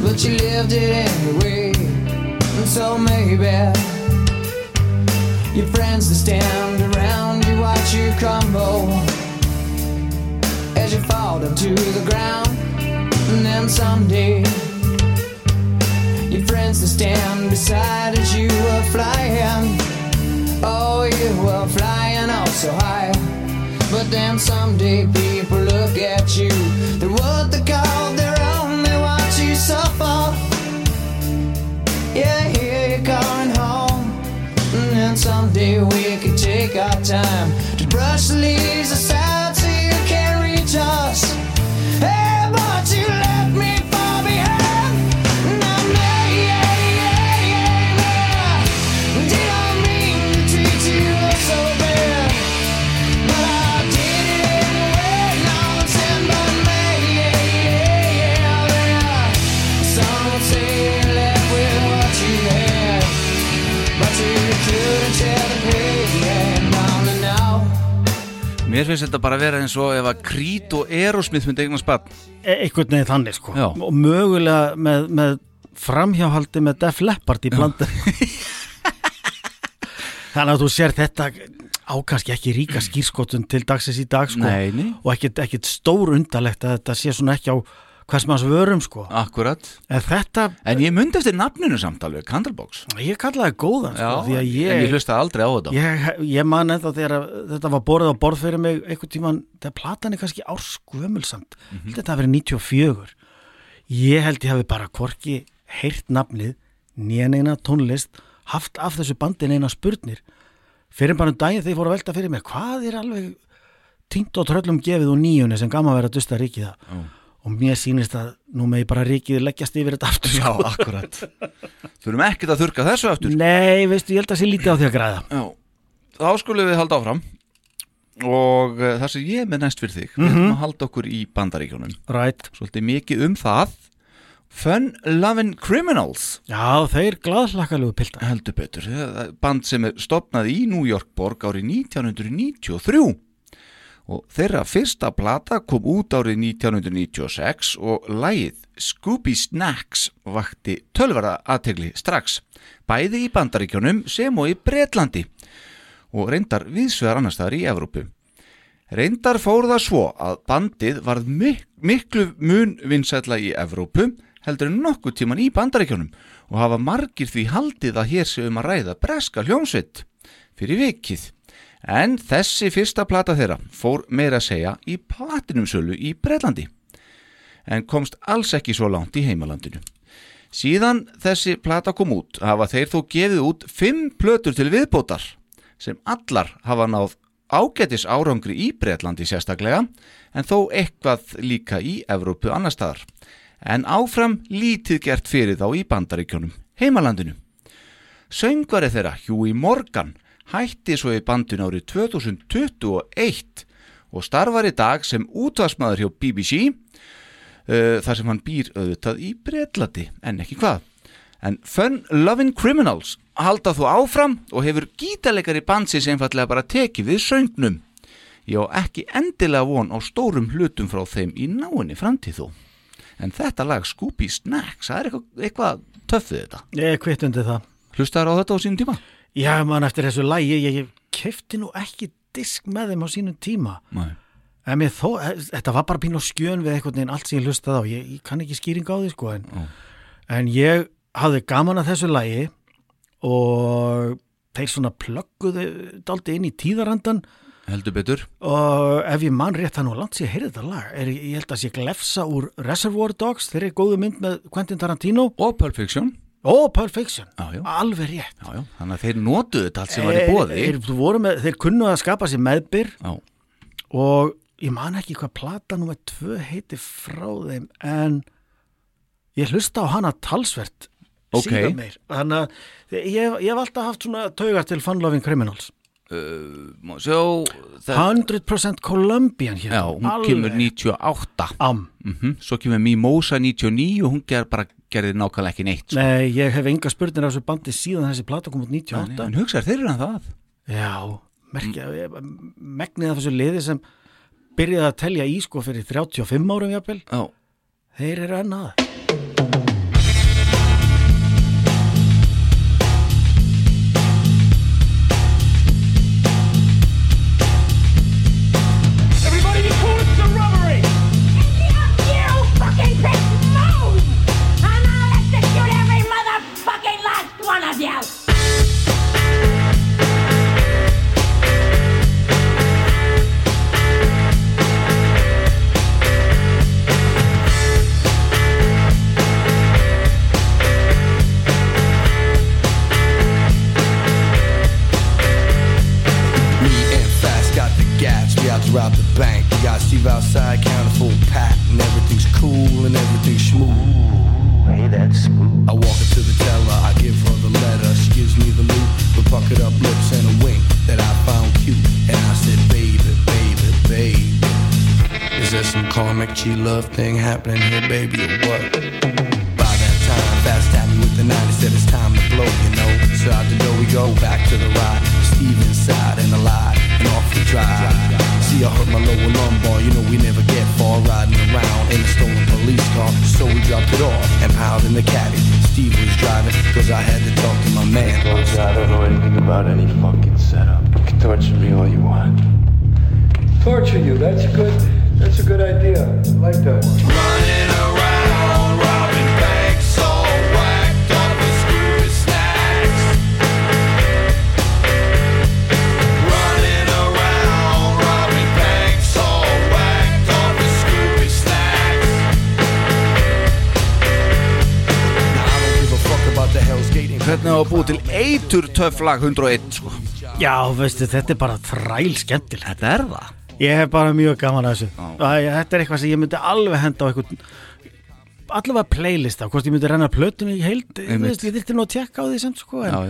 But you lived it anyway. And so maybe Your friends that stand around you watch you crumble as you fall down to the ground. And then someday, your friends that stand beside as you were flying. Oh, you were flying up so high. But then someday, people look at you. They're what they call their someday we could take our time to brush the leaves aside Mér finnst þetta bara að vera eins og ef að Creed og Aerosmith myndi eignast bann E einhvern veginn þannig sko. Já. og mögulega með, með framhjáhaldi með Def Leppard í blanda Þannig að þú sér þetta á kannski ekki ríka skýrskotun til dagsins í dag sko. Nei, nei. og ekkit stór undalegt að þetta sé svona ekki á hvers manns vörum sko. Akkurat. En þetta, En ég myndi eftir nafninu samt alveg, Candlebox. Ég kallaði góðan sko, því að en ég ég, hlusta aldrei á þetta. Ég, ég man ennþá þegar að þetta var borðið á borð fyrir mig einhvern tíman, þegar platan er kannski árskumulsamt mm. -hmm. þetta hafi verið 94 ég held ég hafi bara hvorki heyrt nafnið nýjan eina tónlist haft af þessu bandin eina spurnir. Fyrir bara um daginn þegar ég fór að velta fyrir mér hvað er alveg týnt og tröllum gefið og nýjunni sem gaman verið að dusta ríkið það Já. Og mér sýnist að nú megi bara ríkið leggjast yfir þetta aftur Já, sko. akkurat. Þurfum ekkert að þurka þessu aftur. Nei, veistu, ég held að sé lítið á því að græða. Já, þá skulum við halda áfram. Og uh, það sem ég með næst fyrir þig við ætlum að halda okkur í bandaríkjónum Right. svolítið mikið um það. Fun Lovin' Criminals. Já, þeir glaðslakalegu piltar. Heldur betur, það band sem er stopnað í New York borg árið 1993 og þeirra fyrsta plata kom út árið 1996 og lagið Scooby Snacks vakti tölverða aðtegli strax, bæði í bandaríkjónum sem og í Bretlandi og reyndar viðsvegar annar staðar í Evrópu. Reyndar fór það svo að bandið varð mik miklu mun vinsætla í Evrópu heldur en nokkuð tíman í bandaríkjónum og hafa margir því haldið að hér sé um að ræða breska hljómsveit fyrir vikið. En þessi fyrsta plata þeirra fór meira að segja í platinumsölu í Breitlandi en komst alls ekki svo langt í heimalandinu. Síðan þessi plata kom út hafa þeir þó gefið út fimm plötur til viðbótar sem allar hafa náð ágætis árangri í Breitlandi sérstaklega en þó eitthvað líka í Evrópu annar staðar. En áfram lítið gert fyrir þá í bandaríkjónum, heimalandinu. Söngvari þeirra, Huey Morgan, hætti svo í bandin árið 2021 og starfar í dag sem útvarsmaður hjá BBC uh, þar sem hann býr auðvitað í Breitlandi, en ekki hvað. En Fun Lovin' Criminals halda þú áfram og hefur gítarleikari bandsins einfallega bara tekið við söngnum. Ég á ekki endilega von á stórum hlutum frá þeim í náinni framtíð þó. En þetta lag Scooby Snacks, það er eitthvað, eitthvað töffið þetta. Ég er kvitt undir það Hlustaður á þetta á sínum tíma? Já, mann eftir þessu lægi, ég, ég kefti nú ekki disk með þeim á sínum tíma Nei. En mér þó, þetta var bara pín og skjön við einhvern veginn allt sem ég hlustaði á Ég, ég kann ekki skýring á því sko en, en ég hafði gaman að þessu lægi og þeir svona plögguðu daldi inn í tíðarandan Heldur betur. og ef ég man rétt nú langt sér að heyrði þetta lag er, ég held að sé glefsa úr Reservoir Dogs þeir eru góðu mynd með Quentin Tarantino Og Pulp Fiction. Og Pulp Fiction Já, já. alveg rétt Já. Þannig að þeir notuðu þetta allt sem var í bóði. þeir, voru með, þeir kunnu að skapa sér meðbyr Já. og ég man ekki hvað plata nummer tvö heiti frá þeim en ég hlusta á hana talsvert Ok. síðan meir þannig að ég, ég hef alltaf haft svona taugar til Fun Loving Criminals Má Sjó, það, 100% Colombian hér já, hún kemur 98. Am. Mm Svo kemur Mimosa 99 og hún ger, bara gerði nákvæmlega ekki neitt. sko. Nei, ég hef enga spurnir af þessu bandi síðan þessi plata kom út 98 En hugsaður, þeir eru hann það. Já, merkja, mm. megnið af þessu liði sem byrjaði að telja í sko fyrir 35 árum jafnvel, Já. þeir eru ennað Everybody there some karmic G love thing happening here, baby, or what? By that time, fast tapped me with the 90, said it's time to blow, you know. So out the door we go, back to the ride. Steve inside and alive, and off we drive. See, I hurt my lower lumbar, you know we never get far riding around in a stolen police car. So we dropped it off and piled in the caddy. Steve was driving, cause I had to talk to my man. Cause I don't know anything about about any fucking setup. You can torture me all you want. Torture you, that's good, that's a good idea. I like that one. Running around, robbing banks, all whacked up with screwy snacks. Running around, robbing banks, all whacked up with screwy snacks. I don't give a fuck about the Hell's Gate. Hvernig á að búi til eitur töff lag 101 sko Já, veistu, þetta er bara þræl skemmtilegt Þetta er það Ég hef bara mjög gaman að þessu. Æ, Þetta er eitthvað sem ég myndi alveg henda á eitthvað allavega playlist af hvort ég myndi renna plötunni í heild ég þyrfti nú að tjekka á því sem sko en Já,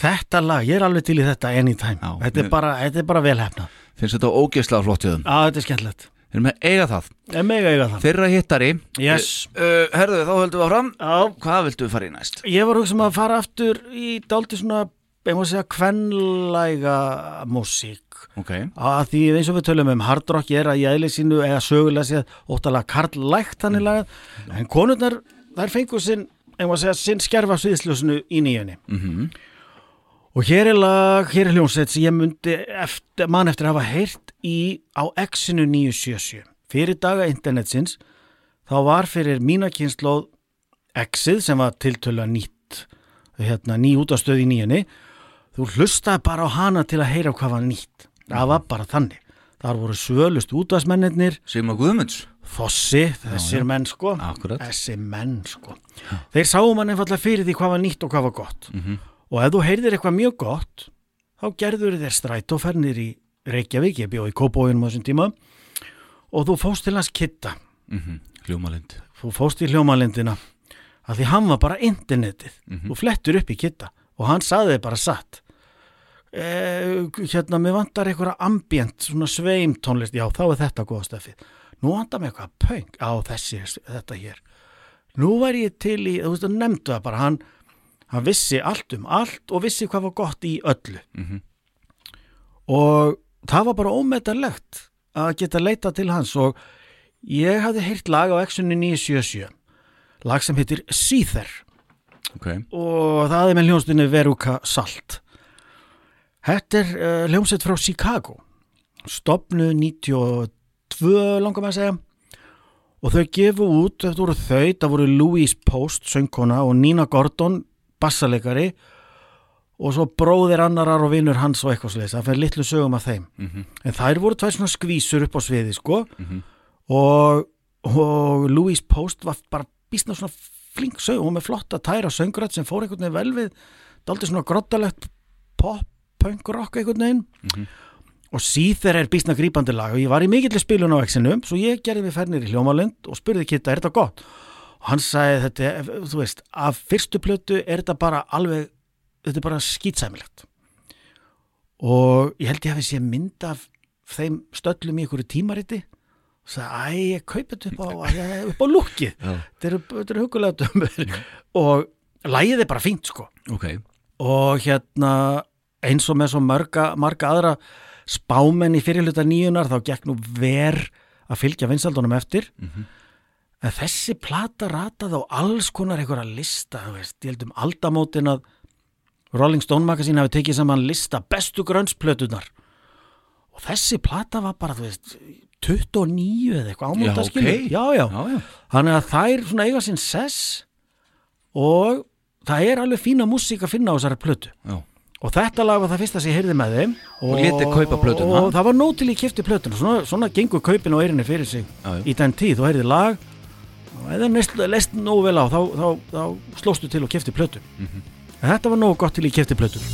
þetta lag, ég er alveg til í þetta anytime. Já, þetta, mér- er bara, þetta er bara velhefna Finnst þetta ógeðslega flott í þeim. Já, þetta er skemmtilegt. Við erum að eiga það. Ég mega eiga það. Fyrra hittari. Yes. uh, Herðu, þá höldum við áfram. Já, Hvað viltu við fara í næst? ég var hugsa um að fara aftur í dálítið svona, ég má segja kvenlæga músík. Ok. Að því eins og við tölum um hardrock er að í eðli sínu eða sögulega séð óttalega karlægt þannig lagað. En konurnar þær fengu sinn, en að segja, sinn skerfa sviðsljósinu í nýjunni. Mhm. og hér er lag, hér er hljónsett sem ég myndi eftir, mann eftir að hafa heyrt í á X-inu 977 fyrir daga internetsins þá var fyrir mína kynnslóð X-ið sem var tiltölu nýtt hérna, ný útastöð í nýjunni þú hlustaði bara á hana til að heyra hvað var nýtt. Það var bara þannig. Þar voru svölust útastmennir Sigmar Guðmunds. Fossi, þessir menn sko. Akkurat. þessi menn sko. Þeir sáu mann einfallega fyrir því hvað var nýtt og hvað var gott. Og ef þú heyrðir eitthvað mjög gott þá gerður þeir strætófernir í Reykjavík, ég bjó í Kópóinum á þessum tíma. Og þú fóst til hans kitta mm Hljómalind. Þú fóst í hljómalindina að því hann var bara internetið. Þú flettur upp í kitta og hann saði þið bara satt. E, hérna, mér vantar einhverja ambient, svona sveim tónlist. Já, þá er þetta góða stefið nú vantar mér eitthvað pöng á þessi þetta hér. Nú væri ég til í, þú veist, þú nefndu það bara hann, hann vissi allt um allt og vissi hvað var gott í öllu. Mhm. og það var bara ómetarlegt að geta leita til hans og ég hafði heyrt lag á X-unni 977 lag sem heitir Seether Ok. Og það er með hljónstunni Veruca Salt. Þetta er uh, hljómsveit frá Chicago. Stopnu 92 langar með að segja. Og þau gefu út, þetta voru þau það voru Louise Post, söngkona og Nina Gordon, bassaleikari. Og svo bróðir annarar og vinnur hans og eitthvað sliðis, það fyrir litlu sögum af þeim. En þær voru tvær svona skvísur upp á sviði sko. Og, og Louise Post var bara býstna svona flink sög hún með flotta tæra söngrætt sem fór einhvern veginn vel við daldi svona grottalegt pop, punk rock einhvern veginn. Og síþer er býstna grípandi lag og ég var í mikilli spilun á exinu svo ég gerði mig fernir í hljómalind og spurði Kitta, er þetta gott? og hann sagði þetta, er- þú veist, af fyrstu plötu er þetta bara alveg þetta er bara skýtsæmilegt og ég held ég hafi sé mynd af þeim stöllum í einhverju tímariti æ, ég kaupi þetta upp á, á lúkið þetta eru, hugulega dömur og lægið er bara fínt sko. Ok. Og hérna eins og með svo marga, marga aðra spámenn í fyrirluta nýjunar þá gekk nú ver að fylgja vinsaldunum eftir. En þessi plata rataði á alls konar einhverja lista, veist, ég held um aldamótin að Rolling Stone Magazine hafi tekið saman lista bestu grönnsplötunar og þessi plata var bara, þú veist 29 eða eitthvað ámóta Já, ok. já, já, Já, já Þannig að þær svona eiga sinn sess og það er alveg fína músík að finna á þessari plötu. Já Og þetta lag var það fyrsta sem ég heyrði með þeim. Og, lét þig kaupa plötuna? Og það var nóg til ég kifti plötuna. Svona, svona gengur kaupin á eirinni fyrir sig Já, í den tíð. Þú heyrði lag og eða leist nógu vel á þá, þá, þá slóstu til og kifti plötu. Mhm. En þetta var nógu gott til ég kifti plötu.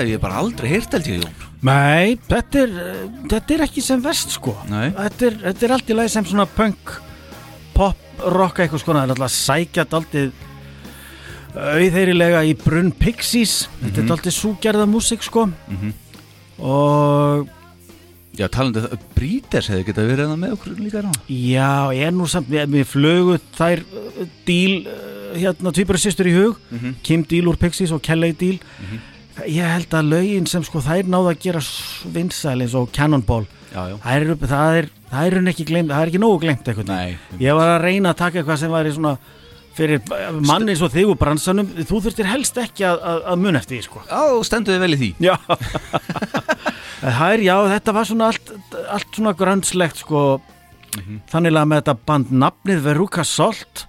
Þetta hef ég bara aldrei heyrt held ég Jón. Nei, þetta er, þetta er ekki sem verst sko. Nei. þetta er, þetta er allt í lagi sem svona punk pop, rock eitthvað sko það er alltaf sækjað aldrei auðheirilega í brunn Pixies. Þetta er aldrei súgerða músík sko. Og Já, talandi það, Brítes hefði getað verið það með okkur líka hérna. Já, ég er nú samt við, við flögu þær uh, díl uh, hérna tvíbara sýstur í hug. Kim Díl úr Pixies og Kelly Díl ég held að lögin sem sko þær náðu að gera vinsæl eins og Cannonball. Já, já. Það er, það er, það er ekki glemt það er ekki nógu glemt eitthvað Nei, ég var að reyna að taka eitthvað sem væri svona fyrir manni eins og þig og bransanum. Þú þurftir helst ekki að, að, að mun eftir því sko. Já, stendur þið vel í því. Já. Það er, já, þetta var svona allt, allt svona gröndslegt sko. Þannig að með þetta band nafnið Veruca Salt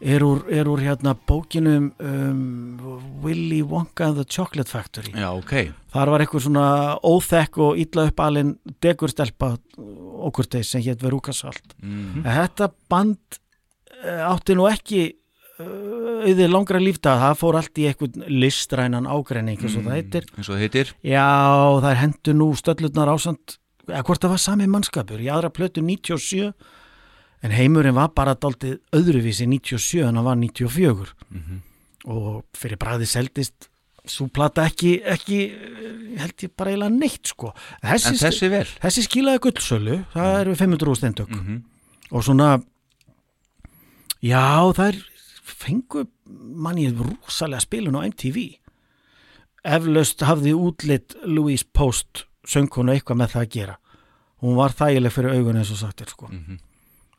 er úr, er úr hérna bókinum um, Willy Wonka and the Chocolate Factory Já, ok Þar var eitthvað svona óþekk og illa uppalinn degurstelpa okkur þeir sem hétt Veruca Salt. Mhm. En Þetta band eh, átti nú ekki uh, auðvið langra lífdag, það fór allt í eitthvað listrænan ágreining eins og það heitir. eins og heitir Já, það er hendur nú stöllutnar ásand, eða hvort það var sami mannskapur, í aðra plötu 97, en heimurinn var bara daldið öðruvísi 97 en hann var 94 og fyrir bræði seldist svo plata ekki, ekki eh, held ég bara eiginlega neitt sko. Þessi, En þessi vel? þessi skilaði gullsölu það eru 500 stendök og svona já það er fengu manni rosalega spilun á MTV eflaust hafði útlitt Louise Post söngkonu eitthvað með það að gera. Hún var þægileg fyrir augun eins og sagt er sko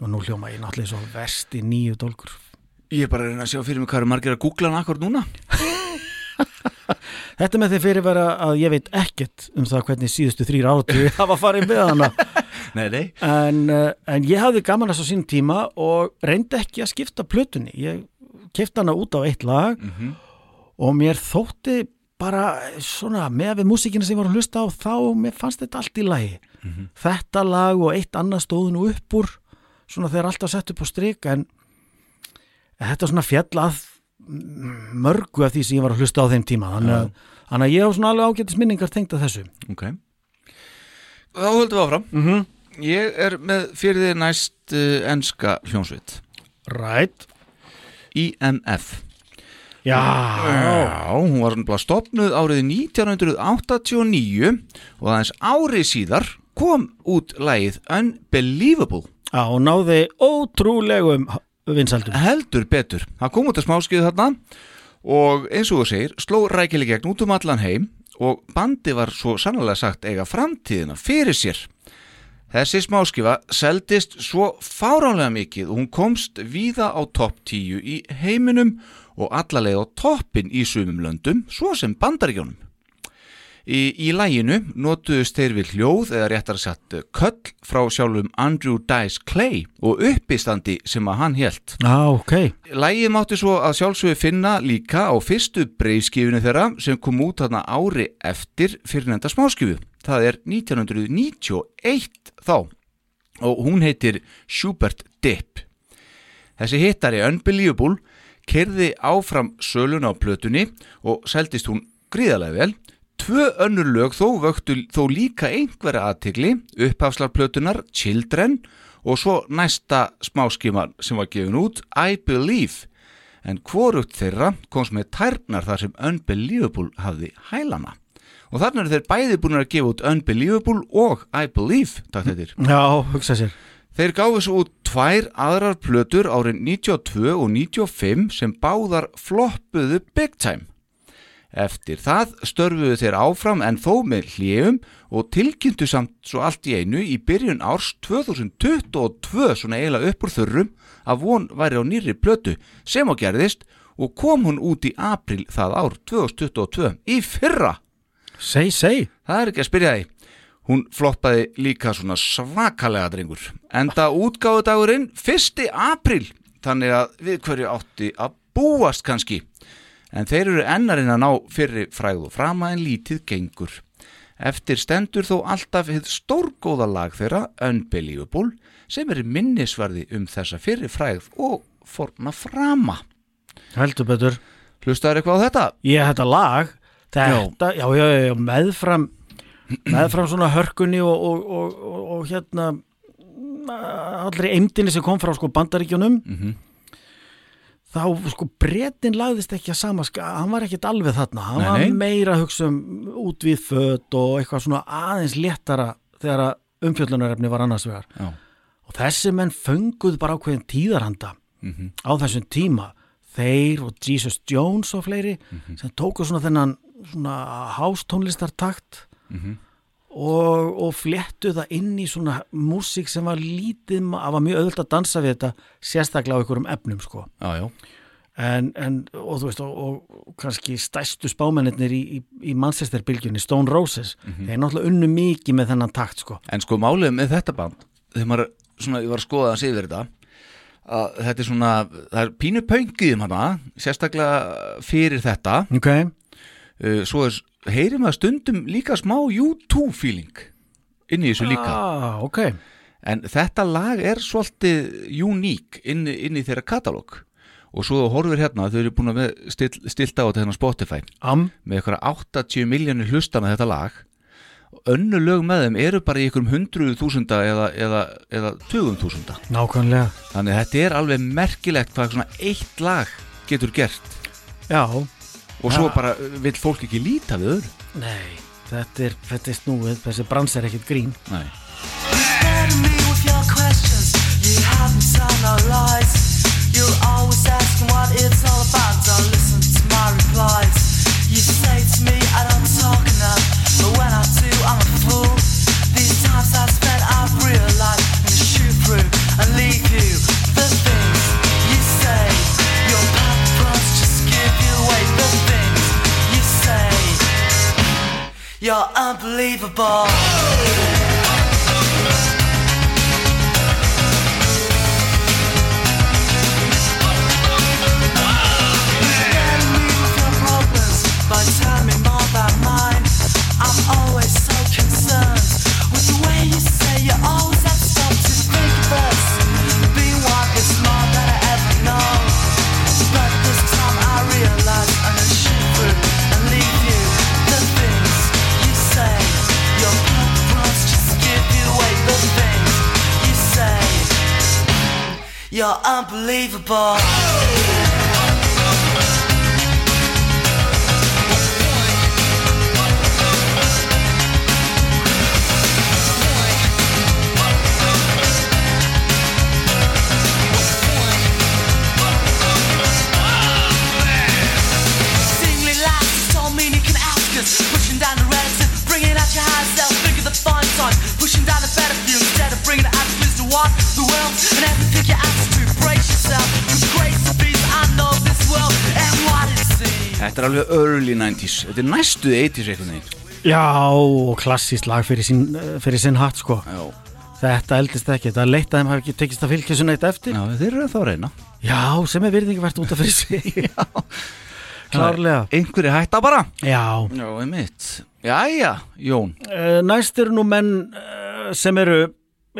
og nú hljóma ég náttúrulega svo vesti nýju dólkur Ég er bara að reyna að sjá fyrir mig hvað eru margir að googla hann akkur núna. Þetta með því fyrirvera að ég veit ekkert um það hvernig síðustu þrýr áratug hafa farið með hana. Nei, nei. En, uh, en ég hafði gaman þess á sín tíma og reyndi ekki að skipta plötunni. Ég kefti hana út á eitt lag og mér þótti bara svona með við músíkina sem ég var að hlusta á þá mér fannst þetta allt í lagi. Þetta lag og eitt annað stóðu nú upp úr svona þegar alltaf sett upp á strik en þetta svona fjall að mörgu af því sem ég var að hlusta á þeim tíma. Þannig að, þannig að ég á svona alveg ágætis minningar tengt að þessu. Ok. Þá höldum við áfram. Mm -hmm. Ég er með fyrir þið næst uh, enska hljónsveit Right. IMF Já, Já, hún var bara stopnuð árið 1989 og aðeins árið síðar kom út lagið Unbelievable Já, og náði ótrúlegum vinsaldum heldur betur. Það kom út að smáskiðu þarna og eins og þú segir sló rækileg gegn út um allan heim og bandi var svo sannlega sagt eiga framtíðina fyrir sér. Þessi smáskifa seldist svo fáránlega mikið og hún komst víða á topp 10 í heiminum og allalega á toppin í sumum löndum, svo sem bandaríkjónum. Í, í læginu notuðust þeir við hljóð eða réttar satt köll frá sjálfum Andrew Dice Clay og uppistandi sem að hann hélt. Já, ok Lægið mátti svo að sjálfsögðu finna líka á fyrstu breyðskifinu þeirra sem kom út þarna ári eftir fyrir nefnda smáskifu. Það er 1991 þá og hún heitir Schubert Dip. Þessi hittari Unbelievable kerði áfram sölun á plötunni og seldist hún gríðarlega vel. Tvö önnur lög þó vöktu þó líka einhverja aðtigli, upphafslarplötunar Children og svo næsta smáskiman sem var gefin út I Believe. En hvorugt þeirra komst með tærnar þar sem Unbelievable hafði hælana. Og þarna eru þeir bæði búin að gefa út Unbelievable og I Believe takk þetta Já, hugsa sér. Þeir gáðu svo út tvær aðrar plötur árin 92 og 95 sem báðar floppuðu big time. Eftir það störfuðu þeir áfram en þó með hljegum og tilkynntu samt svo allt í einu í byrjun árs 2022 svona eiginlega upp úr þurrum að von væri á nýri plötu sem á gerðist og kom hún út í april það ár 2022 í fyrra. Seg, seg Það er ekki að spyrja því. Hún floppaði líka svona svakalega drengur. Enda útgáðu dagurinn 1. april. Þannig að við hverju átti að búast kannski. En þeir eru ennarinn að ná fyrri fræð og frama en lítið gengur. Eftir stendur þó alltaf hið stórgóða lag þeirra Unbelievable sem er minnisvarði um þessa fyrri fræð og forna frama. Heldur betur Hlustaður eitthvað á þetta? Ég, þetta lag, þetta, já, já, já, já meðfram meðfram svona hörkunni og, og, og, og, og hérna allri eimdini sem kom frá sko bandaríkjunum Mhm. Þá sko bretin lagðist ekki að sama ska, hann var ekkit alveg þarna hann Nei, var nei. meira að hugsa um út við fött og eitthvað svona aðeins léttara þegar umfjöllunarefni var annars vegar Já. og þessi menn fönguð bara ákveðin tíðarhanda Mhm. á þessum tíma þeir og Jesus Jones og fleiri Mhm. sem tóku svona þennan svona hástónlistartakt Mhm. Og, og fléttu það inn í svona músík sem var lítið, það var mjög auðvöld að dansa við þetta sérstaklega á einhverjum efnum sko. Já, já. en, en og þú veist og, og kannski stærstu spámennir í, í, í Manchester-bylgjunni, Stone Roses þeir náttúrulega unnu mikið með þennan takt sko. En sko málið með þetta band þegar maður svona, ég var að skoða hans yfir þetta að þetta er svona það er pínu pöngið um hana sérstaklega fyrir þetta. Ok, svo er, heyrir maður stundum líka smá U2 feeling inn í þessu líka. Ah, ok. En þetta lag er svolítið uník inn, inn í þeirra katalóg. Og svo þú horfir hérna þau eru búin að með still, stilt á þetta hérna Spotify. Am, með eitthvað 80 miljónir hlustana þetta lag. Önnu lög með þeim eru bara í einhverjum hundruðu þúsunda eða, eða, eða tugum þúsunda. Nákvæmlega. Þannig að þetta er alveg merkilegt hvað eitt lag getur gert. Já, og svo bara vill fólk ekki líta við öðru? Nei þetta er, þetta er snúið, þessi brans er ekkit grín. Nei. Unbelievable. 80's þetta er næstuð 80's eitthvað neitt Já, og klassískt lag fyrir sín, fyrir sín hatt sko. Já. Þetta eldist ekki, þetta er leitt að þeim hafi ekki tekist að fylgja svo neitt eftir. Já, þeir eru þá að reyna. Já, sem er virðingvært út af fyrir sig. Já, klárlega. Einhverju hætta bara. Já, Já einmitt. Jæja, Jón. Eh, næst eru nú menn eh, sem eru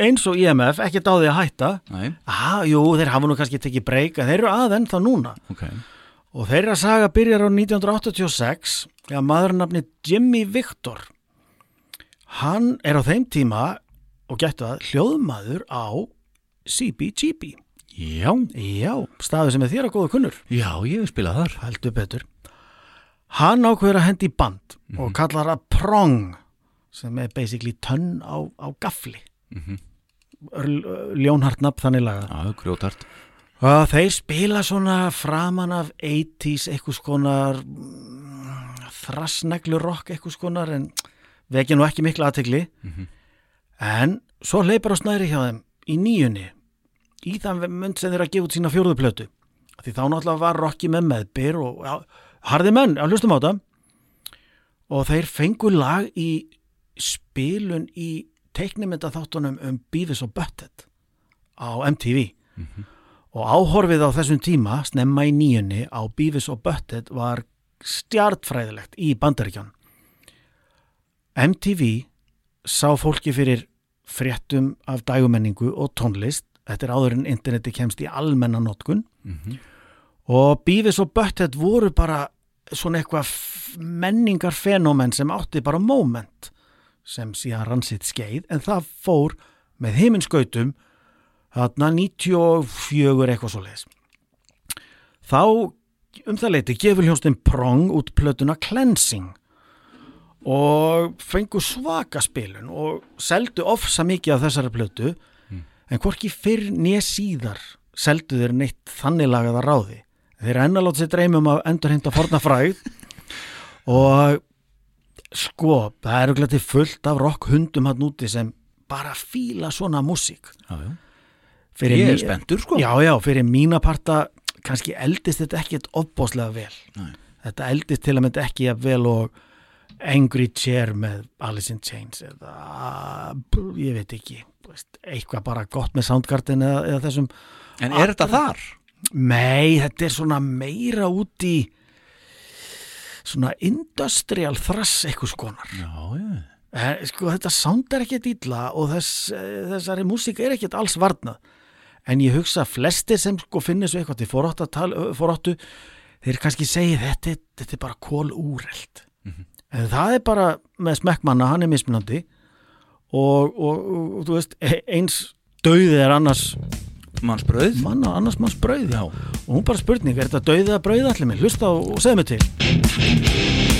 eins og IMF, ekki dáði að hætta. Nei. Aha, Jú, þeir hafa nú kannski tekið breyka, þeir eru aðeins þá núna. Ok og þeirra saga byrjar á 1986 þegar maður nafni Jimmy Victor hann er á þeim tíma og getur það hljóðmaður á CBGB Já, já, staðu sem er þér að góða kunnur. Já, ég vil spila þar. Heldur betur. Hann ákveður að hendi band og kallar það prong sem er basically tönn á, á gafli mm ljónhart nafn þannig laga Já, grjótart og þeir spila svona framan af 80s eitthvað skonar mm, þrassneglu rock eitthvað skonar en vekja nú ekki mikla aðtegli en svo hleypar á snæri hjá þeim í nýjunni í þann mynd sem þeir að gefa út sína fjóruðu plötu. Því þá náttúrulega var rocki með meðbyr og já, harði menn, já hlustum á þetta. Og þeir fengu lag í spilun í teiknimynda þáttunum um Beavis og Butthead á MTV og áhorfið á þessum tíma snemma í nýjunni á Beavis og Butthead var stjartfræðilegt í bandaríkjan MTV sá fólki fyrir fréttum af dægumenningu og tónlist. Þetta er áður en interneti kemst í almenna notkun. Og Beavis og Butthead voru bara svona eitthvað f- menningar fenómen sem átti bara moment sem síðan rann sitt skeið en það fór með heiminskautum þarna 94 eitthvað svo leiðis þá um það leiti gefur hljónstin Prong út plötuna Cleansing og fengu svaka spilun og seldu ofsa mikið af þessari plötu en hvorki fyrr nýja síðar seldu þeir neitt þannig lagaða ráði. Þeir eru enn að láta sér dreymum að endur hinda forna fræð og sko, það eru glæti fullt af rockhundum hann úti sem bara fíla svona músík. Já, já. Fyrir Ég er spenntur, sko. Já, já, fyrir mína parta kannski eldist þetta ekkert ofbáslega vel Nei. þetta eldist til að mynda ekki að vel og Angry Chair með Alice in Chains eða ég veit ekki eitthvað bara gott með Soundgarden eða, eða þessum En er þetta þar? Nei, þetta er svona meira út í svona industrial thrass eitthvað skonar Já, já. Eh, sko þetta sound er ekkert illa og þess, eh, þessari músík er ekkert alls varnað. En ég hugsa að flestir sem sko finnir svo eitthvað til foráttu, þeir kannski segi þetta, þetta er bara kól úreld en það er bara með smekkmanna, hann er mismunandi. Og, og, og, og þú veist e- eins dauðið er annars Mannsbröð? manna, annars manns brauð já. og hún bara spurning, er þetta dauðið að brauð allir minn, hlusta og, segðu mig til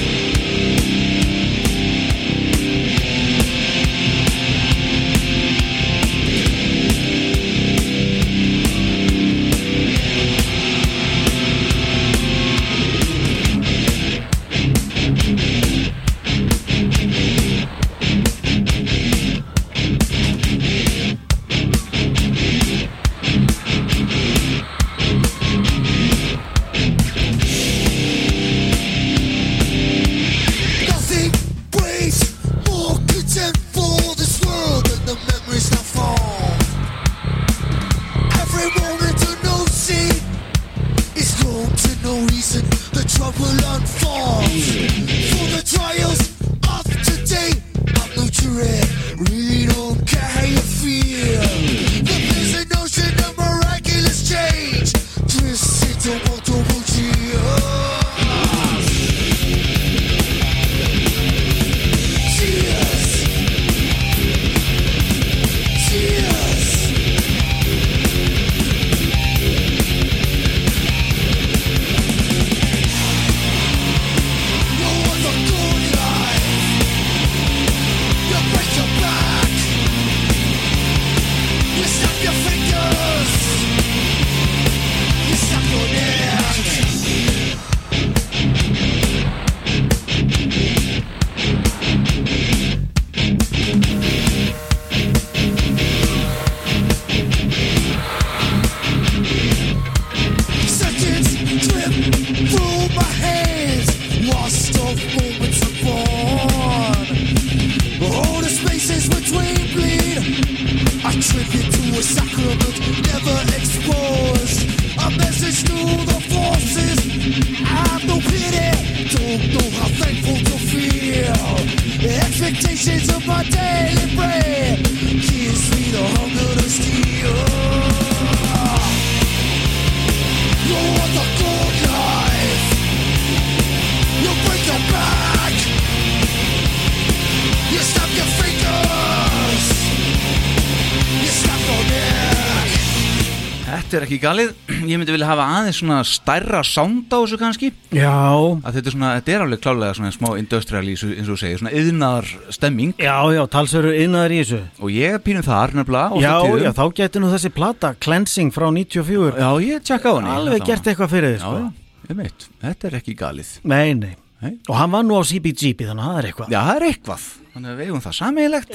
ekki galið. Ég myndi vilja hafa aðeins svona stærra sound á þessu kannski. Já, Að þetta er svona, þetta er alveg klálega svona smá industrial þessu, eins og þú segir, svona yðnar stemming. já, já, talsveru innaður í þessu Og ég er pínum þar nefnilega. Já, já, þá getur nú þessi plata Cleansing frá 94 Já, ég tjekka á henni. alveg gert eitthvað fyrir þið Já, sko. ég veit. Þetta er ekki galið. Nei, nei Nei. Og hann var nú á CBGB þannig að það er eitthvað Já, það er eitthvað. Þannig að við eigum það sammeilegt,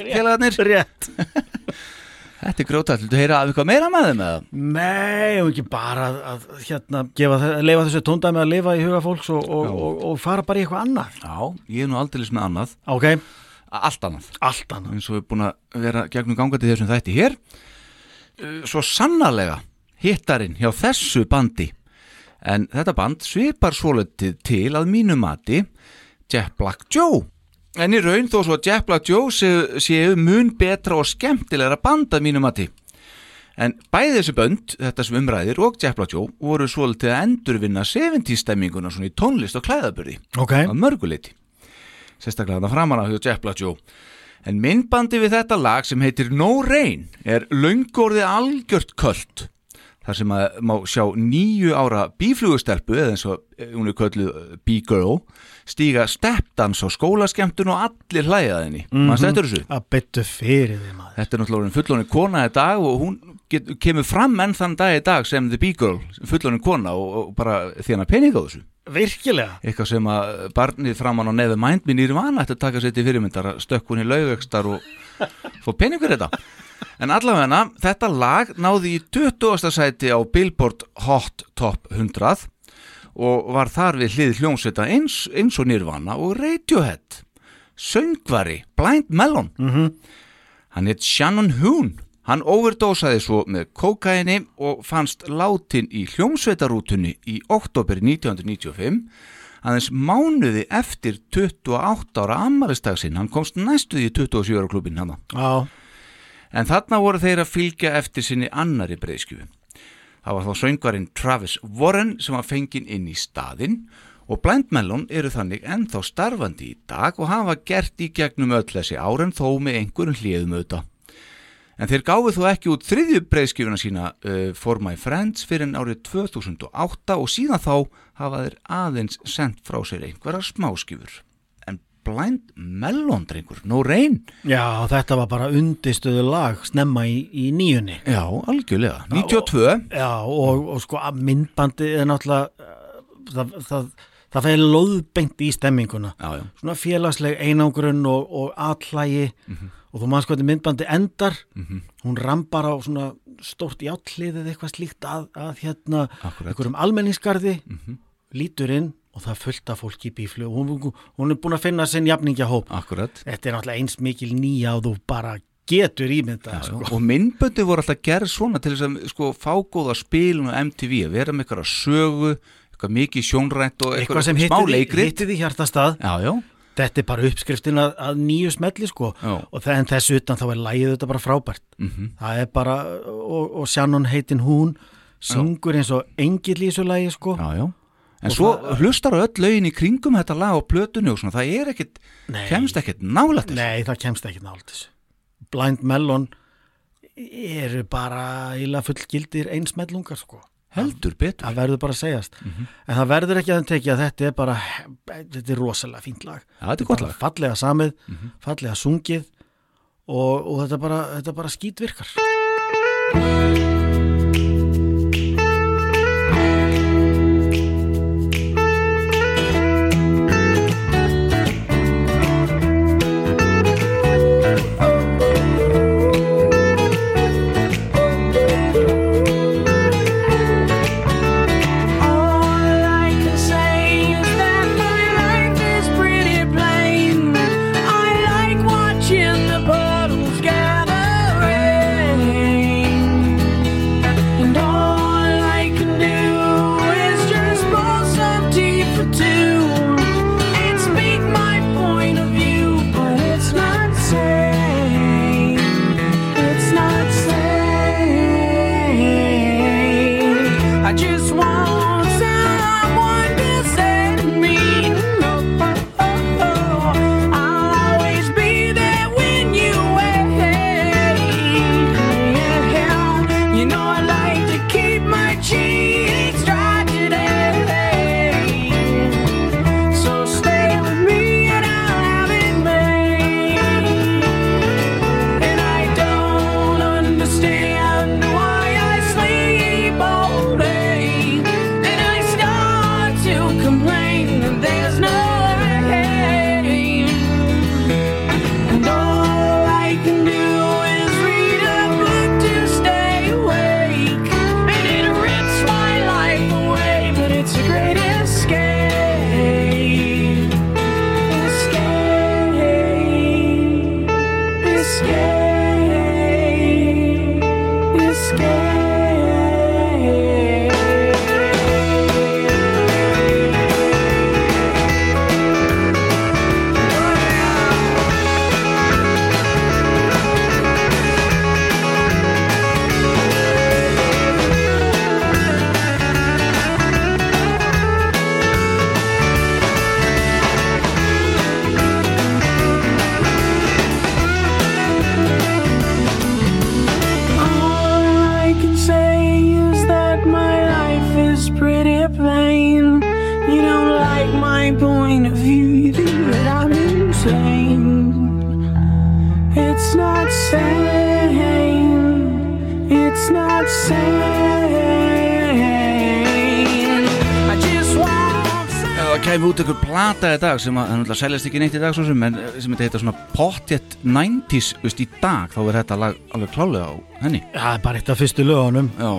Þetta er grótætt. Viltu heyra af eitthvað meira með þeim eða? Nei, og ekki bara að, að hérna, gefa, þe- leifa þessu tóndæmi að lifa í huga fólks og, og, og, og fara bara í eitthvað annað Já, ég er nú aldeilis með annað. Ok, Allt annað. allt annað eins og við erum búin að vera gegnum gangandi þessum þætti hér Uh, svo sannarlega hittarinn hjá þessu bandi en þetta band svipar svolítið til að mínu mati Jack Black Joe en í raun þó svo að Black Joe séu, séu mun betra og skemmtilegra band að mínu mati. En bæði þessi bönd, þetta sem umræðir og Black Joe voru svolítið að endurvinna 70 stemminguna svona í tónlist og klæðaburði Ok. að mörguleiti sérstaklega þetta framan á hjá Black Joe. En myndbandi við þetta lag sem heitir No Rain er löngorðið algjört köld þar sem að má sjá nýju ára bíflugustelpu eða eins og eh, hún er kölluð eh, B-girl stíga steppdans á skólaskemtun og allir hlæjaðinni mm -hmm. mannst þetta þessu? Að byttu fyrir því maður Þetta er náttúrulega fullónin kona í dag og hún get, kemur fram enn þann dag í dag sem The B-Girl, fullónin kona og, og bara þjána pening á þessu. Virkilega Eitthvað sem að barnið framan á neðu mind mér nýri vana að taka sér til fyrirmyndar að stökk hún í laugekstar og fá pening fyrir þetta. En allavega þetta lag náði í 20. sæti á Billboard Hot Top 100 og var þar við hlið hljómsveita eins, eins og Nirvana og Radiohead söngvari Blind Melon Hann heit Shannon Hoon. Hann overdósaði svo með kókaini og fannst látin í hljómsveitarútunni í oktober 1995 aðeins mánuði eftir 28 ára ammalistagsinn. Hann komst næstuði í 27 ára klubin hann. Já, En þarna voru þeir að fylgja eftir sinni annari breyðskjöfu. Það var þá söngvarinn Travis Warren sem var fenginn inn í staðinn og Blind Melon eru þannig ennþá starfandi í dag og hafa gert í gegnum öll þessi áren þó með einhverjum hliðum auðvitað. En þeir gáfu þó ekki út þriðju breyðskjöfuna sína uh, For My Friends fyrir árið 2008 og síðan þá hafa þeir aðeins sendt frá sér einhverjar smáskjöfur. Blind Melon, drengur, no rain. já, þetta var bara undirstöðu lag snemma í, í nýjunni Já, algjörlega. 92. Já, og, og sko að myndbandi er náttúrulega uh, það, það, það fæði loðbengt í stemminguna Já, já. svona félagsleg einangrun og, og allægi Mhm. og þú manns hvernig myndbandi endar hún rambar á svona stórt játtlið eða eitthvað slíkt að, að hérna Akkúrat. Mhm. einhverjum almenningsgarði lítur inn og það fullt af fólki í bíflu og hún, hún er búin að finna sinn jafningjahóp Akkurat. þetta er náttúrulega eins mikil nýja og þú bara getur ímynda sko. og myndböndi voru alltaf gerð svona til þess að sko, fá góða spilun og MTV að vera með eitthvað sögu eitthvað mikið sjónrænt og eitthvað sem smá hittir því, leikrit. hittir því hjartastað. Já, já, þetta er bara uppskriftin að, að nýju smelli sko. Og það, en þessu utan þá er lægið þetta bara frábært. Mhm. það er bara og, og Shannon heitin hún syngur eins og engill í þessu lægi sko. Já, já en svo það- hlustar á öll lögin í kringum þetta lag og plötunni og svona, það er ekkit Nei. kemst ekkit nálætt þessu. Nei það kemst ekki nált þessu. Blind Melon eru bara íla fullgildir einsmellungar sko. Heldur betur. það verður bara að segjast. Mhm. en það verður ekki að þeim tekið að þetta er bara þetta er rosalega fínt lag. Já, þetta er gott lag. Fallega samið, fallega sungið og, og þetta bara, bara skítvirkar. All like my point of view, you think that I'm insane. It's not sane. It's not sane. I just want Það kemur út ykkur plata í dag sem að, hann ætla að seljast ekki neitt í dag svo sem, en eh, sem þetta heita svona pottet 90s, veist, í dag, þá er þetta lag alveg klálega á henni. Það er bara eitt af fyrstu lögunum Já,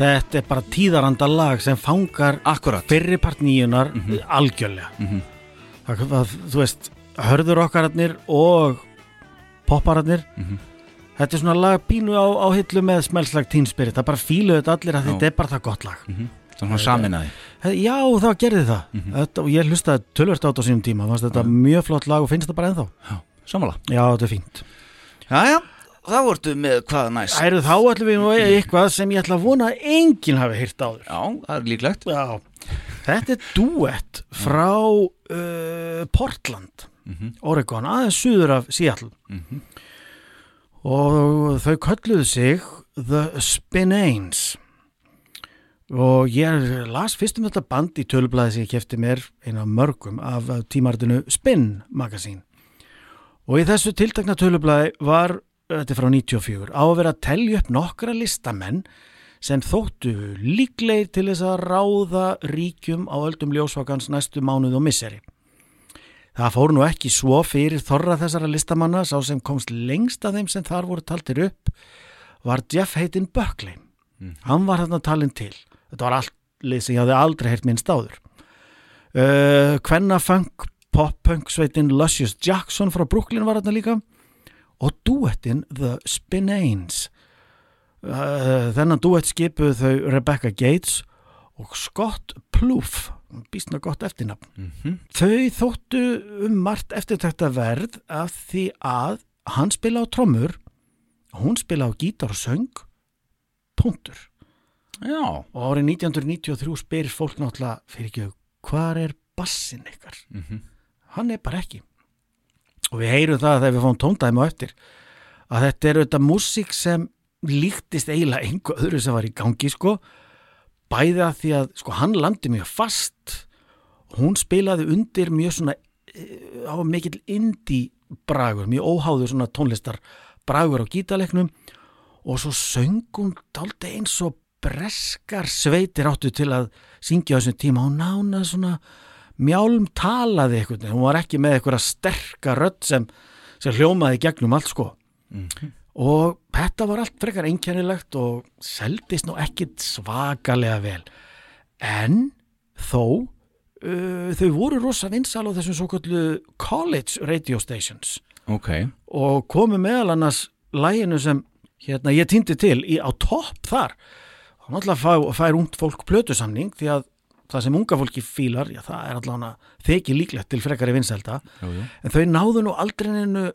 Þetta er bara tíðaranda lag sem fangar akkurat. fyrripart nýjunar algjörlega. Það, það, Þú veist, hörður okkararnir og poppararnir Þetta er svona lag bínu á, á hillu með smellslag Teen Spirit. Það bara fíluðu þetta allir að Já. þetta er bara það gott lag. Svona saminæði. Já, það gerði það. Þetta, og ég hlustaði tölvört át á sínum tíma. Þetta mjög flott lag og finnst þetta bara ennþá. Samála. Já, þetta er fínt. Jæja, það vortu með hvað næst. Æru þá ætlum við nú eitthvað sem ég ætla að vona að enginn hafi heyrt áður. Já, það er líklegt. Já, þetta er duett frá uh, Portland, Oregon, aðeins suður af Seattle. Og þau kölluðu sig The Spinanes. Og ég las fyrst um þetta band í tölublaði sem ég kefti mér eina mörgum af tímaritinu Spin Magazine. Og í þessu tiltakna tölublaði var þetta er frá 94 á að vera að telja upp nokkra listamenn sem þóttu líklegir til þess að ráða ríkjum á öldum ljósvakans næstu mánuð og misseri. Það fór nú ekki svo fyrir þorra þessara listamanna, sá sem komst lengst að þeim sem þar voru taldir upp, var Jeff Hayden Buckley. Hann var þarna talin til. Þetta var allt lið sem ég hafði aldrei heyrt minnst áður. Uh, Kvenna funk, pop-punk sveitin Lucius Jackson frá Brooklyn var þarna líka og duettin The Spinanes. Uh, þennan duett skipuðu þau Rebecca Gates og Scott Plouffe. Býstna gott eftirnafn. Þau þóttu um margt eftir þetta verð af því að hann spila á trommur hún spila á gítar og söng punktur. Já, og árið 1993 spyr fólk náttúrulega fyrir ekki hvað er bassin ykkar? Hann er bara ekki og við heyrum það þegar við fáum tóndæmi á eftir að þetta er auðvitað músík sem líktist eiginlega einhver öðru sem var í gangi sko. Bæði að því að sko hann landi mjög fast. Hún spilaði undir mjög svona eh, á mikill indie bragur, mjög óháður svona tónlistar bragur á gítaleknum og svo söng hún daldi eins og breskar sveitir áttu til að syngja á þessum tíma. Hún nána svona mjálm talaði eitthvað, hún var ekki með eitthvað sterka rödd sem, sem hljómaði gegnum allt sko. Og þetta var allt frekar einkennilegt og seldist nú ekkit svakalega vel. En þó uh, þau voru rosa vinsal á þessum svo kallu college radio stations. Ok. og komu meðal annars læginu sem hérna ég týndi til í, á topp þar. Og náttúrulega fær, fær ungt fólk plötusamning því að það sem unga fólki fílar, já það er allavega þeki líklegt til frekari vinselda en þau náðu nú aldrei neinu,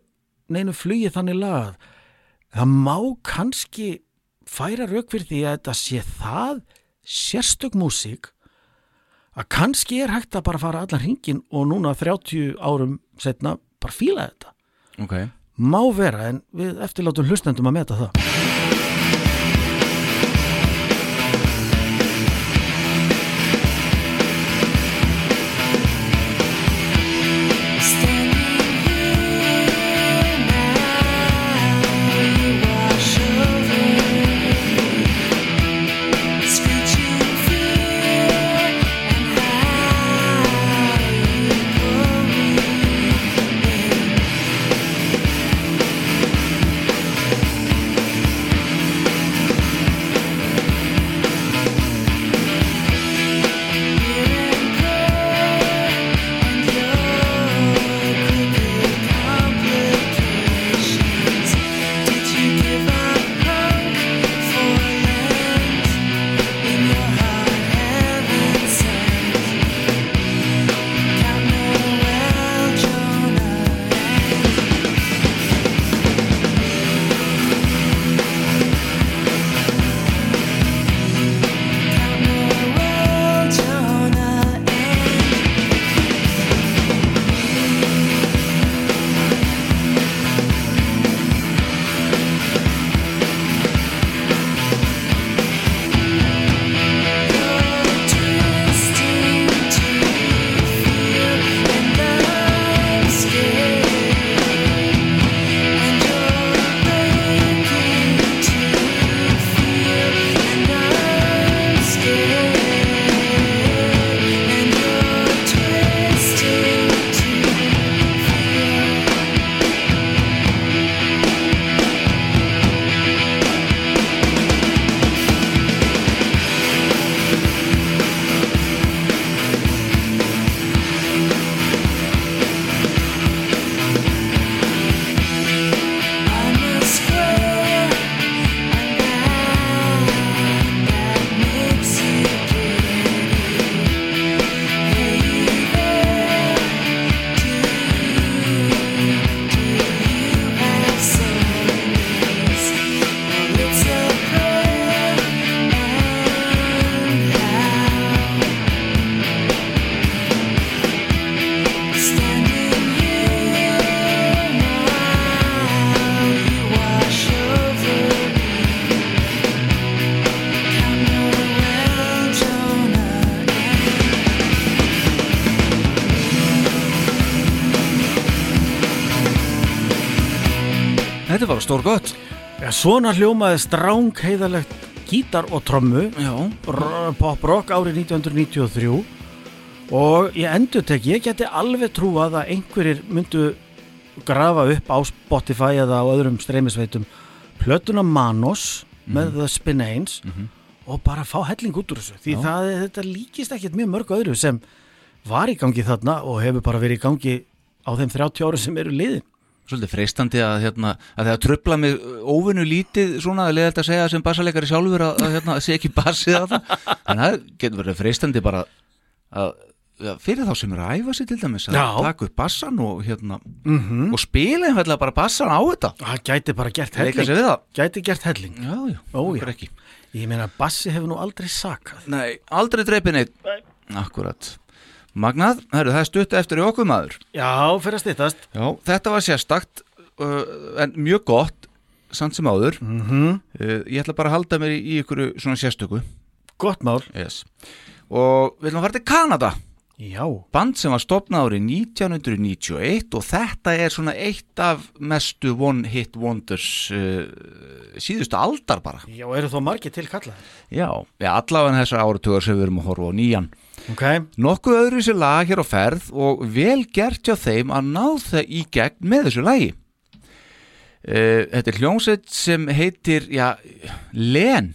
neinu flugi þannig lagað það má kannski færa rauk fyrir því að þetta sé það sérstök músík að kannski er hægt að bara fara allan hringin og núna 30 árum setna bara fíla þetta. Ok. má vera en við eftirlátum hlustendum að meta það bara stór gott Já, svona hljómaði stráng heiðalegt gítar og trommu Já, pop rock árið 1993 og ég endur tek ég geti alveg trúað að einhverjir myndu grafa upp á Spotify eða á öðrum streymisveitum plötuna Manos með The Spinanes og bara fá helling út úr þessu. Því það, þetta líkist ekkert mjög mörg öðru sem var í gangi þarna og hefur bara verið í gangi á þeim 30 ári sem eru liðin svolítið freistandi að, hérna, að það tröfla mig óvinnu lítið svona að leiða þetta að segja sem bassaleikari sjálfur að, að, hérna, að sé ekki bassið að það. En það getur verið freistandi bara að fyrir þá sem eru að æfa sig til dæmis að taka upp bassan og, hérna, og spila einfallega bara bassan á þetta. Það gæti bara gert helling. sér við það. Gæti gert helling. Já, já, Ó, ég meina Bassi hefur nú aldrei sakað. Nei, aldrei dreipið neitt Akkurat Magnað, herru, það er stutt eftir í okkur maður. Já, fyrir að styttast. Já, þetta var sérstakt uh, en mjög gott samt sem áður. Mm uh, Ég ætla bara að halda mér í, í ykkur svona sérstöku. Gott mál yes. og við ætlum að fara til Kanada. Já, band sem var stopnað árið 1991 og þetta er svona eitt af mestu one hit wonders uh, síðustu aldar bara. Já, eru þó margir til kallað Já, já allavega þessar áratugar sem við erum að horfa á nýjan ok, Nokkuð öðru sér lag hér á ferð og vel gert hjá þeim að ná það í gegn með þessu lagi. Uh, þetta er hljómsveit sem heitir, já, Len.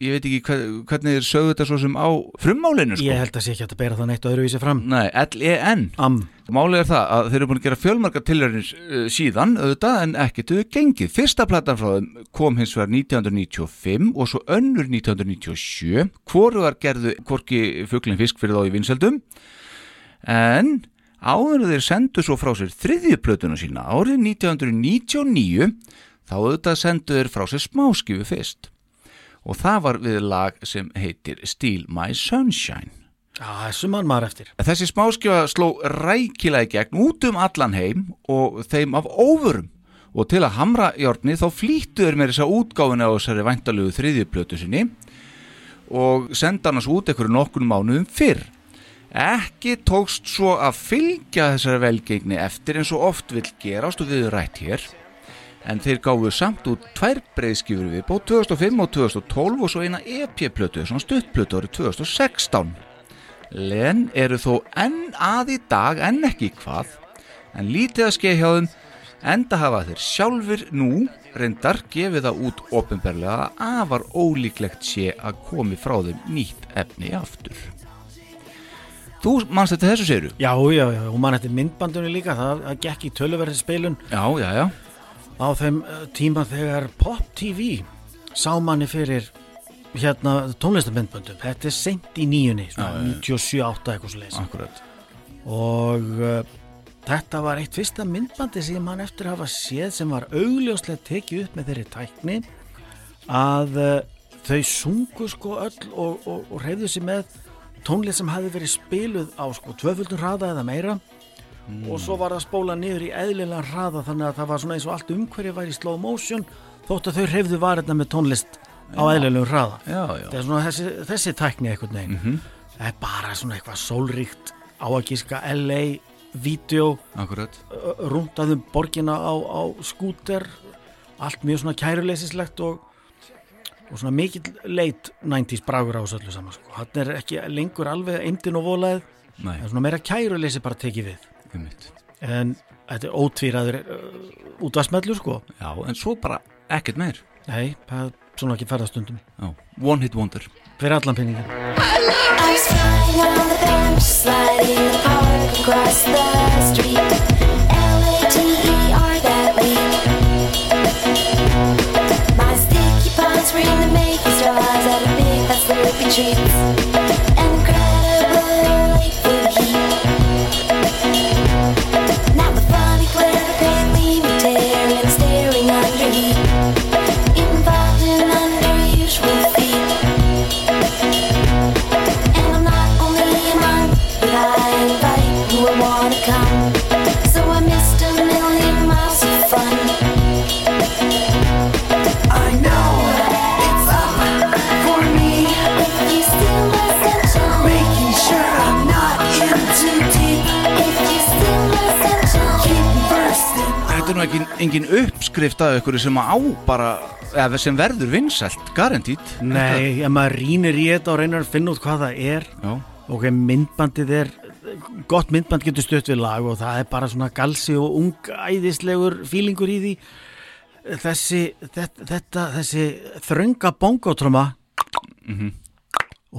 Ég veit ekki hver, hvernig þeir sögðu þetta svo sem á frummálinu, sko. ég held að sé ekki að bera það neitt öðruvísi fram Nei, L-E-N. am, Málið er það að þeir eru búin að gera fjölmarka tilhörnir uh, síðan, auðvitað, en ekki þau gengið. Fyrsta platan frá þeim kom hins vegar 1995 og svo önnur 1997. Hvorugar gerðu hvorki fuglinn fisk fyrir þá í vinseldum. En áður þeir sendu svo frá sér þriðju plötuna sína árið 1999, þá auðvitað sendu þeir frá sér smáskifu fyrst. Og það var við lag sem heitir Steal My Sunshine. eftir Þessi smáskjöfa sló rækilega í gegn út um allan heim og þeim af óvörum og til að hamra járni þá flýttu þeir með þessa útgáfuna á þessari væntalugu þriðjuplötu sinni og senda hann út einhverju nokkur mánuðum fyrr. Ekki tókst svo að fylgja þessari velgengni eftir eins og oft vill gerast og við erum rætt hér en þeir gáfu samt út tvær breyðskifur við bóð 2005 og 2012 og svo eina EP-plötu, svona stuttplötu árið 2016. Len eru þó enn að í dag, enn ekki hvað, en lítið að skeið hjá þeim, enda hafa þeir sjálfur nú reyndar gefið það út ofinberlega að afar ólíklegt sé að komi frá þeim nýtt efni aftur. Þú manst þetta þessu séru? já, já, já, og mann eftir myndbandunni líka það, gekk í töluverði speilun Já, já, já. Á þeim uh, tíma þegar Pop TV sá manni fyrir hérna tónlistamindböndum þetta er sent í nýjunni svona 97-8 eitthvað svo Akkurat. og uh, þetta var eitt fyrsta myndbandi sem mann eftir hafa séð sem var augljóslega tekið upp með þeirri tækni að uh, þau sungu sko öll og, og, og reyðu sér með tónlist sem hafi verið spiluð á sko tvöföldun hraða eða meira og svo var það spóla niður í eðlilega hraða þannig að það var svona eins og allt umhverju væri í slow motion þótt að þau reyfðu varirna með tónlist á eðlilegum hraða Já, já. það er svona þessi, þessi tækni einhvern veginn það er bara svona eitthvað sólríkt á að gíska LA vídeo, rúndaðum borgina á, á skúter allt mjög svona kæruleysislegt og, og svona mikill leit 90s bragur á þessu öllu saman sko. hann er ekki lengur alveg eimdin og volaðið er svona meira kæruleysi bara tekið við. En þetta er ótvíraður uh, útvarsmellu sko Já, en svo bara ekkert meir. nei, það er svona ekki ferðastundum Já, one hit wonder. fyrir allan week. My sticky palms were in the making straws at a big fat slurpy treats. Engin, uppskrift af ykkur sem á bara eða sem verður vinsælt, garantít Nei, ef maður rínir í þetta og reynir að finna út hvað það er. Já, ok, myndbandið er gott myndband getur stutt við lag og það er bara svona galsi og ungæðislegur fílingur í því. Þessi þetta, þetta þessi þrönga bongótröma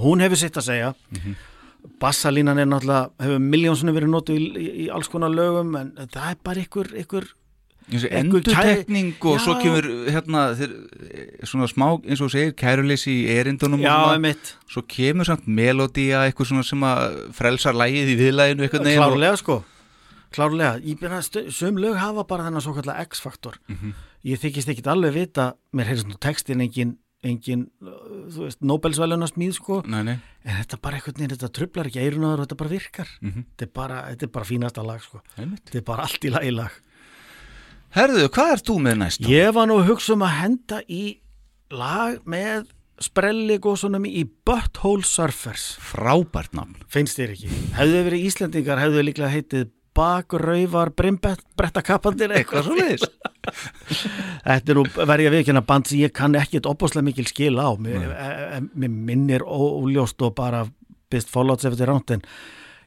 hún hefur sitt að segja. Bassalínan er náttúrulega hefur miljónsunum verið notuð í, í, í alls konar lögum en það er bara ykkur, ykkur endurtekning og kæ- svo Já. kemur hérna þeir, svona smá, eins og segir, kæruleysi í erindunum já, svo kemur samt melodía eitthvað svona sem að frelsar lægið í viðlæginu eitthvað neginn og, klárlega sko. Klárlega, ég byrja að sum lög hafa bara þennan svo kallar X-faktor ég þykist ekkit alveg vita mér heyrðist nú textin engin, engin þú veist, Nobelsvæluna smíð sko. Nei, nei, en þetta bara einhvern veginn, þetta trublar ekki eirunaður og þetta bara virkar. Þetta, er bara, þetta er bara fínasta lag sko. Einmitt. Þetta er bara allt í lagi lag Herðu, hvað ert þú með næst? ég var nú að hugsa um að henda í lag með sprelli góðsonum í Butthole Surfers. Frábært nafn. Finnst þér ekki? Hefðu verið Íslendingar, hefðu líklega heitið bakrauvar brimbrettakappandir Eitthvað svo leiðis Þetta er nú verið að viðkjanna band sem ég kann ekkit opbáslega mikil skil á. Mér, e, e, mér minnir óljóst og bara byrst follows ef þetta er ránt en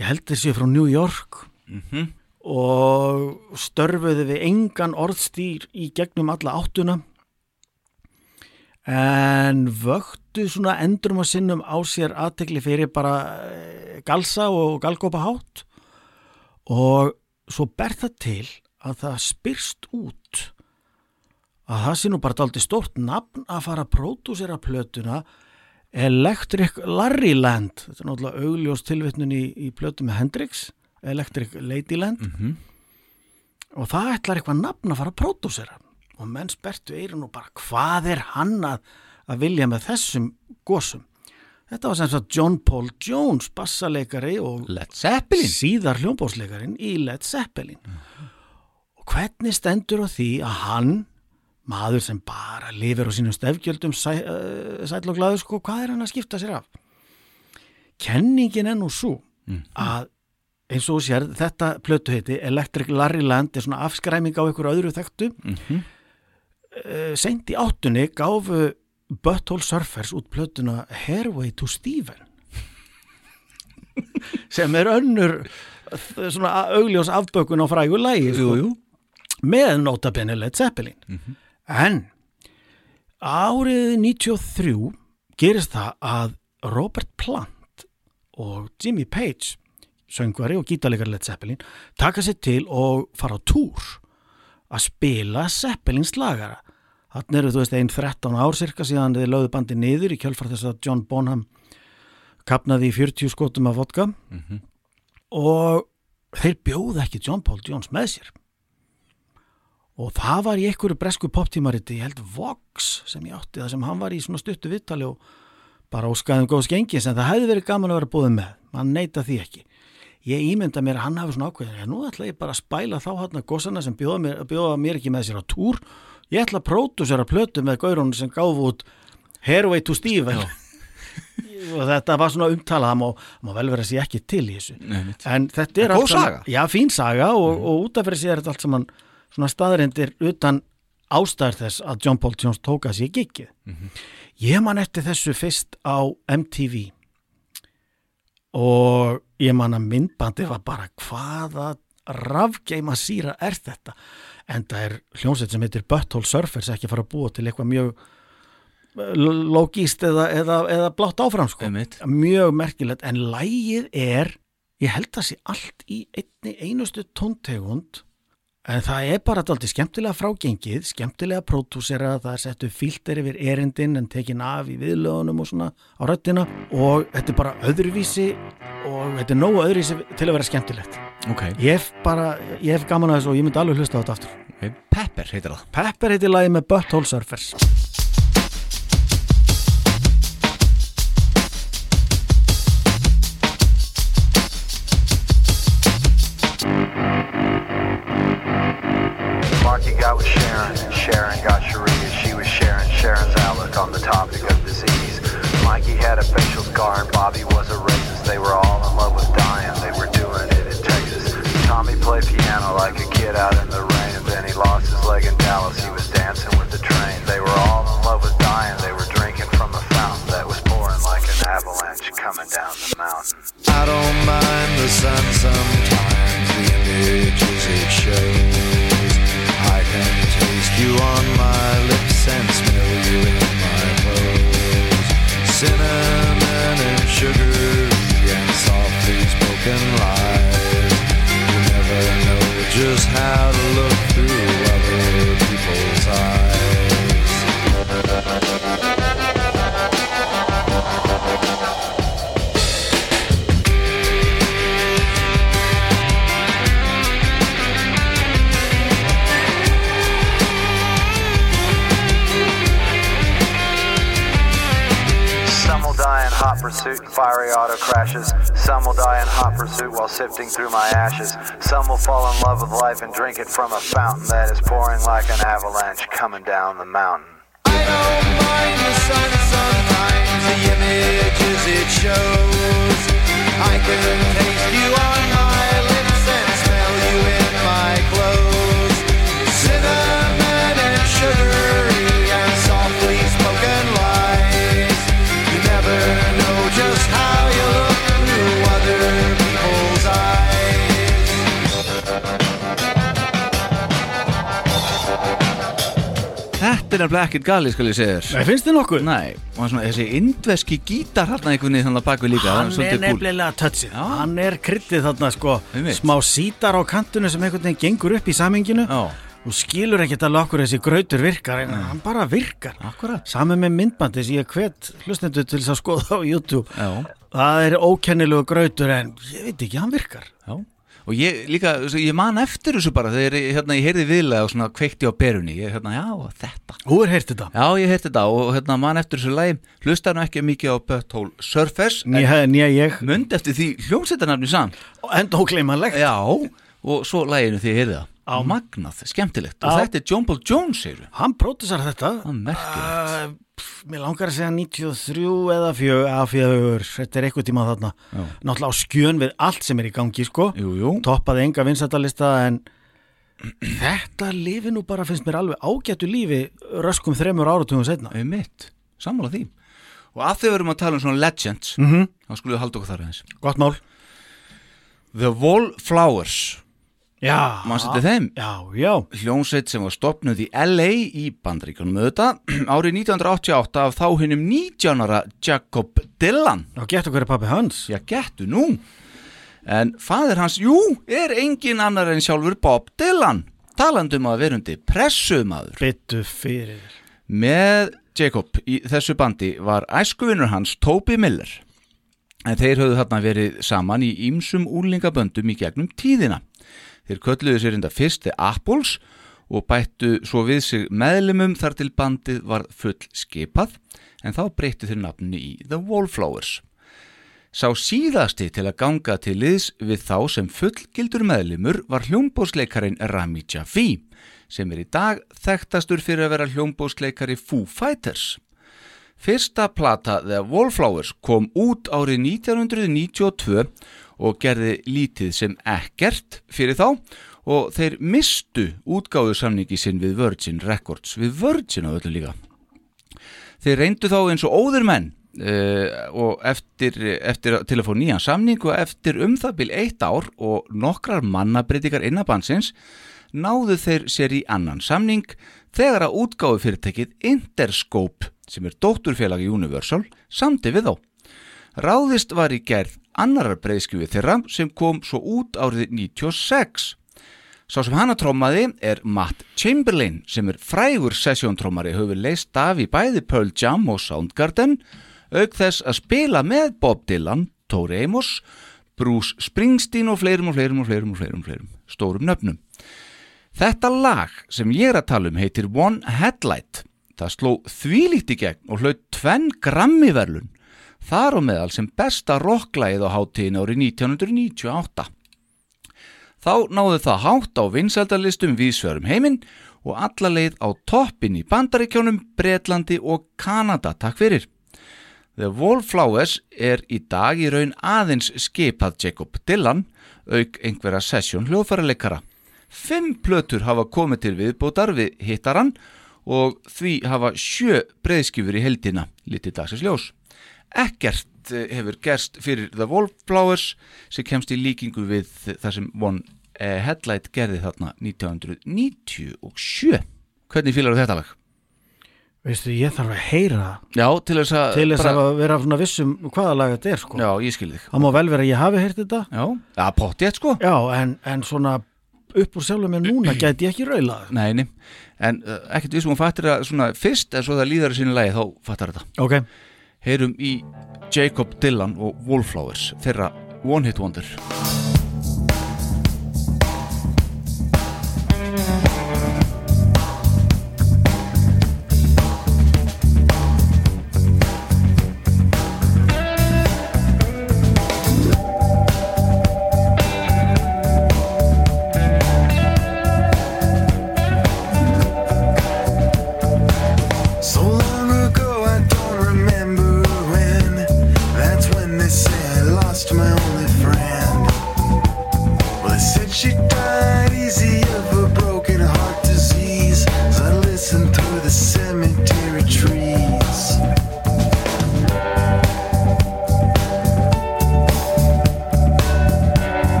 ég held þessi frá New York. Mhm. Og störfuðu við engan orðstýr í gegnum alla áttuna. En vöktu svona endurum að sinnum á sér aðtekli fyrir bara eh, galsa og galgópa hátt. Og svo ber það til að það spyrst út að það sé nú bara daldi stórt nafn að fara að pródúsera plötuna Electric Larryland. Þetta er náttúrulega augljós tilvitnun í, í plötu með Hendrix Electric Ladyland. Og það ætlar eitthvað nafn að fara að pródúsera. Og menn spertu eirun og bara hvað er hann að, að vilja með þessum gósum þetta var sem sagt John Paul Jones bassaleikari og Led Zeppelin. síðar hljómbóðsleikarin í Led Zeppelin. Og hvernig stendur á því að hann maður sem bara lifir á sínum stefgjöldum sæ, uh, sæll og glæður sko, hvað er hann að skipta sér af? Kenningin er nú svo að eins og sér þetta plötu heiti Electric Larryland er svona afskræming á einhverju öðru þekktu. Mm Mhm. seint í áttunni gáfu Butthole Surfers út plötuna Hairway to Steven. Sem er önnur þ- svona augljós afbökun á frægu lægi sko, með notabenni Led Zeppelin. En árið 93 gerist það að Robert Plant og Jimmy Page söngvari og gítalegar Led Zeppelin taka sér til og fara á túr að spila Zeppelins lagara. Þannig eru þú veist einn 13 ár cirka síðan þið lögðu bandi niður í kjölfar þess að John Bonham kapnaði í 40 skotum af vodka og þeir bjóða ekki John Paul Jones með sér. Og það var í einhverju bresku poptímariti, ég held Vox sem ég átti það sem hann var í svona stuttu vittali og bara óskaðum góðs gengis en það hefði verið gaman að vera búið með. Hann neita því ekki ég ímynda mér að hann hafi svona ákveðin nú ætla ég bara að spæla þá hann að góðsana sem bjóða mér, bjóða mér ekki með sér á túr. Ég ætla að pródusera plötu með gaurunum sem gáf út Hairway to Steven og þetta var svona umtalað það má, má vel vera sér ekki til í þessu. Nei, en þetta er Góð allt saman- saga. já, fín saga og, og út af fyrir sig er þetta allt saman svona staðarindir utan ástæður þess að John Paul Jones tóka sér giggið. Ég man eftir þessu fyrst á MTV og ég man að myndbandi var bara hvaða rafgeima síra er þetta en það er hljómsveit sem heitir Butthole Surfers ekki fara að búa til eitthvað mjög eh, logíst eða, eða, eða blátt áfram sko Einmitt. mjög merkilegt en lægið er ég held að sé allt í einni einustu tóntegund en það er bara alltaf skemmtilega frágengið skemmtilega pródúsera, það er settu filter yfir erindin en tekin af í viðlögunum og svona á röddina og þetta er bara öðruvísi og þetta er nógu öðruvísi til að vera skemmtilegt. Ok, ég hef bara, ég hef gaman að þessu og ég myndi alveg hlusta á þetta aftur. Okay. Pepper heitir það. Pepper heitir lagi með Butthole Surfers Scar and Bobby was a racist. They were all in love with dying. They were doing it in Texas. Tommy played piano like a kid out in the rain. And then he lost his leg in Dallas. He was dancing with the train. They were all in love with dying. They were drinking from a fountain that was pouring like an avalanche coming down the mountain. I don't mind the sun sometimes. The images it shows. I can taste you on my lips and smell you in my clothes. Cinnamon and sugar and softly spoken lies. You never know just how to look pursuit and fiery auto crashes. Some will die in hot pursuit while sifting through my ashes. Some will fall in love with life and drink it from a fountain that is pouring like an avalanche coming down the mountain. I don't mind the sun sometimes, the images it shows. I can taste you on my Þetta er nefnilega ekkert gali, skal ég segja þér. Nei, finnst þið nokkuð? Nei, og hann svona, þessi indveski gítar hérna einhvern veginn þannig að baka líka Hann er nefnilega touchið Hann er kryttið þarna sko Einmitt. Smá sítar á kantinu sem einhvern veginn gengur upp í saminginu Já. Og skilur ekkert alveg okkur þessi grautur virkar En hann bara virkar. Akkurat Saman með myndbandi sem ég hvet hlustendur til þess að skoða á YouTube. Já. Það er ókennilegu grautur en ég veit ekki, hann virkar. Já Og ég líka, ég man eftir þessu bara þegar ég, hérna, ég heyrði viðlega og svona kveikti á perunni. Ég, hérna, já, þetta. Þú er heyrt þetta? Já, ég heyrti þetta og hérna, man eftir þessu lagi. Hlustaði nú ekki mikið á Butthole Surfers Nýja, nýja ég. Mund eftir því hljómsveitarnafni saman Enda ókleimanlegt Já, og svo laginu því ég heyrði það Á Magnað, skemmtilegt. Og Já. þetta er John Paul Jones, segir Hann prótisar þetta. Uh, Mér langar að segja 93 eða 4 eða 4, þetta er eitthvað tíma þarna. Já. Náttúrulega á skjön við allt sem er í gangi sko. Jú, jú. Toppaði enga vinsættalista en þetta lifi nú bara finnst mér alveg ágættu lífi röskum þremur áratugum setna Við mitt, sammála því. Og að þau verum að tala um svona legends Mhm. Þá skulum við halda okkur þar aðeins. Gott mál. The Wallflowers Til þeim? Já, já. Hljómsveit sem var stopnuð í LA í bandaríkjunum auðvitað árið 1988 af þá hinnum 19 ára Jacob Dylan. Og getur hverju pappi hans? Já, getur nú. En fadir hans, jú, er engin annar en sjálfur Bob Dylan talandum að verundi pressumadur Byttu fyrir Með Jacob í þessu bandi var æskuvinnur hans Toby Miller. En þeir höfðu þarna verið saman í ýmsum úlingaböndum í gegnum tíðina. Þeir kölluðu sér enda fyrst The Apples og bættu svo við sig meðlumum þar til bandið var full skipað en þá breyttu þeir nafni í The Wallflowers. Sá síðasti til að ganga til liðs við þá sem fullgildur meðlumur var hljómbósleikarin Rami Javi sem er í dag þekktastur fyrir að vera hljómbósleikari Foo Fighters. Fyrsta plata The Wallflowers kom út árið 1992 og gerði lítið sem ekkert fyrir þá og þeir mistu útgáðu samningi sinn við Virgin Records, við Virgin á öllu líka. Þeir reyndu þá eins og óður menn uh, og eftir, eftir til að fá nýjan samning og eftir um það bil eitt ár og nokkrar mannabreytingar innabansins náðu þeir sér í annan samning þegar að útgáfu fyrirtækið Interscope sem er dótturfélagi Universal samti við þá. Ráðist var í gerð annarar breyðskjöfi þeirra sem kom svo út árið 96. Sá sem hana trómaði er Matt Chamberlain sem er frægur sessjóntrómari hefur leist af í bæði Pearl Jam og Soundgarden auk þess að spila með Bob Dylan, Tori Amos, Bruce Springsteen og fleirum og fleirum og fleirum og fleirum, fleirum stórum nöfnum. Þetta lag sem ég er að tala um heitir One Headlight. Það sló þvílíkt í gegn og hlaut tvenn grammiverlun. Þar á meðal sem besta rocklægið á hátíðin árið 1998. Þá náðu það hátt á vinsældalistum viðsverum heiminn og alla leið á toppin í bandaríkjónum, Bretlandi og Kanada. Takk fyrir. The Wallflowers er í dag í raun aðeins skipað Jacob Dylan auk einhverja sessjón hljóðfæraleikara. Fimm plötur hafa komið til viðbótar við hittaran og því hafa sjö breyðskifur í heldina, litið dagsins ljós. Ekkert eh, hefur gerst fyrir The Wallflowers sem kemst í líkingu við það sem One eh, Headlight gerði þarna 1997 Hvernig fílar þetta lag? Veistu, ég þarf að heyra það. Já, til þess að til þess bara- að vera svona vissum hvaða lag þetta er sko. Já, ég skil þig. Það má vel vera að ég hafi heyrt þetta. Já, ja, pottið sko. Já, en, en svona upp úr sjálfum mér núna gæti ég ekki raulað. Nei, nei, en uh, ekkert við sem hún fattir að svona fyrst en svo það líðar í sinni lagi þá fattar þetta. Ok Heyrum í Jacob Dylan og Wallflowers þeirra One Hit Wonder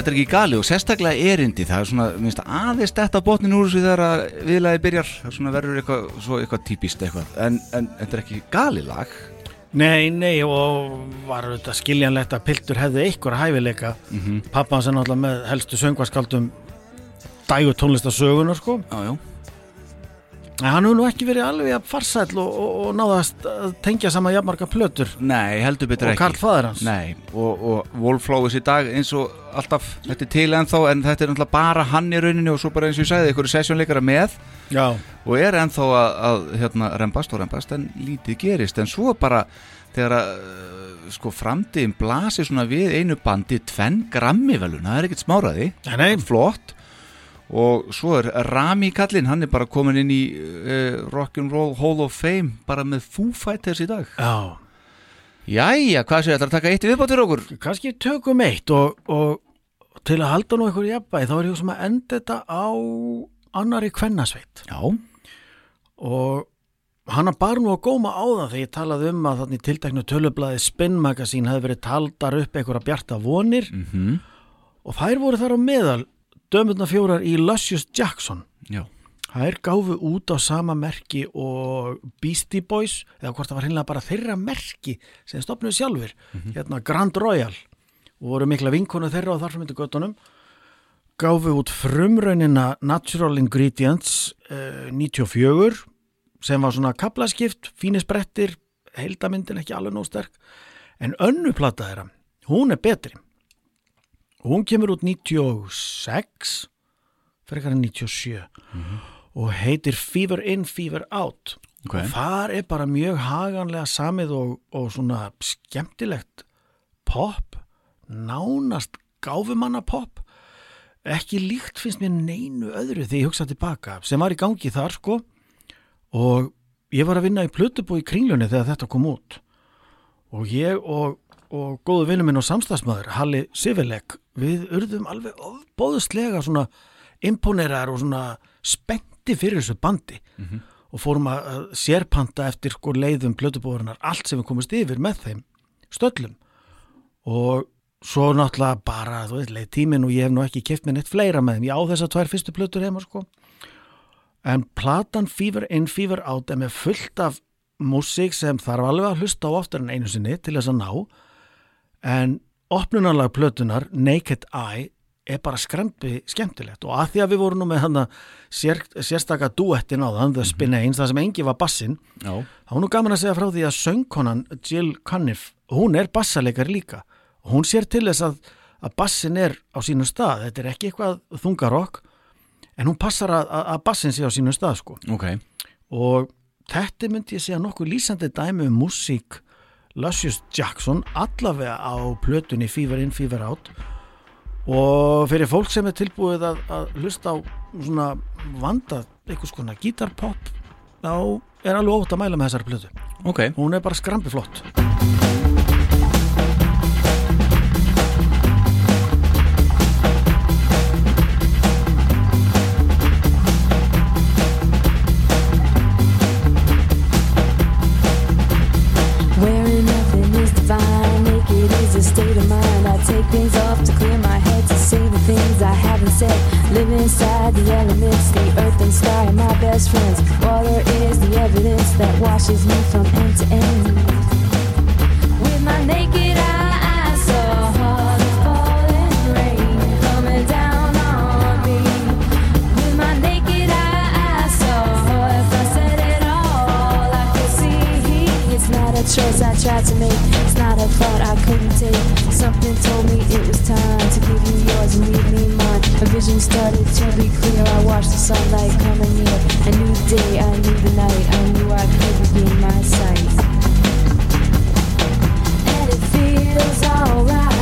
þetta er ekki gali og sérstaklega erindi það er svona, minnst aðeins þetta botnin úr þessu þegar að viðlagi byrjar svona verður eitthvað, svo eitthvað típist eitthvað en, en þetta er ekki gali lag Nei, nei, og var þetta skiljanlegt að Piltur hefði einhver hæfileika mm. -hmm. Pappa hans er náttúrulega með helstu söngvaskaldum dægu tónlistasögunar sko Já, já hann hefur nú ekki verið alveg að farsæll og, og, og náðast að tengja saman jafnmarga plötur Nei, heldur betur Og ekki Karl faðir hans. Nei, og, og Wolflowes í dag eins og alltaf, þetta er til ennþá en þetta er náttúrulega bara hann í rauninni og svo bara eins og ég sagði, ykkur sessjónleikara með Já. og er ennþá að, að hérna, rembast og rembast en lítið gerist en svo bara þegar að uh, sko framtíðin blasir svona við einu bandi tvenn grammi velun, það er ekkert smáraði nei, nei. flott og svo er Rami kallinn, hann er bara komin inn í uh, Rock'n'Roll Hall of Fame bara með Foo Fighters í dag. Já. Jæja, hvað séu þetta að taka eitt viðbátur okkur? Kanski tökum eitt og, og til að halda nú einhver jafnvægi þá er ég sem að enda þetta á annari kvennasveit. Já. Og hann bar nú að góma á það þegar ég talaði um að þannig tilteknu tölublaði Spin Magazine hefði verið taldar upp einhverja bjarta vonir. Mm -hmm. og þær voru þar á meðal dömurna fjórar í Lucius Jackson. Já. Þær gáfu út á sama merki og Beastie Boys eða hvort það var hinnlega bara þeirra merki sem stopnuðu sjálfur hérna Grand Royal. Og voru mikla vinkonu þeirra á þarfmyndu göttunum gáfu út frumraunina Natural Ingredients eh, 94 sem var svona kaplaskipt, fínisbrettir heildamyndin ekki alveg nóg sterk. En önnu plata þeirra hún er betri hún kemur út 96 frekar en 97 og heitir Fever In, Fever Out. Ok. og þar er bara mjög haganlega samið og, og svona skemmtilegt pop nánast gáfumanna pop ekki líkt finnst mér neinu öðru þegar ég hugsa tilbaka sem var í gangi þar sko. Og ég var að vinna í plötubúi í kringlunni þegar þetta kom út. Og ég og, og góðu vinnu minn og samstagsmaður Halli Sivilek við urðum alveg bóðslega svona imponerar og svona spennti fyrir þessu bandi. Og fórum að, að sérpanta eftir sko leiðum plötubúarinnar allt sem við komist yfir með þeim stöllum. Og svo náttúrulega bara, þú veist, leið tíminn og ég hef nú ekki keft mér neitt fleira með þeim, ég á þessar tvær fyrstu plötur heima sko. En platan Fever In, Fever Out er með fullt af músík sem þarf alveg að hlusta á oftar en einu sinni til þess að ná. En opnunarlag plötunar Naked Eye er bara skrempi skemmtilegt. Og að því að við vorum nú með hann sér, sérstaka duettin á þann The Spinanes, það sem engi var bassin Já. þá er nú gaman að segja frá því að söngkonan Jill Cunniff, hún er bassaleikari líka. Og hún sér til þess að, að bassin er á sínum stað. Þetta er ekki eitthvað þungarokk en hún passar að, að, að bassin sé á sínum stað sko. Ok, og þetta myndi ég segja nokkuð lýsandi dæmi um músík Lucius Jackson allavega á plötunni Fever In, Fever Out. Og fyrir fólk sem er tilbúið að, að hlusta á svona vandað eitthvað skona gítarpop þá er alveg ótt að mæla með þessari plötu. Ok. Hún er bara skrambi Live inside the elements, the earth and sky are my best friends. Water is the evidence that washes me from end to end. With my naked A choice I tried to make. It's not a thought I couldn't take. Something told me it was time to give you yours and leave me mine. A vision started to be clear. I watched the sunlight coming near. A new day, I knew the night. I knew I could regain my sight. And it feels alright.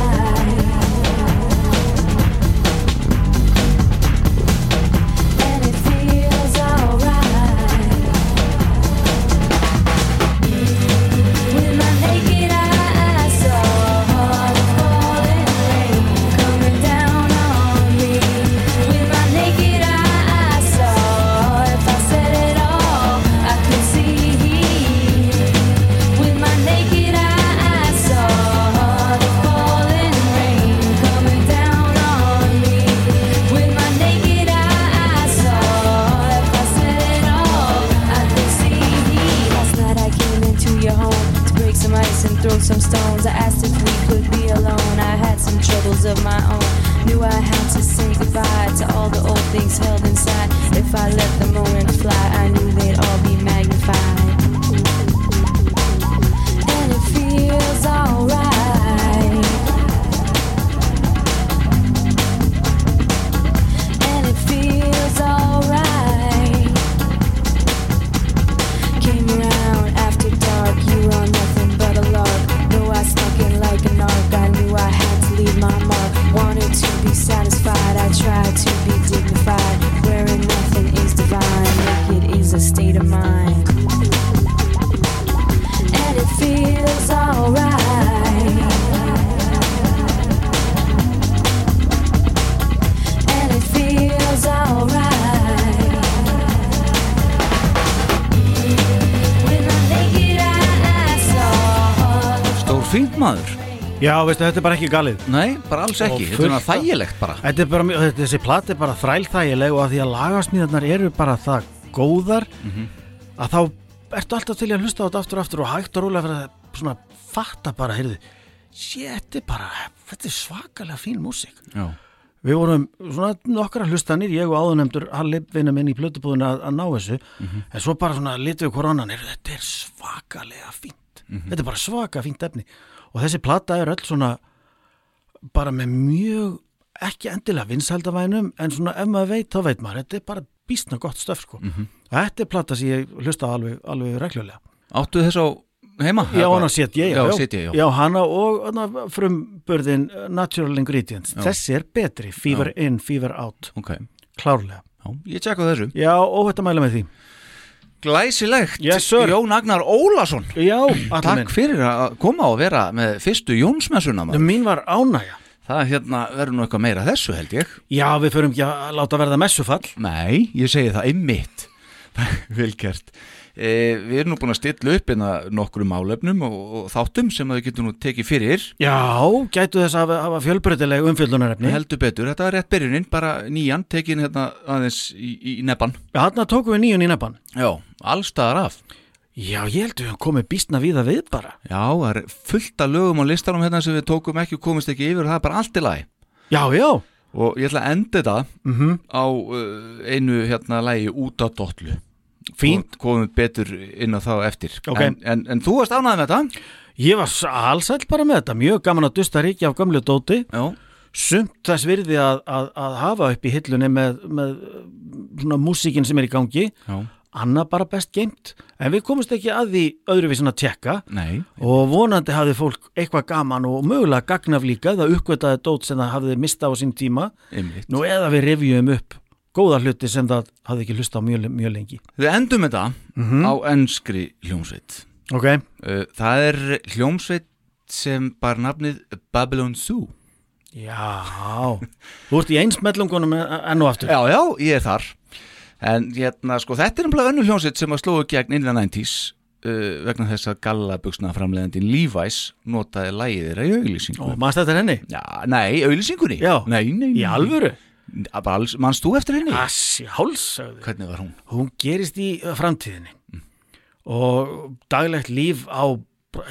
Some stones. I asked if we could be alone. I had some troubles of my own. Knew I had to say goodbye to all the old things held inside. If I let the moment fly, I knew they'd all be magnified. And it feels alright. To be satisfied, I tried to be dignified. Nothing is divine, naked is a state of mind. And it feels alright. And it feels alright. Já, veistu, þetta er bara ekki galið. Nei, bara alls ekki, þetta er af- þægilegt bara. Þetta er bara, þetta, þessi platt er bara þrælþægileg og að því að lagasmíðarnar eru bara það góðar að þá ertu alltaf til að hlusta á þetta aftur og aftur og hægt og rólega fyrir að svona fatta bara, heyrðu, er bara, þetta er svakalega fín músík. Já, Við vorum svona nokkra hlustanir, ég og áðunemdur Halli vinna minn í plötubúðinu að, að ná þessu. En svo bara svona litum við hvort annan heyrðu, þetta er svakalega fínt. Þetta er bara svaka fínt efni og þessi plata er öll svona bara með mjög ekki endilega vinsældavænum en svona ef maður veit þá veit maður, þetta er bara býstna gott stöf sko. Þetta er plata sem ég hlusta alveg, alveg reglulega. áttu þess á heima? Já, hana set ég, Já, set ég, já. já hana og hana, frumbörðin uh, Natural Ingredients. Já. Þessi er betri, Fever in, Fever out, Ok, klárlega. já, ég tjekka þessu Já, óhætt að mæla með því. Glæsilegt, Yes. Jón Agnar Ólason Já, Takk minn. fyrir að koma og vera með fyrstu Jónsmessuna. Mín var ánægja. Það hérna verður nú eitthvað meira þessu held ég Já, við förum ekki að láta verða messufall. Nei, ég segi það einmitt vel gert e, Við erum nú búin að stilla upp einna nokkrum álefnum og, og þáttum sem að við getum nú tekið fyrir. Já, gætu þess að hafa- fjölbreytileg umfyllunarefni Heldur betur, þetta er rétt byrjunin, bara nýjan tekin hérna aðeins í, í, nebban Já, þarna tókum við nýjun í nefn Já, allstaðar af. Já, ég held við höfum komið býstna víða við bara. Já, það er fullt af lögum á listanum hérna sem við tókum ekki og komist ekki yfir og það er bara allt í lagi. Já, já. Og ég ætla að enda þetta Mhm. á uh, einu hérna lagi út á dollu Fínt. Komum betur inn á þá eftir. Ok. en, en, en þú varst ánægð með þetta? Ég var allsæll bara með þetta. Mjög gaman að dusta ríki af gamlu dóti. Já. Sumt þess virði að, að, að hafa upp í hillunni með, með svona músíkin sem er í gangi. Já. Anna bara best geimt En við komumst ekki að því öðruvísin að tjekka Nei. Og vonandi hafði fólk eitthvað gaman og mögulega gagnaf líka. Það uppgötaði dót sem það hafði mista á sín tíma. Einmitt. Nú eða við revjum upp góða hluti sem það hafði ekki hlusta á mjög, mjög lengi. Við endum þetta Mhm. á enskri hljómsveit. Ok. Uh, Það er hljómsveit sem bar nafnið Babylon Zoo. Já, þú ert í einsmellungunum enn og aftur. Já, já, ég er þar. En hérna, sko, þetta er umlega önnu hljómsveit sem að slóðu gegn in the 90s uh, vegna þess að gallabuxna framleiðandinn Levi's notaði þeirra í auglýsingu Og mannst þetta henni? Já, nei, auglýsingunni. Já. Nei, nei, Í alvöru? Alls, Manst þú eftir henni? Assi, hálsögðu Hvernig var hún? Hún gerist í uh, framtíðinni. Og daglegt líf á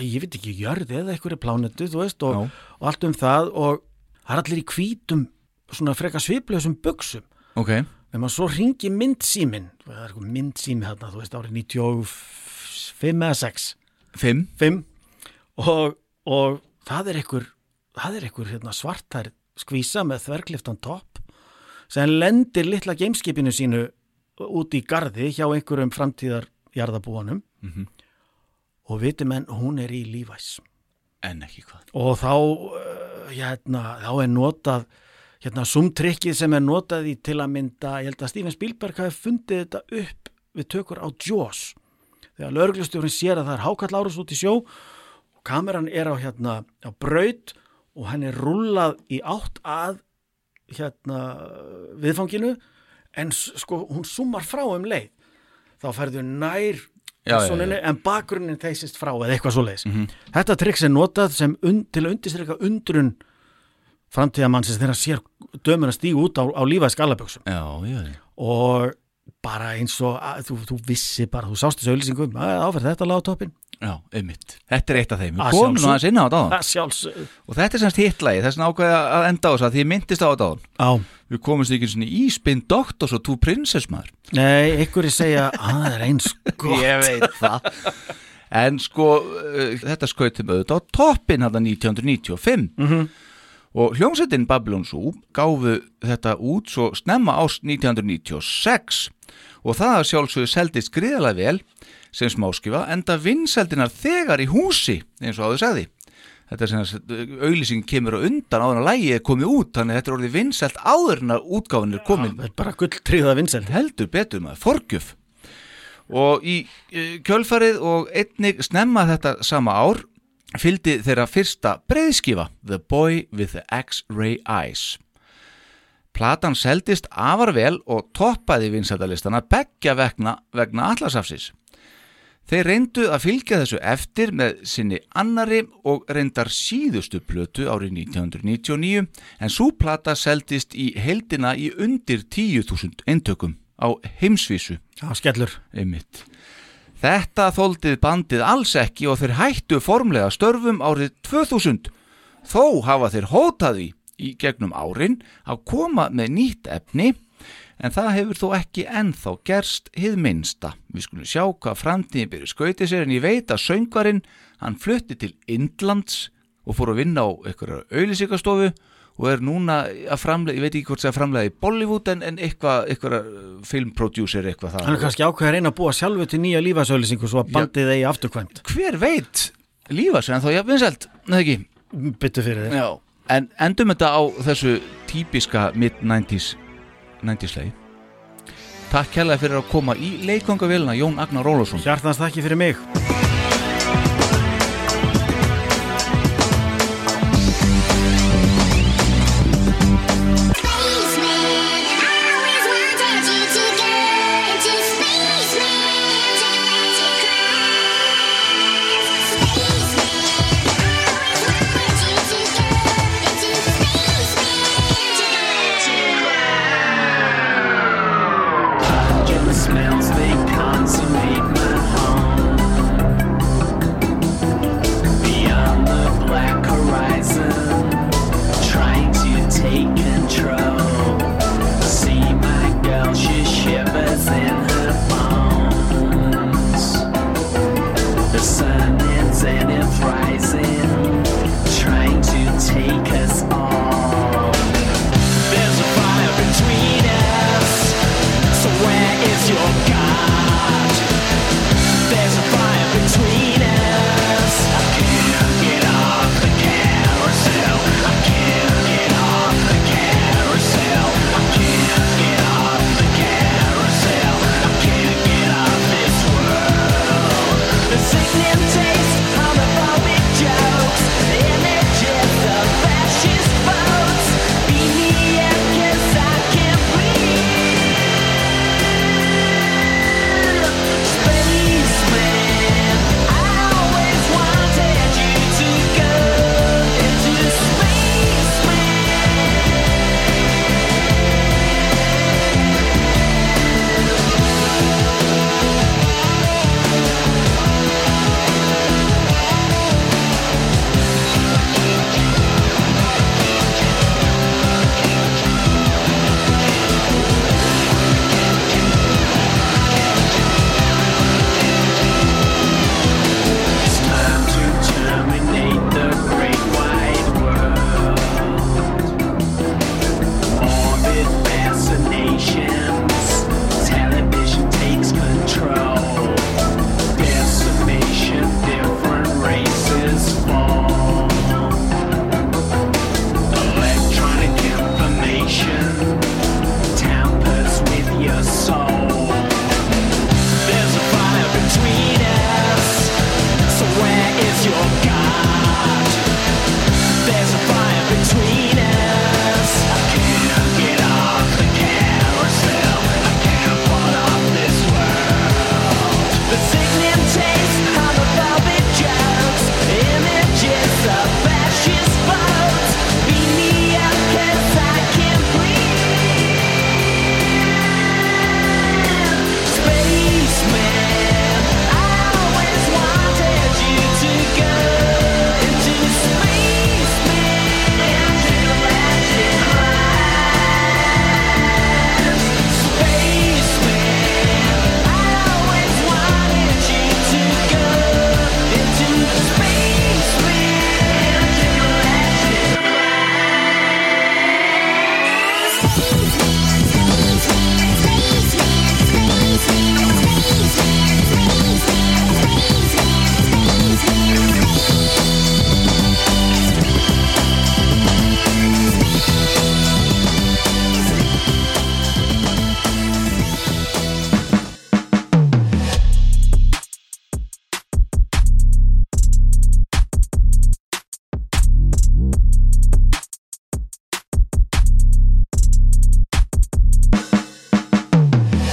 ég veit ekki, jörði eða einhverju plánetu þú veist, og, og allt um það og það er allir í hvítum svona freka sviplausum buksum Ok. Ef maður svo ringi myndsímin það er eitthvað myndsími þarna, þú veist, árið 95 eða 6 Fimm? 5 og, og það er einhver það er einhver hérna, svartær skvísa með þverkliftan topp sem lendir litla gameskipinu sínu út í gardi hjá einhverjum framtíðar jarðabúanum Mhm. og viti menn, hún er í lífæs. En ekki hvað? Og þá uh, hérna, þá er notað hérna sumtrikkið sem er notað í til að mynda, ég held að Steven Spielberg hafi fundið þetta upp við tökur á Jaws. Þegar lögreglustjórinn sér að það er hákall árus út í sjó og kameran er á hérna á braut og hann er rúllað í átt að hérna viðfanginu en sko hún sumar frá um leið þá færðu nær Já, já, personinni, já. en bakgrunnin þeysist frá eða eitthvað svo leiðis Mhm. þetta trikks er notað sem un, til að undirstryka undrun framtíðamannsins þegar sér dömuna stígu út á, á lífaði skallaböksum Já, já, já og bara eins og að, þú, þú vissi bara, þú sást þessu auðlýsingum að áferð þetta lág á toppin Já, einmitt. Þetta er eitt af þeim. Við Að komum nú aðeins inn á þetta að Og þetta er semst hittlægi, þess vegna ákveði að enda á þess að því myndist á þetta Við komumst ekki svona í Spin Doctors og Two Princess maður. Nei, einhverju segja að það er eins gott. Ég veit það. En sko, uh, þetta skautum auðvitað á toppin hann 1995 Mhm. og hljómsveitin Babylon Zoo gáfu þetta út svo snemma ást 1996 og það að sjálfsögðu seldist gríðalega vel sem smáskifa enda vinsældinar þegar í húsi eins og áður sagði. Þetta er sem að auðlýsing kemur á undan áður en að lægi er komið út þannig að þetta er orðið vinsælt áður en að útgáfin er komin. Það er bara gulltryggða vinsæld. Heldur betur maður, forgjöf. Og í eh, kjölfarið og einnig snemma þetta sama ár fylgdi þeirra fyrsta breiðskifa The Boy with the X-Ray Eyes Platan seldist afar vel og toppaði vinsældalistana beggja vegna, vegna allasafsis Þeir reyndu að fylgja þessu eftir með sinni annari og reyndar síðustu plötu árið 1999 en svo plata seldist í heldina í undir 10.000 eintökum á heimsvísu. Já, skellur Einmitt. Þetta þóldið bandið alls ekki og þeir hættu formlega störfum árið 2000. Þó hafa þeir hótaði í gegnum árin að koma með nýtt efni en það hefur þó ekki ennþá gerst hið minnsta. Við skulum sjá hvað framtíðin byrju skautið sér en ég veit að söngvarinn hann flutti til Indlands og fór að vinna á einhverja auðlýsingastofu og er núna að framlega, ég veit ekki hvort það er framlega í Bollywood en, en eitthvað, eitthvað filmprodúser eitthvað það. Hann er kannski ákveð að reyna að búa sjálfu til nýja lífasauðlýsingu svo að bandið eigi afturkvæmt hver veit lífa sér en þá jafn vinsælt, neða ekki Byttu fyrir þig Já. En endum þetta á þessu típiska mid-90s 90s lagi. Takk kærlega fyrir að koma í leikvangavélina Jón Agnar Rólfsson Hjartans þakki fyrir mig